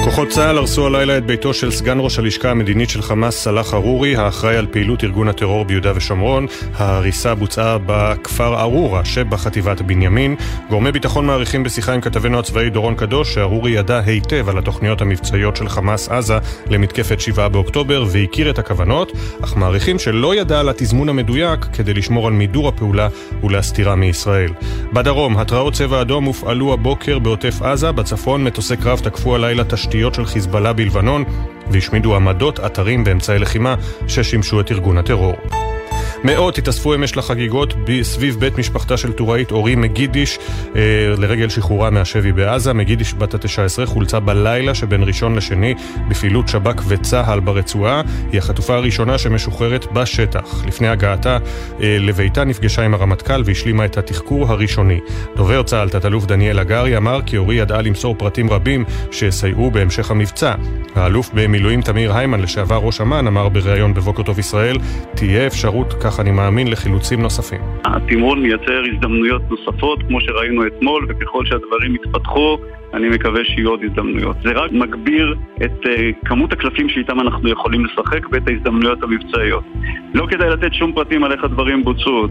כוחות צה"ל הרסו הלילה את ביתו של סגן ראש הלשכה המדינית של חמאס סלאח ארורי, האחראי על פעילות ארגון הטרור ביהודה ושומרון. ההריסה בוצעה בכפר ארורה שבחטיבת בנימין. גורמי ביטחון מעריכים בשיחה עם כתבנו הצבאי דורון קדוש שארורי ידע היטב על התוכניות המבצעיות של חמאס עזה למתקפת 7 באוקטובר והכיר את הכוונות, אך מעריכים שלא ידע על התזמון המדויק כדי לשמור על מידור הפעולה ולהסתירה מישראל. בדרום, התרעות צבע אדום הופעלו הבוקר בעוטף עזה, בצפון מטוסי קרב תקפו הלילה תשתיות תשתיות של חיזבאללה בלבנון והשמידו עמדות, אתרים ואמצעי לחימה ששימשו את ארגון הטרור. מאות התאספו אמש לחגיגות סביב בית משפחתה של טוראית אורי מגידיש אה, לרגל שחרורה מהשבי בעזה. מגידיש בת ה-19 חולצה בלילה שבין ראשון לשני בפעילות שב"כ וצה"ל ברצועה. היא החטופה הראשונה שמשוחררת בשטח. לפני הגעתה אה, לביתה נפגשה עם הרמטכ"ל והשלימה את התחקור הראשוני. דובר צה"ל, תת-אלוף דניאל הגרי, אמר כי אורי ידעה למסור פרטים רבים שיסייעו בהמשך המבצע. האלוף במילואים תמיר היימן, לשעבר ראש אמ"ן, אמר בריאיון בבוקר טוב ישראל, תהיה אפשרות כך אני מאמין, לחילוצים נוספים. התמרון מייצר הזדמנויות נוספות, כמו שראינו אתמול, וככל שהדברים יתפתחו, אני מקווה שיהיו עוד הזדמנויות. זה רק מגביר את uh, כמות הקלפים שאיתם אנחנו יכולים לשחק ואת ההזדמנויות המבצעיות. לא כדאי לתת שום פרטים על איך הדברים בוצעו.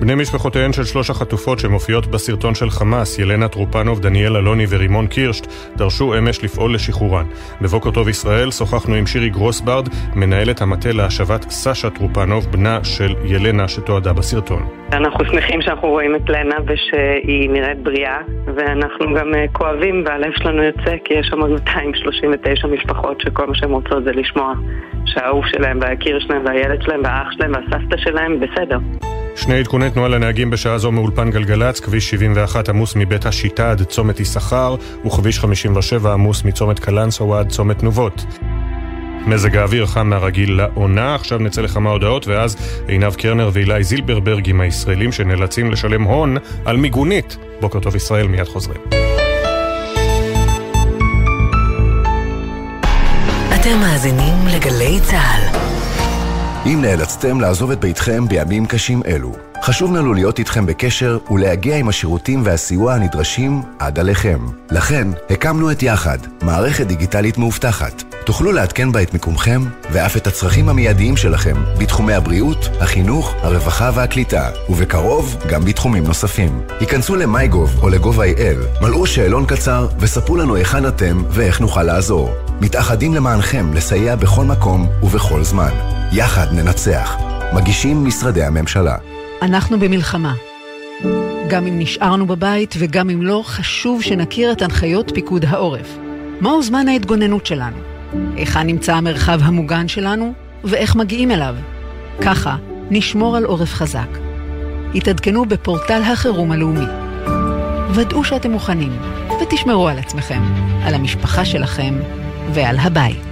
בני משפחותיהן של שלוש החטופות שמופיעות בסרטון של חמאס, ילנה טרופנוב, דניאל אלוני ורימון קירשט, דרשו אמש לפעול לשחרורן. בבוקר טוב ישראל שוחחנו עם שירי גרוסברד, מנהלת המטה להשבת סשה טרופנוב, בנה של ילנה שתועדה בסרטון. אנחנו שמחים שאנחנו רואים את לנה ושהיא נראית בריאה, ואנחנו גם אה, כואבים והלב שלנו יוצא כי יש שם 239 משפחות שכל מה שהן רוצות זה לשמוע שהאהוב שלהם והיקיר שלהם והילד שלהם והאח שלהם והסבתא שלהם בסדר. שני עדכוני תנועה לנהגים בשעה זו מאולפן גלגלצ, כביש 71 עמוס מבית השיטה עד צומת יששכר, וכביש 57 עמוס מצומת קלנסווה עד צומת תנובות. מזג האוויר חם מהרגיל לעונה, עכשיו נצא לכמה הודעות ואז עינב קרנר ואילי זילברברג עם הישראלים שנאלצים לשלם הון על מיגונית. בוקר טוב ישראל, מיד חוזרים. אתם מאזינים לגלי צה"ל. אם נאלצתם לעזוב את ביתכם בימים קשים אלו, חשוב לנו להיות איתכם בקשר ולהגיע עם השירותים והסיוע הנדרשים עד עליכם. לכן, הקמנו את יחד, מערכת דיגיטלית מאובטחת. תוכלו לעדכן בה את מיקומכם ואף את הצרכים המיידיים שלכם בתחומי הבריאות, החינוך, הרווחה והקליטה, ובקרוב גם בתחומים נוספים. היכנסו ל-MyGov או ל-gov.il, מלאו שאלון קצר וספרו לנו היכן אתם ואיך נוכל לעזור. מתאחדים למענכם לסייע בכל מקום ובכל זמן. יחד ננצח. מגישים משרדי הממשלה. אנחנו במלחמה. גם אם נשארנו בבית וגם אם לא, חשוב שנכיר את הנחיות פיקוד העורף. מהו זמן ההתגוננות שלנו? היכן נמצא המרחב המוגן שלנו ואיך מגיעים אליו. ככה נשמור על עורף חזק. התעדכנו בפורטל החירום הלאומי. ודאו שאתם מוכנים, ותשמרו על עצמכם, על המשפחה שלכם ועל הבית.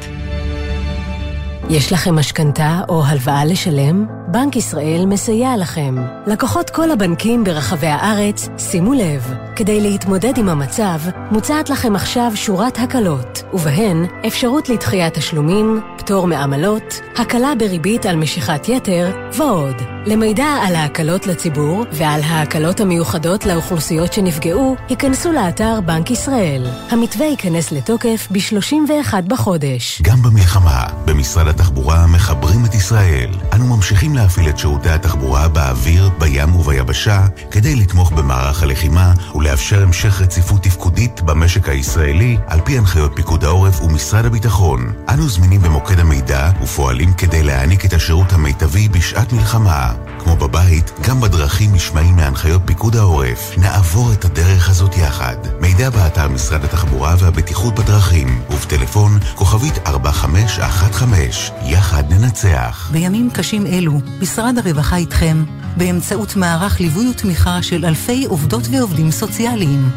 יש לכם משכנתה או הלוואה לשלם? בנק ישראל מסייע לכם. לקוחות כל הבנקים ברחבי הארץ, שימו לב, כדי להתמודד עם המצב, מוצעת לכם עכשיו שורת הקלות, ובהן אפשרות לדחיית תשלומים, פטור מעמלות, הקלה בריבית על משיכת יתר ועוד. למידע על ההקלות לציבור ועל ההקלות המיוחדות לאוכלוסיות שנפגעו, היכנסו לאתר בנק ישראל. המתווה ייכנס לתוקף ב-31 בחודש. גם במלחמה, במשרד התחבורה מחברים את ישראל. אנו ממשיכים להפעיל את שירותי התחבורה באוויר, בים וביבשה, כדי לתמוך במערך הלחימה ולאפשר המשך רציפות תפקודית במשק הישראלי, על פי הנחיות פיקוד העורף ומשרד הביטחון. אנו זמינים במוקד המידע ופועלים כדי להעניק את השירות המיטבי בשעת מלחמה. כמו בבית, גם בדרכים נשמעים מהנחיות פיקוד העורף. נעבור את הדרך הזאת יחד. מידע באתר משרד התחבורה והבטיחות בדרכים, ובטלפון כוכבית 4515. יחד ננצח. בימים קשים אלו, משרד הרווחה איתכם, באמצעות מערך ליווי ותמיכה של אלפי עובדות ועובדים סוציאליים.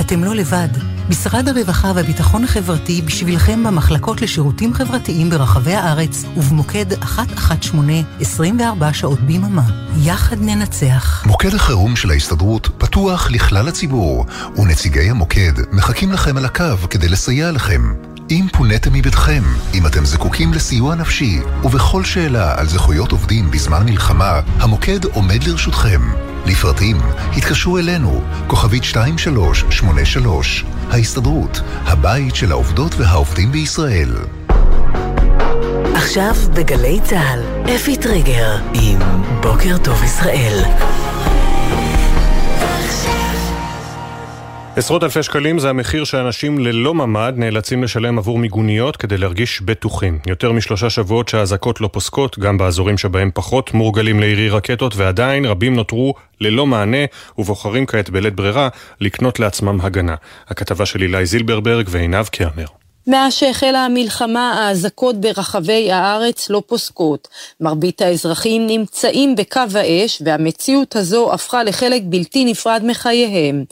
אתם לא לבד. משרד הרווחה והביטחון החברתי בשבילכם במחלקות לשירותים חברתיים ברחבי הארץ ובמוקד 118 24 שעות ביממה. יחד ננצח. מוקד החירום של ההסתדרות פתוח לכלל הציבור, ונציגי המוקד מחכים לכם על הקו כדי לסייע לכם. אם פוניתם מביתכם, אם אתם זקוקים לסיוע נפשי, ובכל שאלה על זכויות עובדים בזמן מלחמה, המוקד עומד לרשותכם. לפרטים, התקשרו אלינו, כוכבית 2383, ההסתדרות, הבית של העובדות והעובדים בישראל. עכשיו בגלי צה"ל, אפי טריגר עם בוקר טוב ישראל. עשרות אלפי שקלים זה המחיר שאנשים ללא ממ"ד נאלצים לשלם עבור מיגוניות כדי להרגיש בטוחים. יותר משלושה שבועות שהאזעקות לא פוסקות, גם באזורים שבהם פחות מורגלים לירי רקטות, ועדיין רבים נותרו ללא מענה ובוחרים כעת בלית ברירה לקנות לעצמם הגנה. הכתבה של אילי זילברברג ועינב קרנר. מאז שהחלה המלחמה, האזעקות ברחבי הארץ לא פוסקות. מרבית האזרחים נמצאים בקו האש, והמציאות הזו הפכה לחלק בלתי נפרד מחייהם.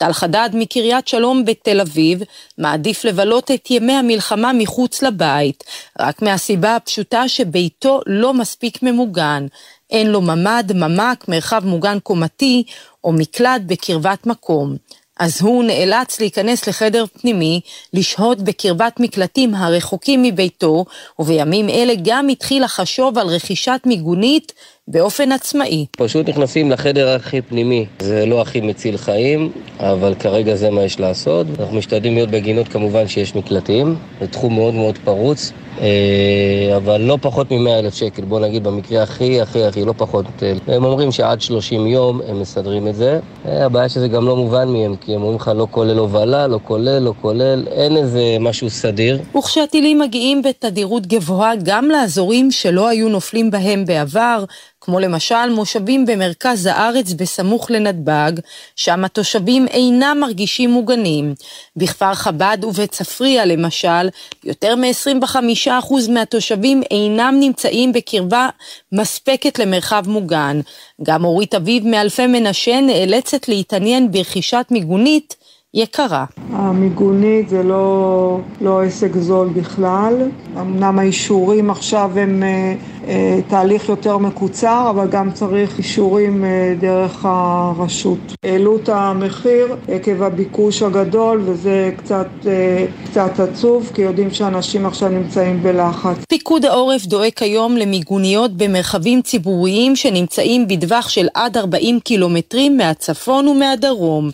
טל חדד מקריית שלום בתל אביב מעדיף לבלות את ימי המלחמה מחוץ לבית, רק מהסיבה הפשוטה שביתו לא מספיק ממוגן. אין לו ממ"ד, ממ"ק, מרחב מוגן קומתי או מקלט בקרבת מקום. אז הוא נאלץ להיכנס לחדר פנימי, לשהות בקרבת מקלטים הרחוקים מביתו, ובימים אלה גם התחיל לחשוב על רכישת מיגונית באופן עצמאי. פשוט נכנסים לחדר הכי פנימי. זה לא הכי מציל חיים, אבל כרגע זה מה יש לעשות. אנחנו משתדלים להיות בגינות כמובן שיש מקלטים. זה תחום מאוד מאוד פרוץ. אה, אבל לא פחות מ-100 אלף שקל, בוא נגיד במקרה הכי הכי הכי לא פחות. הם אומרים שעד 30 יום הם מסדרים את זה. אה, הבעיה שזה גם לא מובן מהם, כי הם אומרים לך לא כולל הובלה, לא כולל, לא כולל, אין איזה משהו סדיר. וכשהטילים מגיעים בתדירות גבוהה גם לאזורים שלא היו נופלים בהם בעבר, כמו למשל מושבים במרכז הארץ בסמוך לנתב"ג, שם התושבים אינם מרגישים מוגנים. בכפר חב"ד ובצפריה למשל, יותר מ-25% מהתושבים אינם נמצאים בקרבה מספקת למרחב מוגן. גם אורית אביב מאלפי מנשה נאלצת להתעניין ברכישת מיגונית יקרה. המיגונית זה לא, לא עסק זול בכלל. אמנם האישורים עכשיו הם אה, אה, תהליך יותר מקוצר, אבל גם צריך אישורים אה, דרך הרשות. העלו את המחיר עקב הביקוש הגדול, וזה קצת, אה, קצת עצוב, כי יודעים שאנשים עכשיו נמצאים בלחץ. פיקוד העורף דואג היום למיגוניות במרחבים ציבוריים שנמצאים בטווח של עד 40 קילומטרים מהצפון ומהדרום.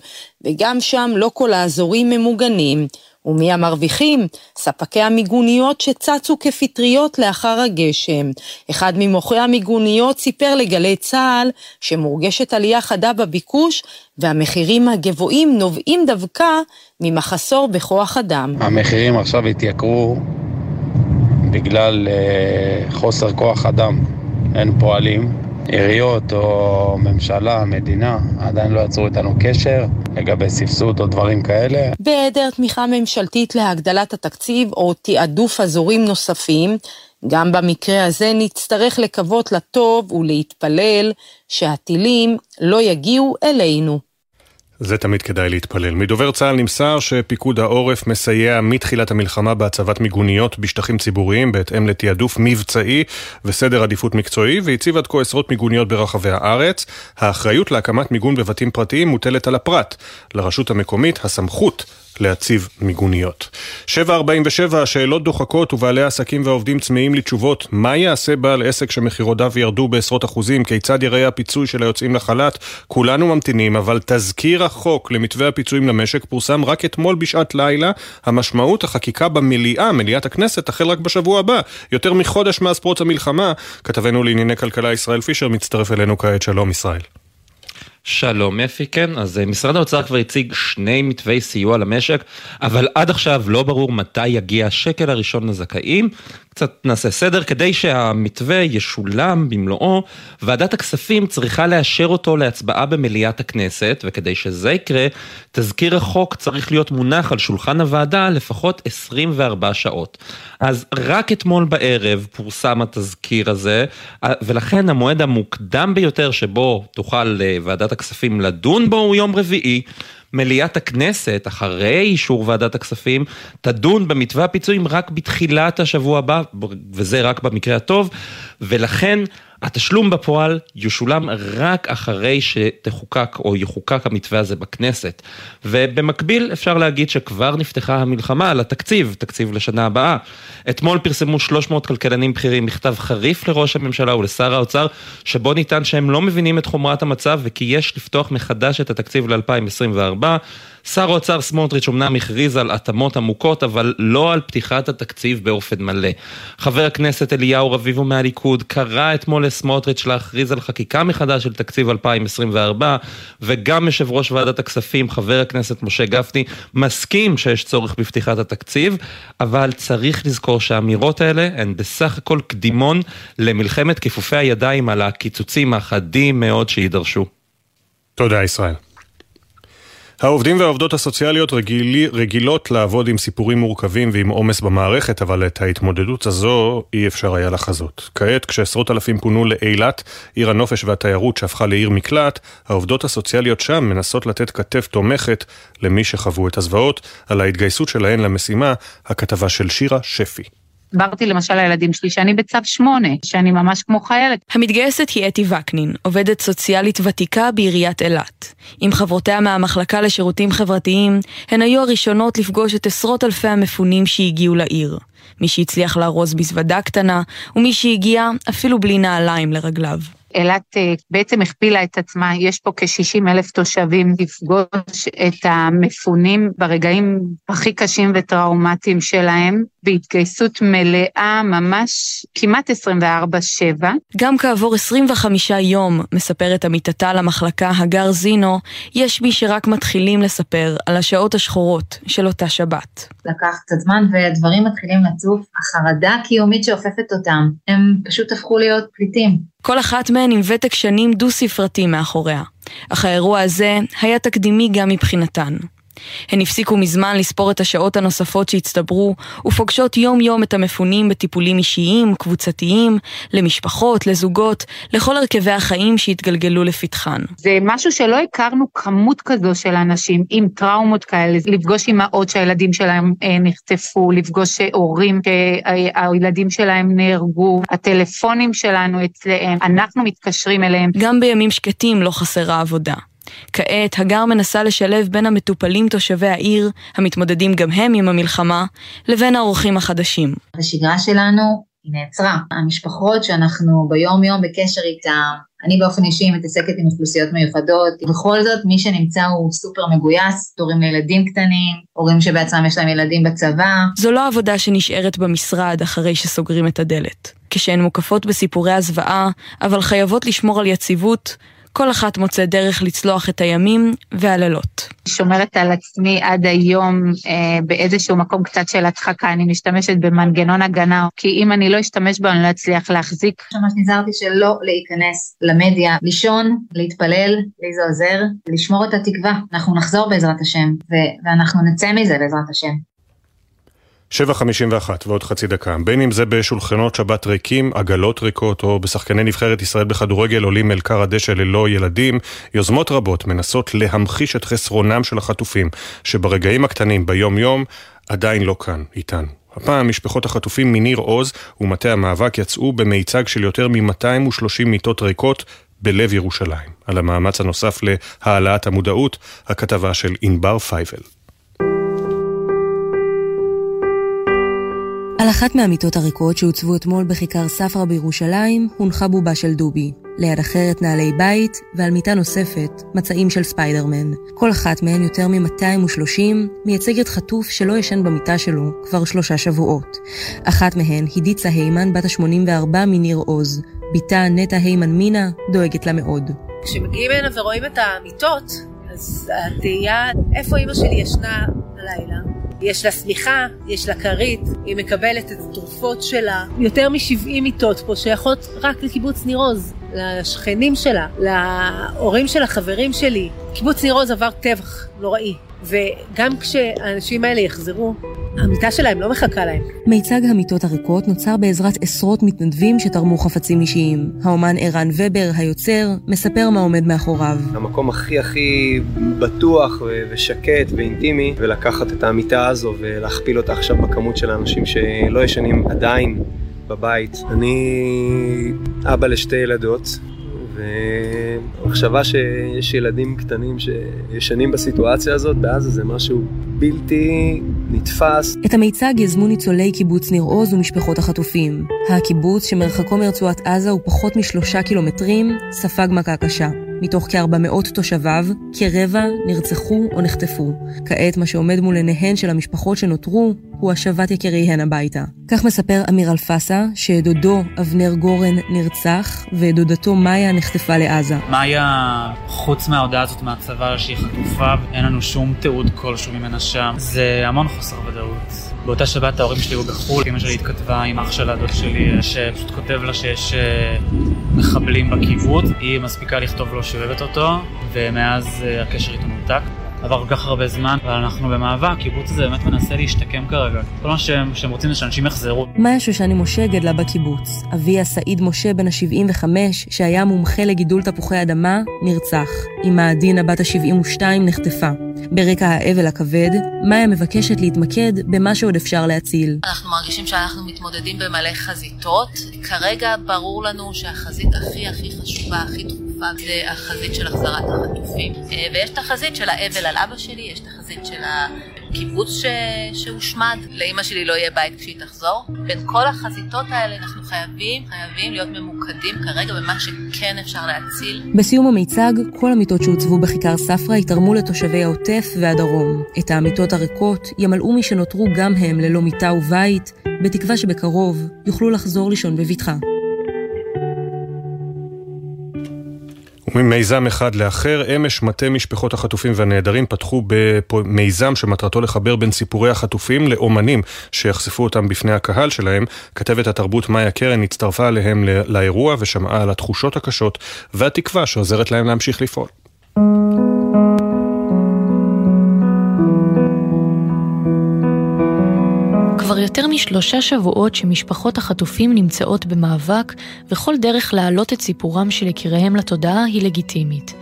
וגם שם לא כל האזורים ממוגנים. ומי המרוויחים? ספקי המיגוניות שצצו כפטריות לאחר הגשם. אחד ממוכרי המיגוניות סיפר לגלי צה"ל שמורגשת עלייה חדה בביקוש והמחירים הגבוהים נובעים דווקא ממחסור בכוח אדם. המחירים עכשיו התייקרו בגלל uh, חוסר כוח אדם. אין פועלים, עיריות או ממשלה, מדינה, עדיין לא יצרו איתנו קשר לגבי סבסוד או דברים כאלה. בהיעדר תמיכה ממשלתית להגדלת התקציב או תעדוף אזורים נוספים, גם במקרה הזה נצטרך לקוות לטוב ולהתפלל שהטילים לא יגיעו אלינו. זה תמיד כדאי להתפלל. מדובר צה"ל נמסר שפיקוד העורף מסייע מתחילת המלחמה בהצבת מיגוניות בשטחים ציבוריים בהתאם לתעדוף מבצעי וסדר עדיפות מקצועי, והציב עד כה עשרות מיגוניות ברחבי הארץ. האחריות להקמת מיגון בבתים פרטיים מוטלת על הפרט. לרשות המקומית הסמכות להציב מיגוניות. 747, שאלות דוחקות ובעלי העסקים והעובדים צמאים לתשובות. מה יעשה בעל עסק שמכירותיו ירדו בעשרות אחוזים? כיצד ייראה הפיצוי של היוצאים לחל"ת? כולנו ממתינים, אבל תזכיר החוק למתווה הפיצויים למשק פורסם רק אתמול בשעת לילה. המשמעות, החקיקה במליאה, מליאת הכנסת, תחל רק בשבוע הבא. יותר מחודש מאז פרוץ המלחמה. כתבנו לענייני כלכלה ישראל פישר מצטרף אלינו כעת. שלום ישראל. שלום אפי, כן, אז אה, משרד האוצר כבר הציג שני מתווי סיוע למשק, אבל עד עכשיו לא ברור מתי יגיע השקל הראשון לזכאים. קצת נעשה סדר, כדי שהמתווה ישולם במלואו, ועדת הכספים צריכה לאשר אותו להצבעה במליאת הכנסת, וכדי שזה יקרה, תזכיר החוק צריך להיות מונח על שולחן הוועדה לפחות 24 שעות. אז רק אתמול בערב פורסם התזכיר הזה, ולכן המועד המוקדם ביותר שבו תוכל אה, ועדת הכספים לדון בו הוא יום רביעי. מליאת הכנסת, אחרי אישור ועדת הכספים, תדון במתווה הפיצויים רק בתחילת השבוע הבא, וזה רק במקרה הטוב, ולכן התשלום בפועל ישולם רק אחרי שתחוקק או יחוקק המתווה הזה בכנסת. ובמקביל אפשר להגיד שכבר נפתחה המלחמה על התקציב, תקציב לשנה הבאה. אתמול פרסמו 300 כלכלנים בכירים מכתב חריף לראש הממשלה ולשר האוצר, שבו ניתן שהם לא מבינים את חומרת המצב וכי יש לפתוח מחדש את התקציב ל-2024. שר האוצר סמוטריץ' אמנם הכריז על התאמות עמוקות, אבל לא על פתיחת התקציב באופן מלא. חבר הכנסת אליהו רביבו מהליכוד קרא אתמול לסמוטריץ' להכריז על חקיקה מחדש של תקציב 2024, וגם יושב ראש ועדת הכספים, חבר הכנסת משה גפני, מסכים שיש צורך בפתיחת התקציב, אבל צריך לזכור שהאמירות האלה הן בסך הכל קדימון למלחמת כיפופי הידיים על הקיצוצים החדים מאוד שיידרשו. תודה ישראל. העובדים והעובדות הסוציאליות רגיל, רגילות לעבוד עם סיפורים מורכבים ועם עומס במערכת, אבל את ההתמודדות הזו אי אפשר היה לחזות. כעת, כשעשרות אלפים פונו לאילת, עיר הנופש והתיירות שהפכה לעיר מקלט, העובדות הסוציאליות שם מנסות לתת כתף תומכת למי שחוו את הזוועות. על ההתגייסות שלהן למשימה, הכתבה של שירה שפי. הסברתי למשל לילדים שלי שאני בצו 8, שאני ממש כמו חיילת. המתגייסת היא אתי וקנין, עובדת סוציאלית ותיקה בעיריית אילת. עם חברותיה מהמחלקה לשירותים חברתיים, הן היו הראשונות לפגוש את עשרות אלפי המפונים שהגיעו לעיר. מי שהצליח לארוז מזוודה קטנה, ומי שהגיע אפילו בלי נעליים לרגליו. אילת אה, בעצם הכפילה את עצמה, יש פה כ-60 אלף תושבים לפגוש את המפונים ברגעים הכי קשים וטראומטיים שלהם, בהתגייסות מלאה ממש כמעט 24-7. גם כעבור 25 יום, מספרת עמיתתה למחלקה הגר זינו, יש מי שרק מתחילים לספר על השעות השחורות של אותה שבת. לקח קצת זמן והדברים מתחילים לצוף, החרדה הקיומית שאופפת אותם, הם פשוט הפכו להיות פליטים. כל אחת מהן עם ותק שנים דו-ספרתי מאחוריה. אך האירוע הזה היה תקדימי גם מבחינתן. הן הפסיקו מזמן לספור את השעות הנוספות שהצטברו, ופוגשות יום-יום את המפונים בטיפולים אישיים, קבוצתיים, למשפחות, לזוגות, לכל הרכבי החיים שהתגלגלו לפתחן. זה משהו שלא הכרנו כמות כזו של אנשים עם טראומות כאלה, לפגוש אימהות שהילדים שלהם אה, נחטפו, לפגוש הורים שהילדים שלהם נהרגו, הטלפונים שלנו אצלם, אנחנו מתקשרים אליהם. גם בימים שקטים לא חסרה עבודה. כעת הגר מנסה לשלב בין המטופלים תושבי העיר, המתמודדים גם הם עם המלחמה, לבין האורחים החדשים. השגרה שלנו היא נעצרה. המשפחות שאנחנו ביום יום בקשר איתן, אני באופן אישי מתעסקת עם אוכלוסיות מיוחדות, בכל זאת מי שנמצא הוא סופר מגויס, הורים לילדים קטנים, הורים שבעצמם יש להם ילדים בצבא. זו לא עבודה שנשארת במשרד אחרי שסוגרים את הדלת. כשהן מוקפות בסיפורי הזוועה, אבל חייבות לשמור על יציבות, כל אחת מוצאת דרך לצלוח את הימים והלילות. שומרת על עצמי עד היום אה, באיזשהו מקום קצת של הדחקה, אני משתמשת במנגנון הגנה, כי אם אני לא אשתמש בו אני לא אצליח להחזיק. ממש נזהרתי שלא להיכנס למדיה, לישון, להתפלל, לי זה עוזר, לשמור את התקווה. אנחנו נחזור בעזרת השם, ו- ואנחנו נצא מזה בעזרת השם. 7.51 ועוד חצי דקה. בין אם זה בשולחנות שבת ריקים, עגלות ריקות, או בשחקני נבחרת ישראל בכדורגל עולים אל כר הדשא ללא ילדים, יוזמות רבות מנסות להמחיש את חסרונם של החטופים, שברגעים הקטנים ביום-יום עדיין לא כאן, איתנו. הפעם משפחות החטופים מניר עוז ומטה המאבק יצאו במיצג של יותר מ-230 מיטות ריקות בלב ירושלים. על המאמץ הנוסף להעלאת המודעות, הכתבה של ענבר פייבל. על אחת מהמיטות הריקות שהוצבו אתמול בכיכר ספרא בירושלים, הונחה בובה של דובי. ליד אחרת נעלי בית, ועל מיטה נוספת, מצעים של ספיידרמן. כל אחת מהן יותר מ-230, מייצגת חטוף שלא ישן במיטה שלו כבר שלושה שבועות. אחת מהן היא דיצה היימן, בת ה-84 מניר עוז. בתה נטע היימן מינה דואגת לה מאוד. כשמגיעים הנה ורואים את המיטות, אז התהייה, איפה אימא שלי ישנה הלילה? יש לה שמיכה, יש לה כרית, היא מקבלת את התרופות שלה. יותר מ-70 מיטות פה שייכות רק לקיבוץ ניר עוז, לשכנים שלה, להורים של החברים שלי. קיבוץ ניר עוז עבר טבח נוראי, וגם כשהאנשים האלה יחזרו, המיטה שלהם לא מחכה להם. מיצג המיטות הריקות נוצר בעזרת עשרות מתנדבים שתרמו חפצים אישיים. האומן ערן ובר, היוצר, מספר מה עומד מאחוריו. המקום הכי הכי בטוח ושקט ואינטימי, ולקחת את המיטה הזו ולהכפיל אותה עכשיו בכמות של האנשים שלא ישנים עדיין בבית. אני אבא לשתי ילדות, והמחשבה שיש ילדים קטנים שישנים בסיטואציה הזאת בעזה זה משהו בלתי נתפס. את המיצג יזמו ניצולי קיבוץ ניר עוז ומשפחות החטופים. הקיבוץ, שמרחקו מרצועת עזה הוא פחות משלושה קילומטרים, ספג מכה קשה. מתוך כ-400 תושביו, כרבע נרצחו או נחטפו. כעת מה שעומד מול עיניהן של המשפחות שנותרו, הוא השבת יקיריהן הביתה. כך מספר אמיר אלפסה, שדודו אבנר גורן נרצח, ודודתו מאיה נחטפה לעזה. מאיה, חוץ מההודעה הזאת מהצבא שהיא חטופה, אין לנו שום תיעוד כלשהו ממנה שם. זה המון חוסר ודאות. באותה שבת ההורים שלי היו בחו"ל, אמא שלי התכתבה עם אח של הדוד שלי, שפשוט כותב לה שיש מחבלים בקיבוץ. היא מספיקה לכתוב לו שהיא אותו, ומאז הקשר איתו נותק. עבר כל כך הרבה זמן, אבל אנחנו במאבק, הקיבוץ הזה באמת מנסה להשתקם כרגע. כל מה שהם, שהם רוצים זה שאנשים יחזרו. מאיה שושני משה גדלה בקיבוץ. אביה סעיד משה בן ה-75, שהיה מומחה לגידול תפוחי אדמה, נרצח. אמה עדינה בת ה-72 נחטפה. ברקע האבל הכבד, מאיה מבקשת להתמקד במה שעוד אפשר להציל. אנחנו מרגישים שאנחנו מתמודדים במלא חזיתות. כרגע ברור לנו שהחזית הכי הכי חשובה, הכי דחופה, זה החזית של החזרת החטופים. ויש את החזית של האבל על אבא שלי, יש את החזית של הקיבוץ ש... שהושמד. לאימא שלי לא יהיה בית כשהיא תחזור. בין כל החזיתות האלה אנחנו חייבים, חייבים להיות ממוקדים כרגע במה שכן אפשר להציל. בסיום המיצג, כל המיטות שהוצבו בכיכר ספרא יתרמו לתושבי העוטף והדרום. את המיטות הריקות ימלאו מי שנותרו גם הם ללא מיטה ובית, בתקווה שבקרוב יוכלו לחזור לישון בבטחה. וממיזם אחד לאחר, אמש מטה משפחות החטופים והנעדרים פתחו במיזם שמטרתו לחבר בין סיפורי החטופים לאומנים שיחשפו אותם בפני הקהל שלהם. כתבת התרבות מאיה קרן הצטרפה אליהם לאירוע ושמעה על התחושות הקשות והתקווה שעוזרת להם להמשיך לפעול. כבר יותר משלושה שבועות שמשפחות החטופים נמצאות במאבק, וכל דרך להעלות את סיפורם של יקיריהם לתודעה היא לגיטימית.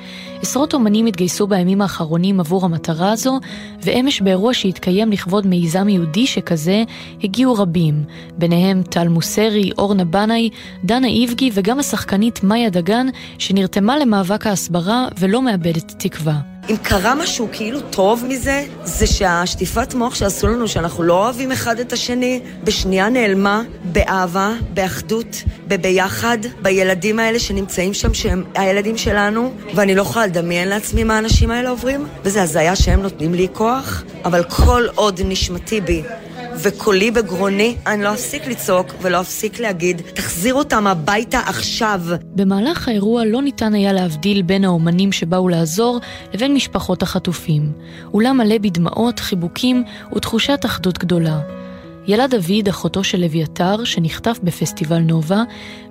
עשרות אומנים התגייסו בימים האחרונים עבור המטרה הזו, ואמש באירוע שהתקיים לכבוד מיזם יהודי שכזה, הגיעו רבים, ביניהם טל מוסרי, אורנה בנאי, דנה איבגי וגם השחקנית מאיה דגן, שנרתמה למאבק ההסברה ולא מאבדת תקווה. אם קרה משהו כאילו טוב מזה, זה שהשטיפת מוח שעשו לנו, שאנחנו לא אוהבים אחד את השני, בשנייה נעלמה, באהבה, באחדות, בביחד, בילדים האלה שנמצאים שם, שהם הילדים שלנו, ואני לא יכולה לדמיין לעצמי מה האנשים האלה עוברים, וזה הזיה שהם נותנים לי כוח, אבל כל עוד נשמתי בי וקולי בגרוני, אני לא אפסיק לצעוק ולא אפסיק להגיד, תחזיר אותם הביתה עכשיו. במהלך האירוע לא ניתן היה להבדיל בין האומנים שבאו לעזור לבין משפחות החטופים. אולם מלא בדמעות, חיבוקים ותחושת אחדות גדולה. ילד דוד, אחותו של אביתר, שנחטף בפסטיבל נובה,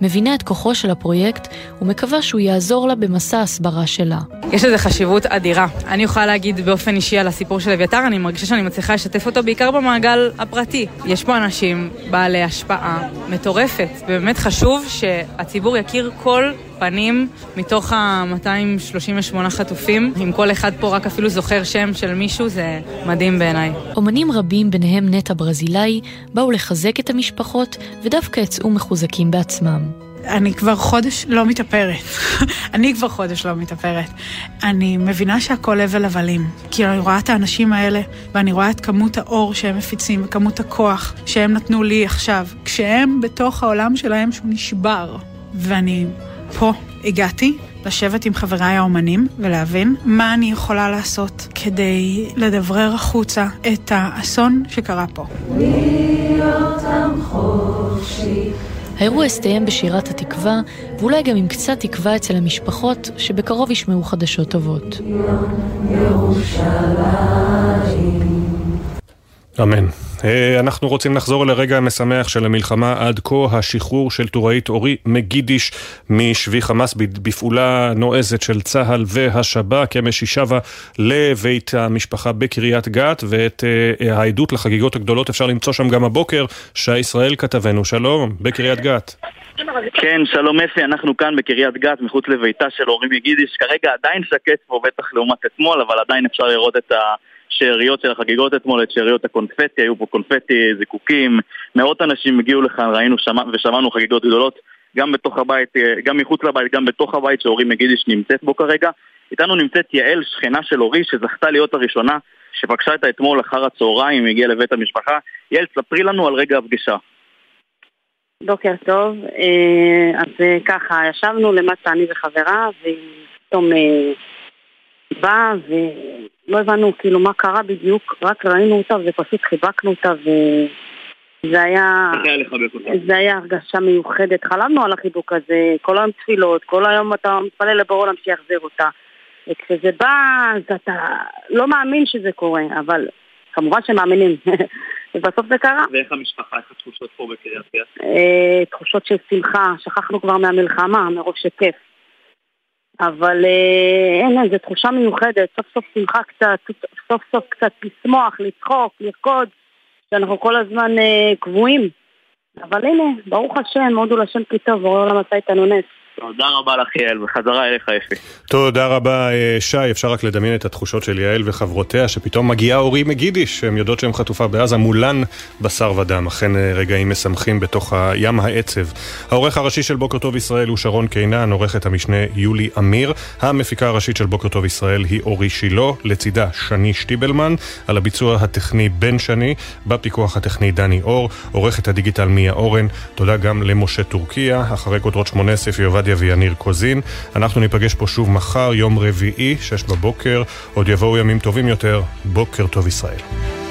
מבינה את כוחו של הפרויקט ומקווה שהוא יעזור לה במסע ההסברה שלה. יש לזה חשיבות אדירה. אני יכולה להגיד באופן אישי על הסיפור של אביתר, אני מרגישה שאני מצליחה לשתף אותו בעיקר במעגל הפרטי. יש פה אנשים בעלי השפעה מטורפת, ובאמת חשוב שהציבור יכיר כל פנים מתוך ה-238 חטופים. אם כל אחד פה רק אפילו זוכר שם של מישהו, זה מדהים בעיניי. אומנים רבים, ביניהם נטע ברזילאי, באו לחזק את המשפחות, ודווקא יצאו מחוזקים בעצמם. אני כבר חודש לא מתאפרת. אני כבר חודש לא מתאפרת. אני מבינה שהכל הבל הבלים. כי אני רואה את האנשים האלה, ואני רואה את כמות האור שהם מפיצים, וכמות הכוח שהם נתנו לי עכשיו, כשהם בתוך העולם שלהם שהוא נשבר. ואני פה הגעתי לשבת עם חבריי האומנים ולהבין מה אני יכולה לעשות כדי לדברר החוצה את האסון שקרה פה. האירוע הסתיים בשירת התקווה, ואולי גם עם קצת תקווה אצל המשפחות, שבקרוב ישמעו חדשות טובות. אמן. אה, אנחנו רוצים לחזור לרגע המשמח של המלחמה עד כה, השחרור של טוראית אורי מגידיש משבי חמאס בפעולה נועזת של צה"ל והשב"כ, אמש היא שבה לבית המשפחה בקריית גת, ואת אה, העדות לחגיגות הגדולות אפשר למצוא שם גם הבוקר. שי ישראל כתבנו, שלום, בקריית גת. כן, שלום אפי, אנחנו כאן בקריית גת, מחוץ לביתה של אורי מגידיש. כרגע עדיין שקט פה, בטח לעומת אתמול, אבל עדיין אפשר לראות את ה... שאריות של החגיגות אתמול, את שאריות הקונפטי, היו פה קונפטי, זיקוקים, מאות אנשים הגיעו לכאן, ראינו שמע, ושמענו חגיגות גדולות, גם בתוך הבית, גם מחוץ לבית, גם בתוך הבית שאורי מגידיש נמצאת בו כרגע. איתנו נמצאת יעל, שכנה של אורי, שזכתה להיות הראשונה שפגשה את האתמול אחר הצהריים, הגיעה לבית המשפחה. יעל, ספרי לנו על רגע הפגישה. בוקר טוב, אה, אז אה, ככה, ישבנו למטה אני וחברה, ופתאום אה, באה ולא הבנו כאילו מה קרה בדיוק, רק ראינו אותה ופשוט חיבקנו אותה וזה היה... זה היה הרגשה מיוחדת. חלמנו על החיבוק הזה, כל היום תפילות, כל היום אתה מתפלל לבורא עולם שיחזיר אותה. וכשזה בא, אז אתה לא מאמין שזה קורה, אבל כמובן שמאמינים. ובסוף זה קרה. ואיך המשפחה, איך התחושות פה בקריית גת? אה, תחושות של שמחה, שכחנו כבר מהמלחמה, מרוב שכיף. אבל אה, אין, איזו תחושה מיוחדת, סוף סוף שמחה קצת, סוף סוף קצת לשמוח, לצחוק, לרקוד, שאנחנו כל הזמן אה, קבועים. אבל הנה, ברוך השם, הודו לשם כי טוב, בורא עולם עשה איתנו נס. תודה רבה לך יעל, וחזרה אליך אפי. תודה רבה אה, שי, אפשר רק לדמיין את התחושות של יעל וחברותיה, שפתאום מגיעה אורי מגידיש, שהן יודעות שהן חטופה בעזה, מולן בשר ודם, אכן אה, רגעים משמחים בתוך ים העצב. העורך הראשי של בוקר טוב ישראל הוא שרון קינן, עורכת המשנה יולי אמיר, המפיקה הראשית של בוקר טוב ישראל היא אורי שילה, לצידה שני שטיבלמן, על הביצוע הטכני בן שני, בפיקוח הטכני דני אור, עורכת הדיגיטל מיה אורן, תודה גם למשה טורקיה, אחרי כותרות שמונה ספי עובדיה ויניר קוזין. אנחנו ניפגש פה שוב מחר, יום רביעי, שש בבוקר. עוד יבואו ימים טובים יותר. בוקר טוב ישראל.